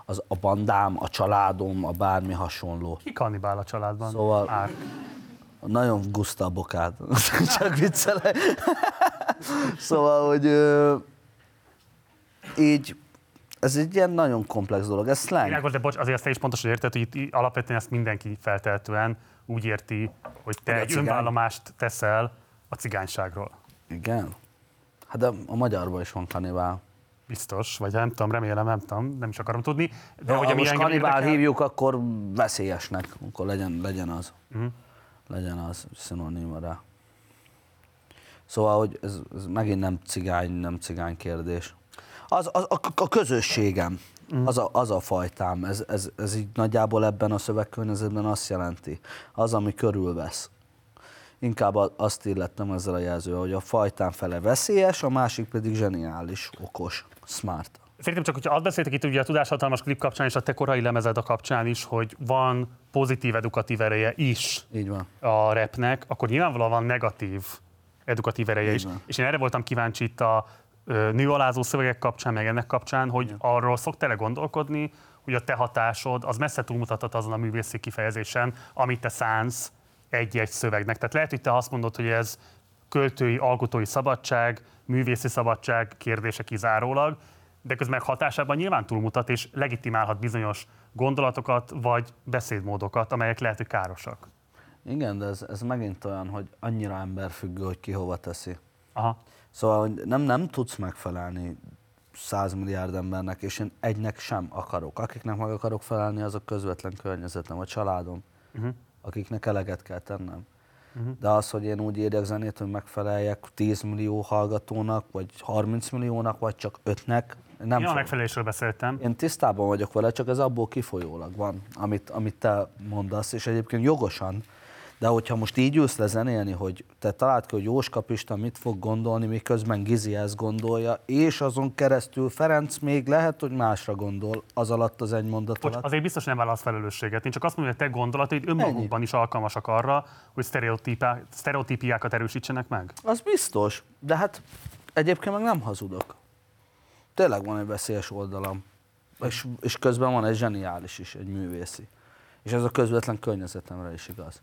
az a bandám, a családom, a bármi hasonló. Ki kannibál a családban? Szóval Ár. nagyon guszta a bokád. (laughs) Csak viccelek. szóval, hogy így, ez egy ilyen nagyon komplex dolog, ez slang. Világos, de bocs, azért te is pontosan érted, hogy itt alapvetően ezt mindenki feltehetően úgy érti, hogy te Hogy egy önvállomást teszel a cigányságról. Igen. Hát de a magyarban is van kanibál. Biztos, vagy nem tudom, remélem, nem tudom, nem is akarom tudni. De De hogy ha most kanibál hívjuk, akkor veszélyesnek, akkor legyen, legyen az. Mhm. Legyen az szinoníma rá. Szóval, hogy ez, ez megint nem cigány, nem cigány kérdés. Az, az a, a közösségem, Mhm. az, a, az a fajtám, ez, ez, ez így nagyjából ebben a szövegkörnyezetben azt jelenti. Az, ami körülvesz. Inkább azt illettem ezzel a jelzővel, hogy a fajtám fele veszélyes, a másik pedig zseniális, okos, smart. Szerintem csak, hogyha azt beszéltek itt ugye a tudáshatalmas klip kapcsán és a te korai lemezed a kapcsán is, hogy van pozitív edukatív ereje is Így van. a repnek, akkor nyilvánvalóan van negatív edukatív ereje is. És én erre voltam kíváncsi itt a nőalázó szövegek kapcsán, meg ennek kapcsán, hogy arról szoktál-e gondolkodni, hogy a te hatásod az messze túlmutathat azon a művészi kifejezésen, amit te szánsz egy-egy szövegnek. Tehát lehet, hogy te azt mondod, hogy ez költői, alkotói szabadság, művészi szabadság kérdése kizárólag, de közben hatásában nyilván túlmutat, és legitimálhat bizonyos gondolatokat, vagy beszédmódokat, amelyek lehet, hogy károsak. Igen, de ez, ez megint olyan, hogy annyira emberfüggő, hogy ki hova teszi. Aha. Szóval hogy nem, nem tudsz megfelelni 100 milliárd embernek, és én egynek sem akarok. Akiknek meg akarok felelni, azok közvetlen környezetem, a családom, Uh-huh. akiknek eleget kell tennem. Mhm. De az, hogy én úgy írjak zenét, hogy megfeleljek 10 millió hallgatónak, vagy 30 milliónak, vagy csak 5-nek, nem Én a megfelelésről beszéltem. Én tisztában vagyok vele, csak ez abból kifolyólag van, amit, amit te mondasz, és egyébként jogosan. De hogyha most így ülsz le zenélni, hogy te találd ki, hogy Jóska Pista mit fog gondolni, miközben Gizi ezt gondolja, és azon keresztül Ferenc még lehet, hogy másra gondol az alatt az egy mondat Bocs, alatt. azért biztos nem válasz felelősséget. Én csak azt mondom, hogy a te gondolataid önmagukban is alkalmasak arra, hogy sztereotípiákat erősítsenek meg. Az biztos, de hát egyébként meg nem hazudok. Tényleg van egy veszélyes oldalam. És, és közben van egy zseniális is, egy művészi. És ez a közvetlen környezetemre is igaz.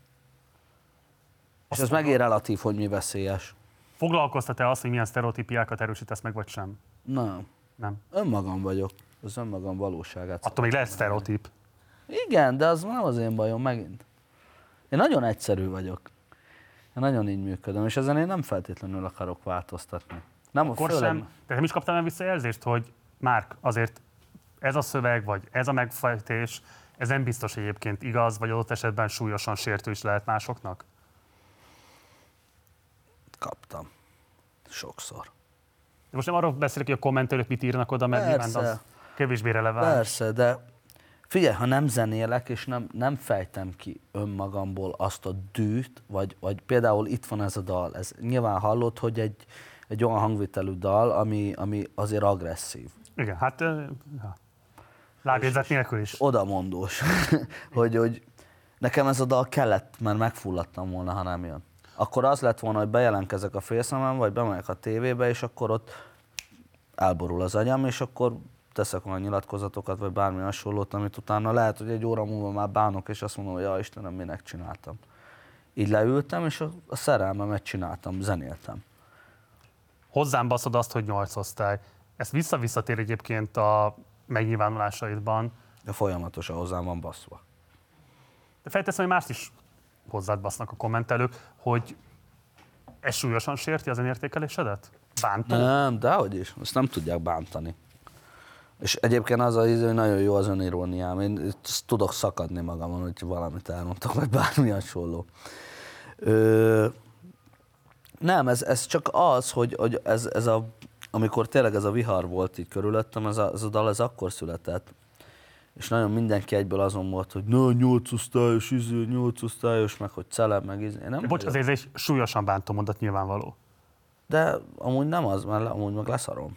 És ez megint relatív, hogy mi veszélyes. Foglalkoztat-e azt, hogy milyen sztereotípiákat erősítesz meg, vagy sem? Nem. Nem. Önmagam vagyok. Az önmagam valóságát. Attól még lehet sztereotíp. Igen, de az nem az én bajom megint. Én nagyon egyszerű vagyok. Én nagyon így működöm, és ezen én nem feltétlenül akarok változtatni. Nem, Akkor főleg- sem. De nem is kaptál olyan visszajelzést, hogy Márk, azért ez a szöveg, vagy ez a megfejtés, ez nem biztos egyébként igaz, vagy adott esetben súlyosan sértő is lehet másoknak? Kaptam. Sokszor. De most nem arról beszélek, hogy a kommentőrök mit írnak oda, mert nyilván Persze. az kevésbé releváns. Persze, de figyelj, ha nem zenélek, és nem, nem fejtem ki önmagamból azt a dűt, vagy, vagy például itt van ez a dal, ez nyilván hallott, hogy egy, egy olyan hangvitelű dal, ami, ami azért agresszív. Igen, hát ja. lábjegyzet nélkül is. Odamondós, (laughs) hogy, hogy nekem ez a dal kellett, mert megfulladtam volna, ha nem jön. Akkor az lett volna, hogy bejelentkezek a félszemen, vagy bemegyek a tévébe, és akkor ott elborul az agyam, és akkor teszek olyan nyilatkozatokat, vagy bármi hasonlót, amit utána lehet, hogy egy óra múlva már bánok, és azt mondom, hogy ja Istenem, minek csináltam. Így leültem, és a, a szerelmemet csináltam, zenéltem. Hozzám baszod azt, hogy nyolc osztály. Ez vissza-visszatér egyébként a megnyilvánulásaidban. De folyamatosan hozzám van baszva. De felteszem, hogy mást is hozzád basznak a kommentelők, hogy ez súlyosan sérti az önértékelésedet? Bántó? Nem, dehogy is, azt nem tudják bántani. És egyébként az az hogy nagyon jó az öniróniám. Én ezt tudok szakadni magamon, hogy valamit elmondtak, vagy bármi hasonló. Ö, nem, ez, ez csak az, hogy, hogy ez, ez a, amikor tényleg ez a vihar volt így körülöttem, ez a, ez a dal ez akkor született. És nagyon mindenki egyből azon volt, hogy na, nyolc osztályos, izé, nyolc osztályos, meg hogy celeb, meg izé. Nem bocs, ez egy súlyosan bántó mondat nyilvánvaló. De amúgy nem az, mert amúgy meg leszarom.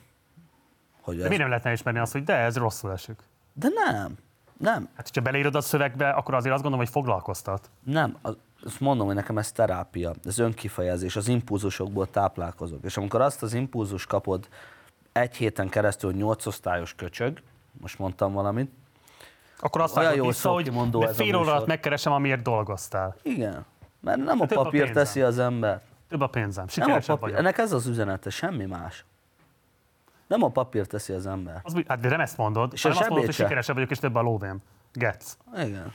Hogy De ez... miért nem lehetne ismerni azt, hogy de ez rosszul esik? De nem. Nem. Hát, hogyha beleírod a szövegbe, akkor azért azt gondolom, hogy foglalkoztat. Nem, az, azt mondom, hogy nekem ez terápia, ez önkifejezés, az impulzusokból táplálkozok. És amikor azt az impulzus kapod egy héten keresztül, hogy nyolc osztályos köcsög, most mondtam valamit, Akkor azt vágod vissza, hogy de fél óra alatt megkeresem, amiért dolgoztál. Igen, mert nem a a papír teszi az ember. Több a pénzem, Nem a sikeresebb papír, vagyok. ennek ez az üzenete, semmi más. Nem a papír teszi az ember. Az, hát de nem ezt mondod, És hanem azt mondod, hogy se. sikeresebb vagyok, és több a lóvém. Getsz. Igen.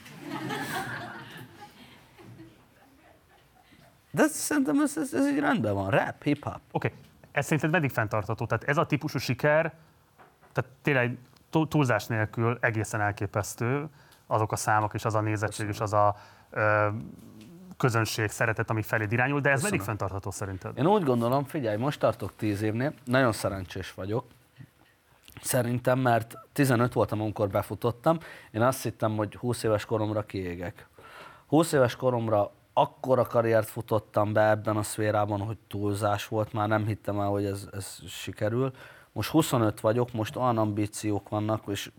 De szerintem ez, ez, ez így rendben van. Rap, hip-hop. Oké, okay. ez szerinted meddig fenntartható? Tehát ez a típusú siker, tehát tényleg túlzás nélkül egészen elképesztő azok a számok és az a nézettség és az a ö, közönség szeretet, ami feléd irányul, de ez Köszönöm. meddig fenntartható szerinted? Én úgy gondolom, figyelj, most tartok 10 évnél, nagyon szerencsés vagyok. Szerintem, mert 15 voltam, amikor befutottam. Én azt hittem, hogy 20 éves koromra kiégek. 20 éves koromra akkora karriert futottam be ebben a szférában, hogy túlzás volt, már nem hittem el, hogy ez, ez sikerül. Most 25 vagyok, most olyan ambíciók vannak, és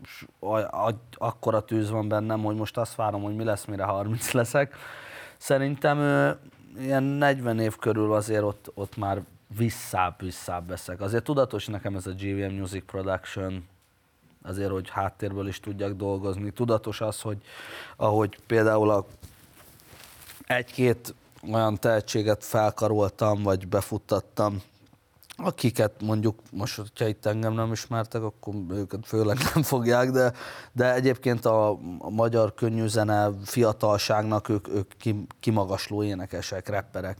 akkora tűz van bennem, hogy most azt várom, hogy mi lesz, mire 30 (laughs) leszek. Szerintem ilyen 40 év körül azért ott, ott már visszább, visszább veszek. Azért tudatos nekem ez a GVM Music Production, azért, hogy háttérből is tudjak dolgozni. Tudatos az, hogy ahogy például a egy-két olyan tehetséget felkaroltam, vagy befuttattam, akiket mondjuk most, hogyha itt engem nem ismertek, akkor őket főleg nem fogják, de, de egyébként a, a magyar könnyűzene fiatalságnak ők, ők kim, kimagasló énekesek, rapperek.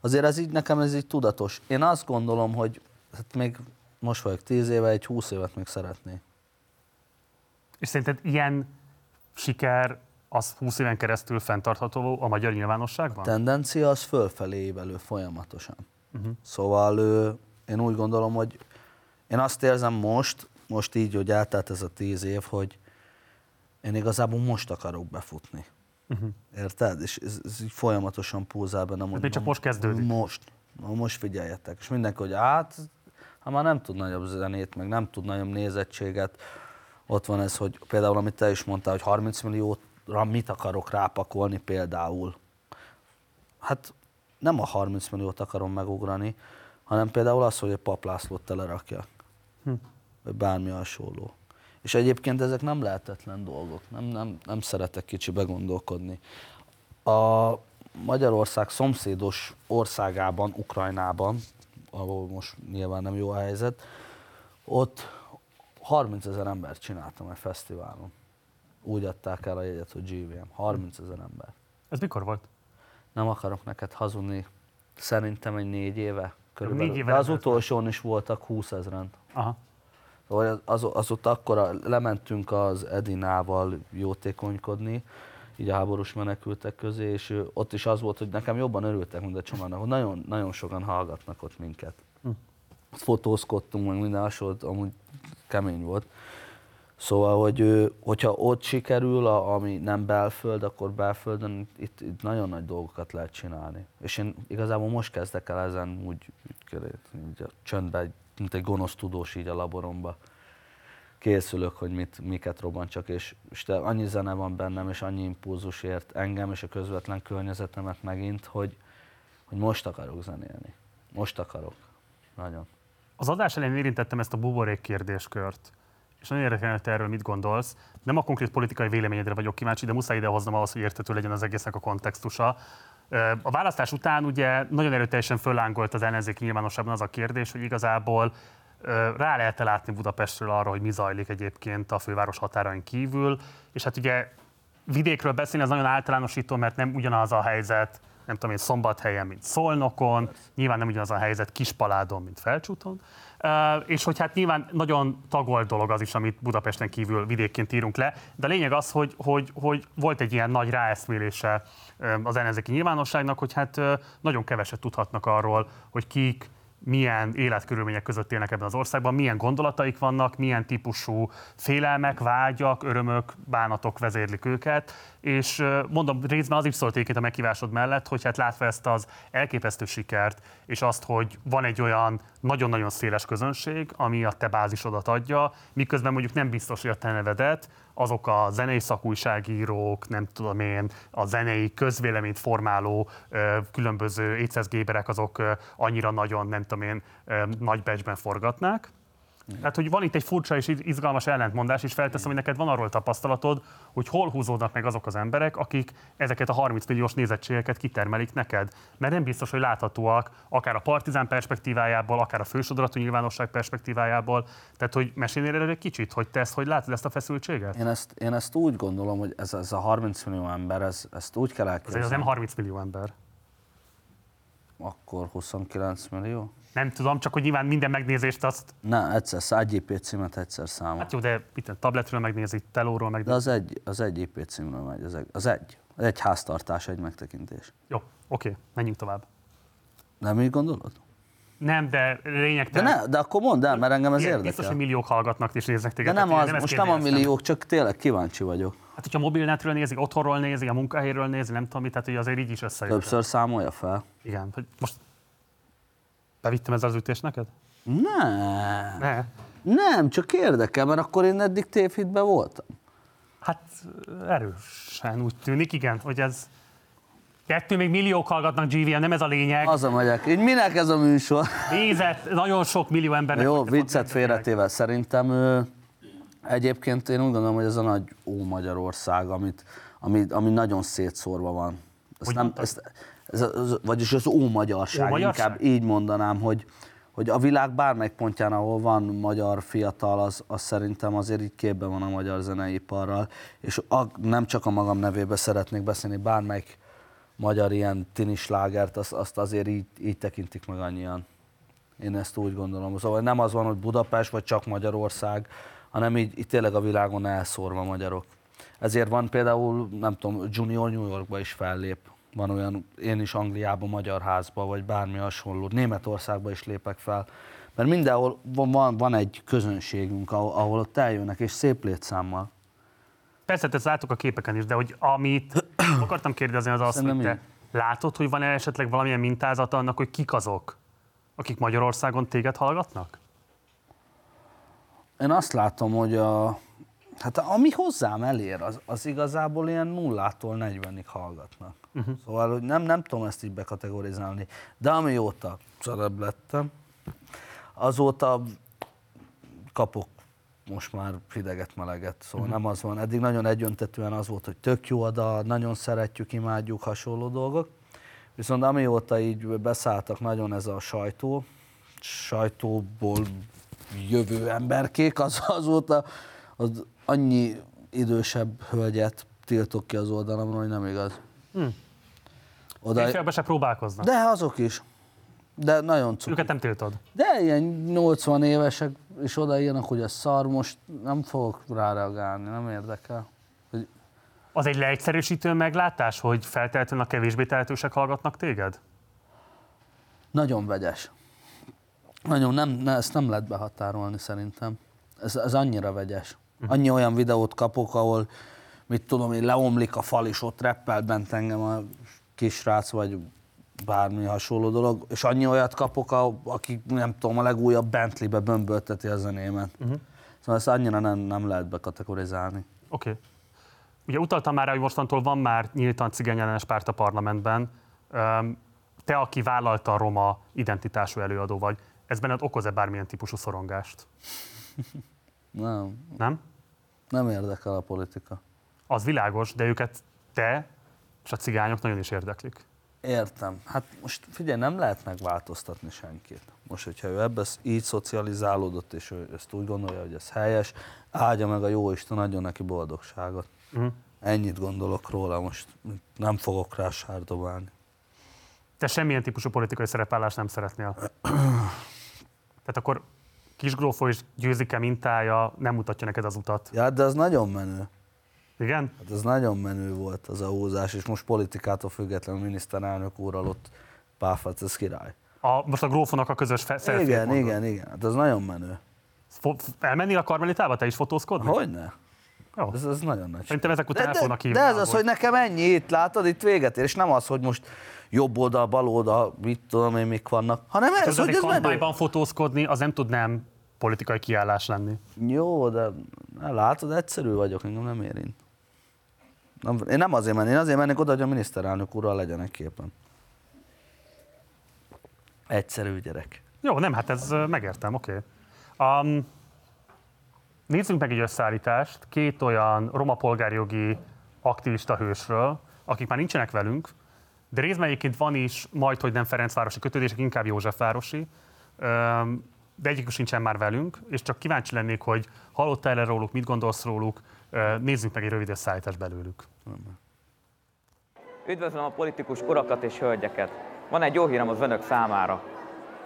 Azért ez így nekem ez így tudatos. Én azt gondolom, hogy hát még most vagyok tíz éve, egy húsz évet még szeretnék. És szerinted ilyen siker az 20 éven keresztül fenntartható a magyar nyilvánosságban? tendencia az fölfelé évelő folyamatosan. Uh-huh. Szóval én úgy gondolom, hogy én azt érzem most, most így, hogy eltelt ez a tíz év, hogy én igazából most akarok befutni. Uh-huh. Érted? És ez, ez így folyamatosan pulzál bennem. hogy még csak most kezdődik. Most. Na, most figyeljetek. És mindenki, hogy hát, ha már nem tud nagyobb zenét, meg nem tud nagyobb nézettséget, ott van ez, hogy például, amit te is mondtál, hogy 30 millióra mit akarok rápakolni például. Hát nem a 30 milliót akarom megugrani, hanem például az, hogy egy paplászlót telerakjak. Hm. Vagy bármi hasonló. És egyébként ezek nem lehetetlen dolgok. Nem, nem, nem szeretek kicsibe gondolkodni. A Magyarország szomszédos országában, Ukrajnában, ahol most nyilván nem jó a helyzet, ott 30 ezer embert csináltam egy fesztiválon. Úgy adták el a jegyet, hogy GVM. 30 ezer ember. Ez mikor volt? Nem akarok neked hazudni. Szerintem egy négy éve. Körülbelül. Négy éve De az utolsón is voltak 20 ezeren. Aha. Szóval az, az ott akkor lementünk az Edinával jótékonykodni, így a háborús menekültek közé, és ott is az volt, hogy nekem jobban örültek, mint a csomának, hogy nagyon, nagyon sokan hallgatnak ott minket. Hm. Fotózkodtunk, meg minden hasonló, amúgy kemény volt. Szóval, hogy ő, hogyha ott sikerül, a, ami nem belföld, akkor belföldön itt, itt nagyon nagy dolgokat lehet csinálni. És én igazából most kezdek el ezen úgy, úgy, így a csöndbe, mint egy gonosz tudós így a laboromba. Készülök, hogy mit, miket robbantsak, és, és te, annyi zene van bennem, és annyi impulzus ért engem és a közvetlen környezetemet megint, hogy, hogy most akarok zenélni. Most akarok. Nagyon. Az adás elején érintettem ezt a buborék kérdéskört, és nagyon érdekelne, hogy te erről mit gondolsz. Nem a konkrét politikai véleményedre vagyok kíváncsi, de muszáj idehoznom ahhoz, hogy érthető legyen az egésznek a kontextusa. A választás után ugye nagyon erőteljesen föllángolt az ellenzéki nyilvánosságban az a kérdés, hogy igazából rá lehet-e látni Budapestről arra, hogy mi zajlik egyébként a főváros határain kívül, és hát ugye vidékről beszélni az nagyon általánosító, mert nem ugyanaz a helyzet, nem tudom én, Szombathelyen, mint Szolnokon, nyilván nem ugyanaz a helyzet Kispaládon, mint Felcsúton, és hogy hát nyilván nagyon tagolt dolog az is, amit Budapesten kívül vidékként írunk le, de a lényeg az, hogy, hogy, hogy volt egy ilyen nagy ráeszmélése az ellenzéki nyilvánosságnak, hogy hát nagyon keveset tudhatnak arról, hogy kik, milyen életkörülmények között élnek ebben az országban, milyen gondolataik vannak, milyen típusú félelmek, vágyak, örömök, bánatok vezérlik őket, és mondom, részben az is szólt a meghívásod mellett, hogy hát látva ezt az elképesztő sikert, és azt, hogy van egy olyan nagyon-nagyon széles közönség, ami a te bázisodat adja, miközben mondjuk nem biztos, hogy a te nevedet azok a zenei szakújságírók, nem tudom én, a zenei közvéleményt formáló különböző éceszgéberek, azok ö, annyira nagyon, nem tudom én, nagy becsben forgatnák. Tehát, hogy van itt egy furcsa és izgalmas ellentmondás, és felteszem, hogy neked van arról tapasztalatod, hogy hol húzódnak meg azok az emberek, akik ezeket a 30 milliós nézettségeket kitermelik neked. Mert nem biztos, hogy láthatóak, akár a partizán perspektívájából, akár a fősodratú nyilvánosság perspektívájából. Tehát, hogy mesélnél erről egy kicsit, hogy te ezt, hogy látod ezt a feszültséget? Én ezt, én ezt úgy gondolom, hogy ez, ez a 30 millió ember, ez, ezt úgy kell elképzelni. az nem 30 millió ember. Akkor 29 millió? Nem tudom, csak hogy nyilván minden megnézést azt, Ne, egyszer, egy IP címet egyszer számol. hát jó, de itt tabletről megnézi, telóról De megnézi. az egy, az egy IP címről megy, az egy, az egy. Az egy háztartás, egy megtekintés. Jó, oké, menjünk tovább. Nem így gondolod? Nem, de De, lényegtelen. ne, de akkor mondd el, mert engem ez Igen, érdekel. Biztos, hogy milliók hallgatnak és néznek de téged. nem tehát az, ezt most nem a milliók, csak tényleg kíváncsi vagyok. Hát, hogyha mobilnetről nézik, otthonról nézik, a munkahelyről nézik, nem tudom mit, tehát hogy azért így is összejön. Többször számolja fel. Igen, hogy most bevittem ezzel az ütést neked? Ne. Ne. Nem, csak érdekel, mert akkor én eddig tévhitben voltam. Hát erősen úgy tűnik, igen, hogy ez Kettő még milliók hallgatnak GVM, nem ez a lényeg. Az a megyek. Így minek ez a műsor? Nézett, nagyon sok millió embernek. Jó, viccet félretéve. Szerintem ő, egyébként én úgy gondolom, hogy ez a nagy ó Magyarország, amit, ami, ami nagyon szétszórva van. Ezt Hogy nem, mondtad? ezt, ez, ez, vagyis az ó magyarság, Ómagyarság? inkább így mondanám, hogy, hogy a világ bármelyik pontján, ahol van magyar fiatal, az, az szerintem azért így képben van a magyar zeneiparral, és a, nem csak a magam nevébe szeretnék beszélni, bármelyik magyar ilyen tinislágert, azt, azt azért így, így tekintik meg annyian. Én ezt úgy gondolom. Szóval nem az van, hogy Budapest vagy csak Magyarország, hanem így, így tényleg a világon elszórva magyarok. Ezért van például, nem tudom, Junior New Yorkba is fellép. Van olyan, én is Angliában, Magyar Házba, vagy bármi hasonló. Németországba is lépek fel. Mert mindenhol van, van, van egy közönségünk, ahol, ahol ott eljönnek, és szép létszámmal. Persze, ezt látok a képeken is, de hogy amit (coughs) akartam kérdezni, az az, hogy te látod, hogy van-e esetleg valamilyen mintázata annak, hogy kik azok, akik Magyarországon téged hallgatnak? Én azt látom, hogy a, hát ami hozzám elér, az, az igazából ilyen nullától 40-ig hallgatnak. Uh-huh. Szóval hogy nem, nem tudom ezt így bekategorizálni. De amióta celeb lettem, azóta kapok most már hideget, meleget. Szóval Mhm. nem az van. Eddig nagyon egyöntetően az volt, hogy tök jó a dal, nagyon szeretjük, imádjuk, hasonló dolgok. Viszont amióta így beszálltak nagyon ez a sajtó, sajtóból jövő emberkék, az (laughs) azóta az annyi idősebb hölgyet tiltok ki az oldalamról, hogy nem igaz. Hm. Oda... Férfiakba se próbálkoznak. De azok is. De nagyon cuki. Őket nem tiltod. De ilyen 80 évesek is odaírnak, hogy ez szar, most nem fogok ráreagálni, nem érdekel. Hogy Az egy leegyszerűsítő meglátás, hogy feltétlenül a kevésbé tehetősek hallgatnak téged? nagyon vegyes. Nagyon nem, ne, ezt nem lehet behatárolni szerintem. Ez, ez annyira vegyes. Annyi olyan videót kapok, ahol mit tudom én, leomlik a fal, és ott reppel bent engem a kisrác, vagy bármi hasonló dolog, és annyi olyat kapok, a- aki nem tudom, a legújabb Bentley-be bömbölteti a zenémet. Uh-huh. Szóval ezt annyira nem, nem lehet bekategorizálni. Oké. Okay. Ugye utaltam már rá, hogy mostantól van már nyíltan cigányellenes párt a parlamentben. Te, aki vállalta a roma identitású előadó vagy, ez benned okoz-e bármilyen típusú szorongást? (laughs) Nem, Nem? nem érdekel a politika. Az világos, de őket te és a cigányok nagyon is érdeklik. Értem. Hát most figyelj, nem lehet megváltoztatni senkit. Most, hogyha ő ebbe így szocializálódott, és ő ezt úgy gondolja, hogy ez helyes, áldja meg a jó Isten, adjon neki boldogságot. Mhm. Ennyit gondolok róla, most nem fogok rá sárdobálni. Te semmilyen típusú politikai szerepállást nem szeretnél. (clears throat) Tehát akkor Kisgrófó és Győzike mintája nem mutatja neked az utat. Ja, de az nagyon menő. Igen? Hát ez nagyon menő volt az a húzás, és most politikától függetlenül miniszterelnök úrral ott páfat, ez király. A, most a grófonak a közös fe- Igen, mondod. igen, igen. Hát ez nagyon menő. Elmennél a karmelitába te is fotózkodni? Hogyne? Jó. Ez, ez nagyon nagy. Szerintem ezek után de, el de, de ez az, hogy nekem ennyi itt, látod, itt véget ér, és nem az, hogy most jobb oldal, bal oldal, mit tudom én, mik vannak, hanem ez, hogy ez menő. kampányban fotózkodni, az nem tud nem politikai kiállás lenni. Jó, de látod, egyszerű vagyok, engem nem érint. Nem, én nem azért mennék, én azért mennék oda, hogy a miniszterelnök úrral legyenek képen. Egyszerű gyerek. Jó, nem, hát ez megértem, oké. Okay. Um, nézzünk meg egy összeállítást két olyan roma polgárjogi aktivista hősről, akik már nincsenek velünk, de részben egyébként van is majd, hogy nem Ferencvárosi kötődések, inkább Józsefvárosi, de egyikük sincsen már velünk, és csak kíváncsi lennék, hogy hallottál erre róluk, mit gondolsz róluk, nézzünk meg egy rövid összeállítást belőlük. Üdvözlöm a politikus urakat és hölgyeket! Van egy jó hírem az önök számára.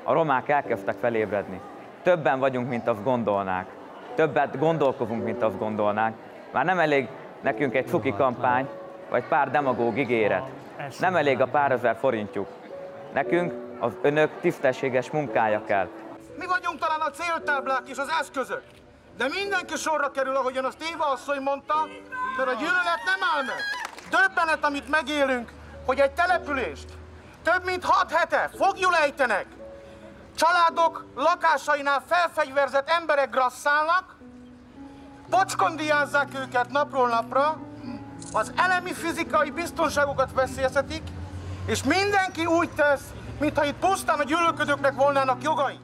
A romák elkezdtek felébredni. Többen vagyunk, mint azt gondolnák. Többet gondolkozunk, mint azt gondolnánk. Már nem elég nekünk egy cuki kampány, vagy pár demagóg ígéret. Nem elég a pár ezer forintjuk. Nekünk az önök tisztességes munkája kell. Mi vagyunk talán a céltáblák és az eszközök. De mindenki sorra kerül, ahogyan azt Éva asszony mondta, mert a gyűlölet nem áll meg. Döbbenet, amit megélünk, hogy egy települést több mint hat hete fogjul ejtenek. Családok lakásainál felfegyverzett emberek grasszálnak, pocskondiázzák őket napról napra, az elemi fizikai biztonságokat veszélyeztetik, És mindenki úgy tesz, mintha itt pusztán a gyűlölködőknek volnának jogai.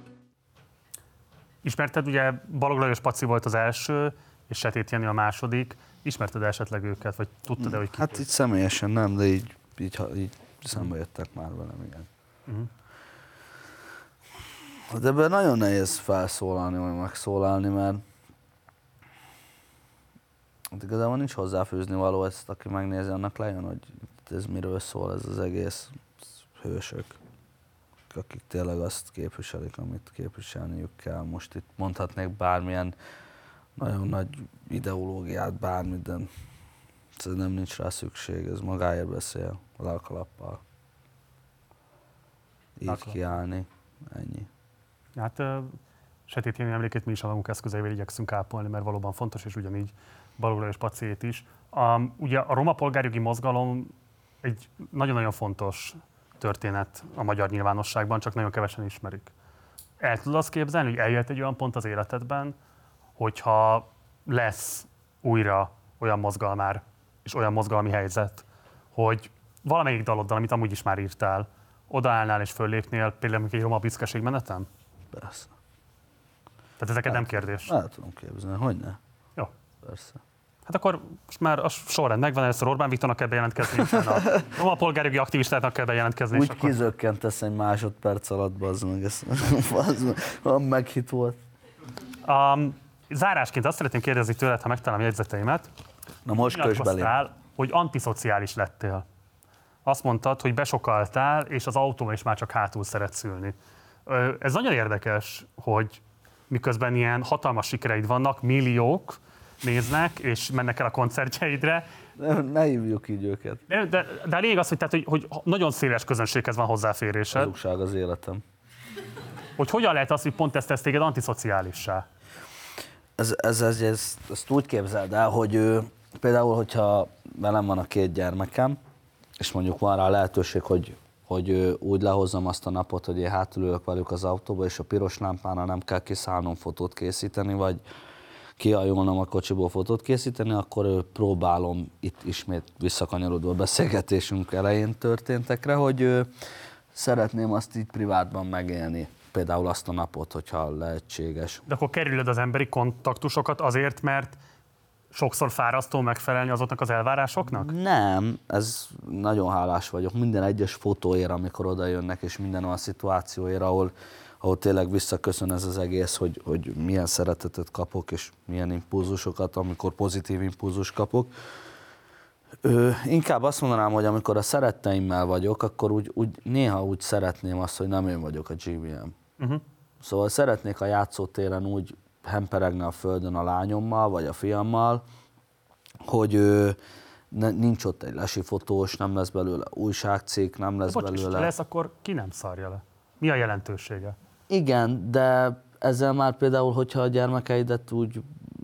Ismerted, ugye Balog Lajos Paci volt az első, és Setét Jenő a második. Ismerted esetleg őket, vagy tudtad-e, hogy ki? Hát így személyesen nem, de így, így, így szembe jöttek már velem, igen. Mhm. De ebben nagyon nehéz felszólalni, vagy megszólalni, mert hát igazából nincs hozzáfűzni való, ezt aki megnézi, annak lejön, hogy ez miről szól ez az egész hősök, akik tényleg azt képviselik, amit képviselniük kell. Most itt mondhatnék bármilyen nagyon nagy ideológiát, bármit, de szerintem nincs rá szükség, ez magáért beszél, a lelkalappal. Így Lelkalap. kiállni, ennyi. Hát ö, Setét Jenő emlékét mi is a magunk eszközeivel igyekszünk ápolni, mert valóban fontos, és ugyanígy Balog Lajos Pacét is. Um, ugye a roma polgárjogi mozgalom egy nagyon-nagyon fontos történet a magyar nyilvánosságban, csak nagyon kevesen ismerik. El tudod azt képzelni, hogy eljött egy olyan pont az életedben, hogyha lesz újra olyan mozgalmár és olyan mozgalmi helyzet, hogy valamelyik daloddal, amit amúgy is már írtál, odaállnál és föllépnél például egy roma büszkeség menetem? Persze. Tehát ezeket nem kérdés. El tudom képzelni, hogy ne? Jó. Persze. Hát akkor most már a sorrend megvan, először Orbán Viktornak kell bejelentkezni, utána a (laughs) roma polgárjogi aktivistáknak kell bejelentkezni, Úgy akkor kizökkentesz egy másodperc alatt, bazd meg, ez (laughs) van meghit volt. Um, zárásként azt szeretném kérdezni tőled, ha megtalálom jegyzeteimet. Na most kös belé. Nyilatkoztál, hogy antiszociális lettél. Azt mondtad, hogy besokaltál, és az autón is már csak hátul szeretsz ülni. Ez nagyon érdekes, hogy miközben ilyen hatalmas sikereid vannak, milliók néznek, és mennek el a koncertjeidre, Ne, ne hívjuk így őket. de, de, de a lényeg az, hogy, tehát, hogy, hogy nagyon széles közönséghez van hozzáférésed. Hazugság az életem. Hogy hogyan lehet az, hogy pont ezt tesz téged antiszociálissá? Ez, ez, ez, ez, ezt úgy képzeld el, hogy ő, például, hogyha velem van a két gyermekem, és mondjuk van rá lehetőség, hogy, hogy úgy lehozzam azt a napot, hogy én hátulülök velük az autóba, és a piros lámpánál nem kell kiszállnom fotót készíteni, vagy kiajulnom a kocsiból fotót készíteni, akkor próbálom itt ismét visszakanyarodva a beszélgetésünk elején történtekre, hogy szeretném azt így privátban megélni. Például azt a napot, hogyha lehetséges. De akkor kerülöd az emberi kontaktusokat azért, mert sokszor fárasztó megfelelni azoknak az elvárásoknak? Nem, ez nagyon hálás vagyok minden egyes fotóért, amikor oda jönnek, és minden olyan szituációért, ahol, ahol tényleg visszaköszön ez az egész, hogy, hogy milyen szeretetet kapok, és milyen impulzusokat, amikor pozitív impulzus kapok. Ö, inkább azt mondanám, hogy amikor a szeretteimmel vagyok, akkor úgy, úgy, néha úgy szeretném azt, hogy nem én vagyok a GVM. Uh-huh. Szóval szeretnék a játszótéren úgy hemperegni a földön a lányommal, vagy a fiammal, hogy ő, ne, nincs ott egy lesi fotós, nem lesz belőle újságcikk, nem lesz Bocs, és belőle... ha lesz, akkor ki nem szarja le? Mi a jelentősége? Igen, de ezzel már például, hogyha a gyermekeidet úgy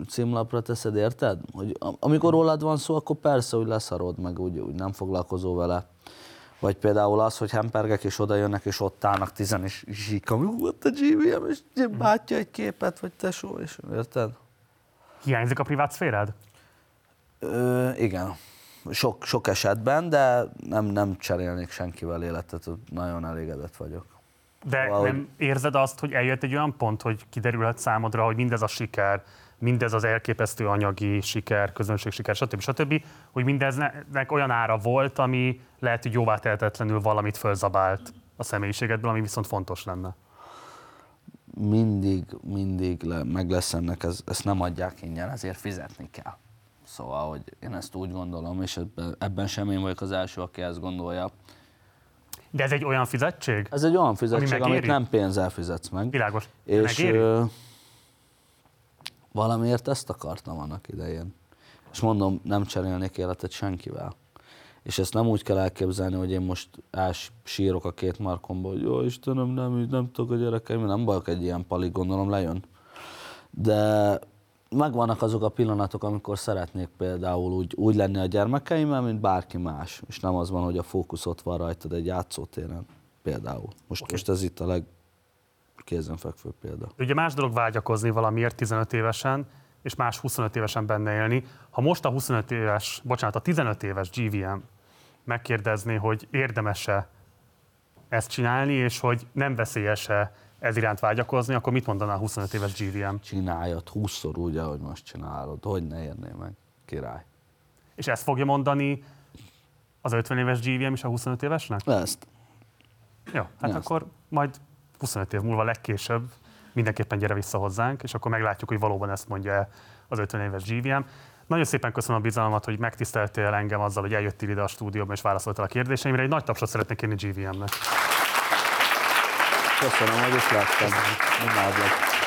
címlapra teszed, érted? Hogy am- amikor rólad van szó, akkor persze, hogy leszarod, meg úgy, úgy nem foglalkozol vele. Vagy például az, hogy hempergek és oda jönnek, és ott állnak tizen, és zsíkam, ott a GVM, és bátja egy képet, vagy tesó, és érted? Hiányzik a privát szférád? Ö, igen, sok, sok esetben, de nem, nem cserélnék senkivel életet, nagyon elégedett vagyok. De Valahogy- nem érzed azt, hogy eljött egy olyan pont, hogy kiderülhet számodra, hogy mindez a siker, mindez az elképesztő anyagi siker, közönség siker, stb. stb., hogy mindeznek olyan ára volt, ami lehet, hogy jóvá tehetetlenül valamit fölzabált a személyiségedből, ami viszont fontos lenne. mindig, mindig le, meg lesz ennek, ez, ezt nem adják ingyen, ezért fizetni kell. Szóval, hogy én ezt úgy gondolom, és ebben, ebben sem én vagyok az első, aki ezt gondolja. De ez egy olyan fizetség? Ez egy olyan fizetség, amit nem pénzzel fizetsz meg. Világos. És Megéri? Valamiért ezt akartam annak idején. És mondom, nem cserélnék életet senkivel. És ezt nem úgy kell elképzelni, hogy én most ás sírok a két markomból, hogy jó Istenem, nem, nem tudok a gyerekeim, nem vagyok egy ilyen palik, gondolom lejön. De megvannak azok a pillanatok, amikor szeretnék például úgy, úgy lenni a gyermekeimmel, mint bárki más. És nem az van, hogy a fókusz ott van rajtad egy játszótéren. Például. Most, okay. most ez itt a legkézenfekvő példa. Ugye más dolog vágyakozni valamiért 15 évesen, és más 25 évesen benne élni. Ha most a 25 éves, bocsánat, a 15 éves GVM megkérdezni, hogy érdemese ezt csinálni, és hogy nem veszélyese ez iránt vágyakozni, akkor mit mondaná a 25 éves GVM? Csináljad 20-szor úgy, ahogy most csinálod. Hogy ne érné meg? Király. És ezt fogja mondani az 50 éves GVM is a 25 évesnek? Ezt. Jó, hát Ezt. akkor majd 25 év múlva legkésőbb mindenképpen gyere vissza hozzánk, és akkor meglátjuk, hogy valóban ezt mondja az 50 éves GVM. Nagyon szépen köszönöm a bizalmat, hogy megtiszteltél engem azzal, hogy eljöttél ide a stúdióba és válaszoltál a kérdéseimre. Egy nagy tapsot szeretnék kérni GVM-nek. Köszönöm, hogy itt láttam. Imádlak.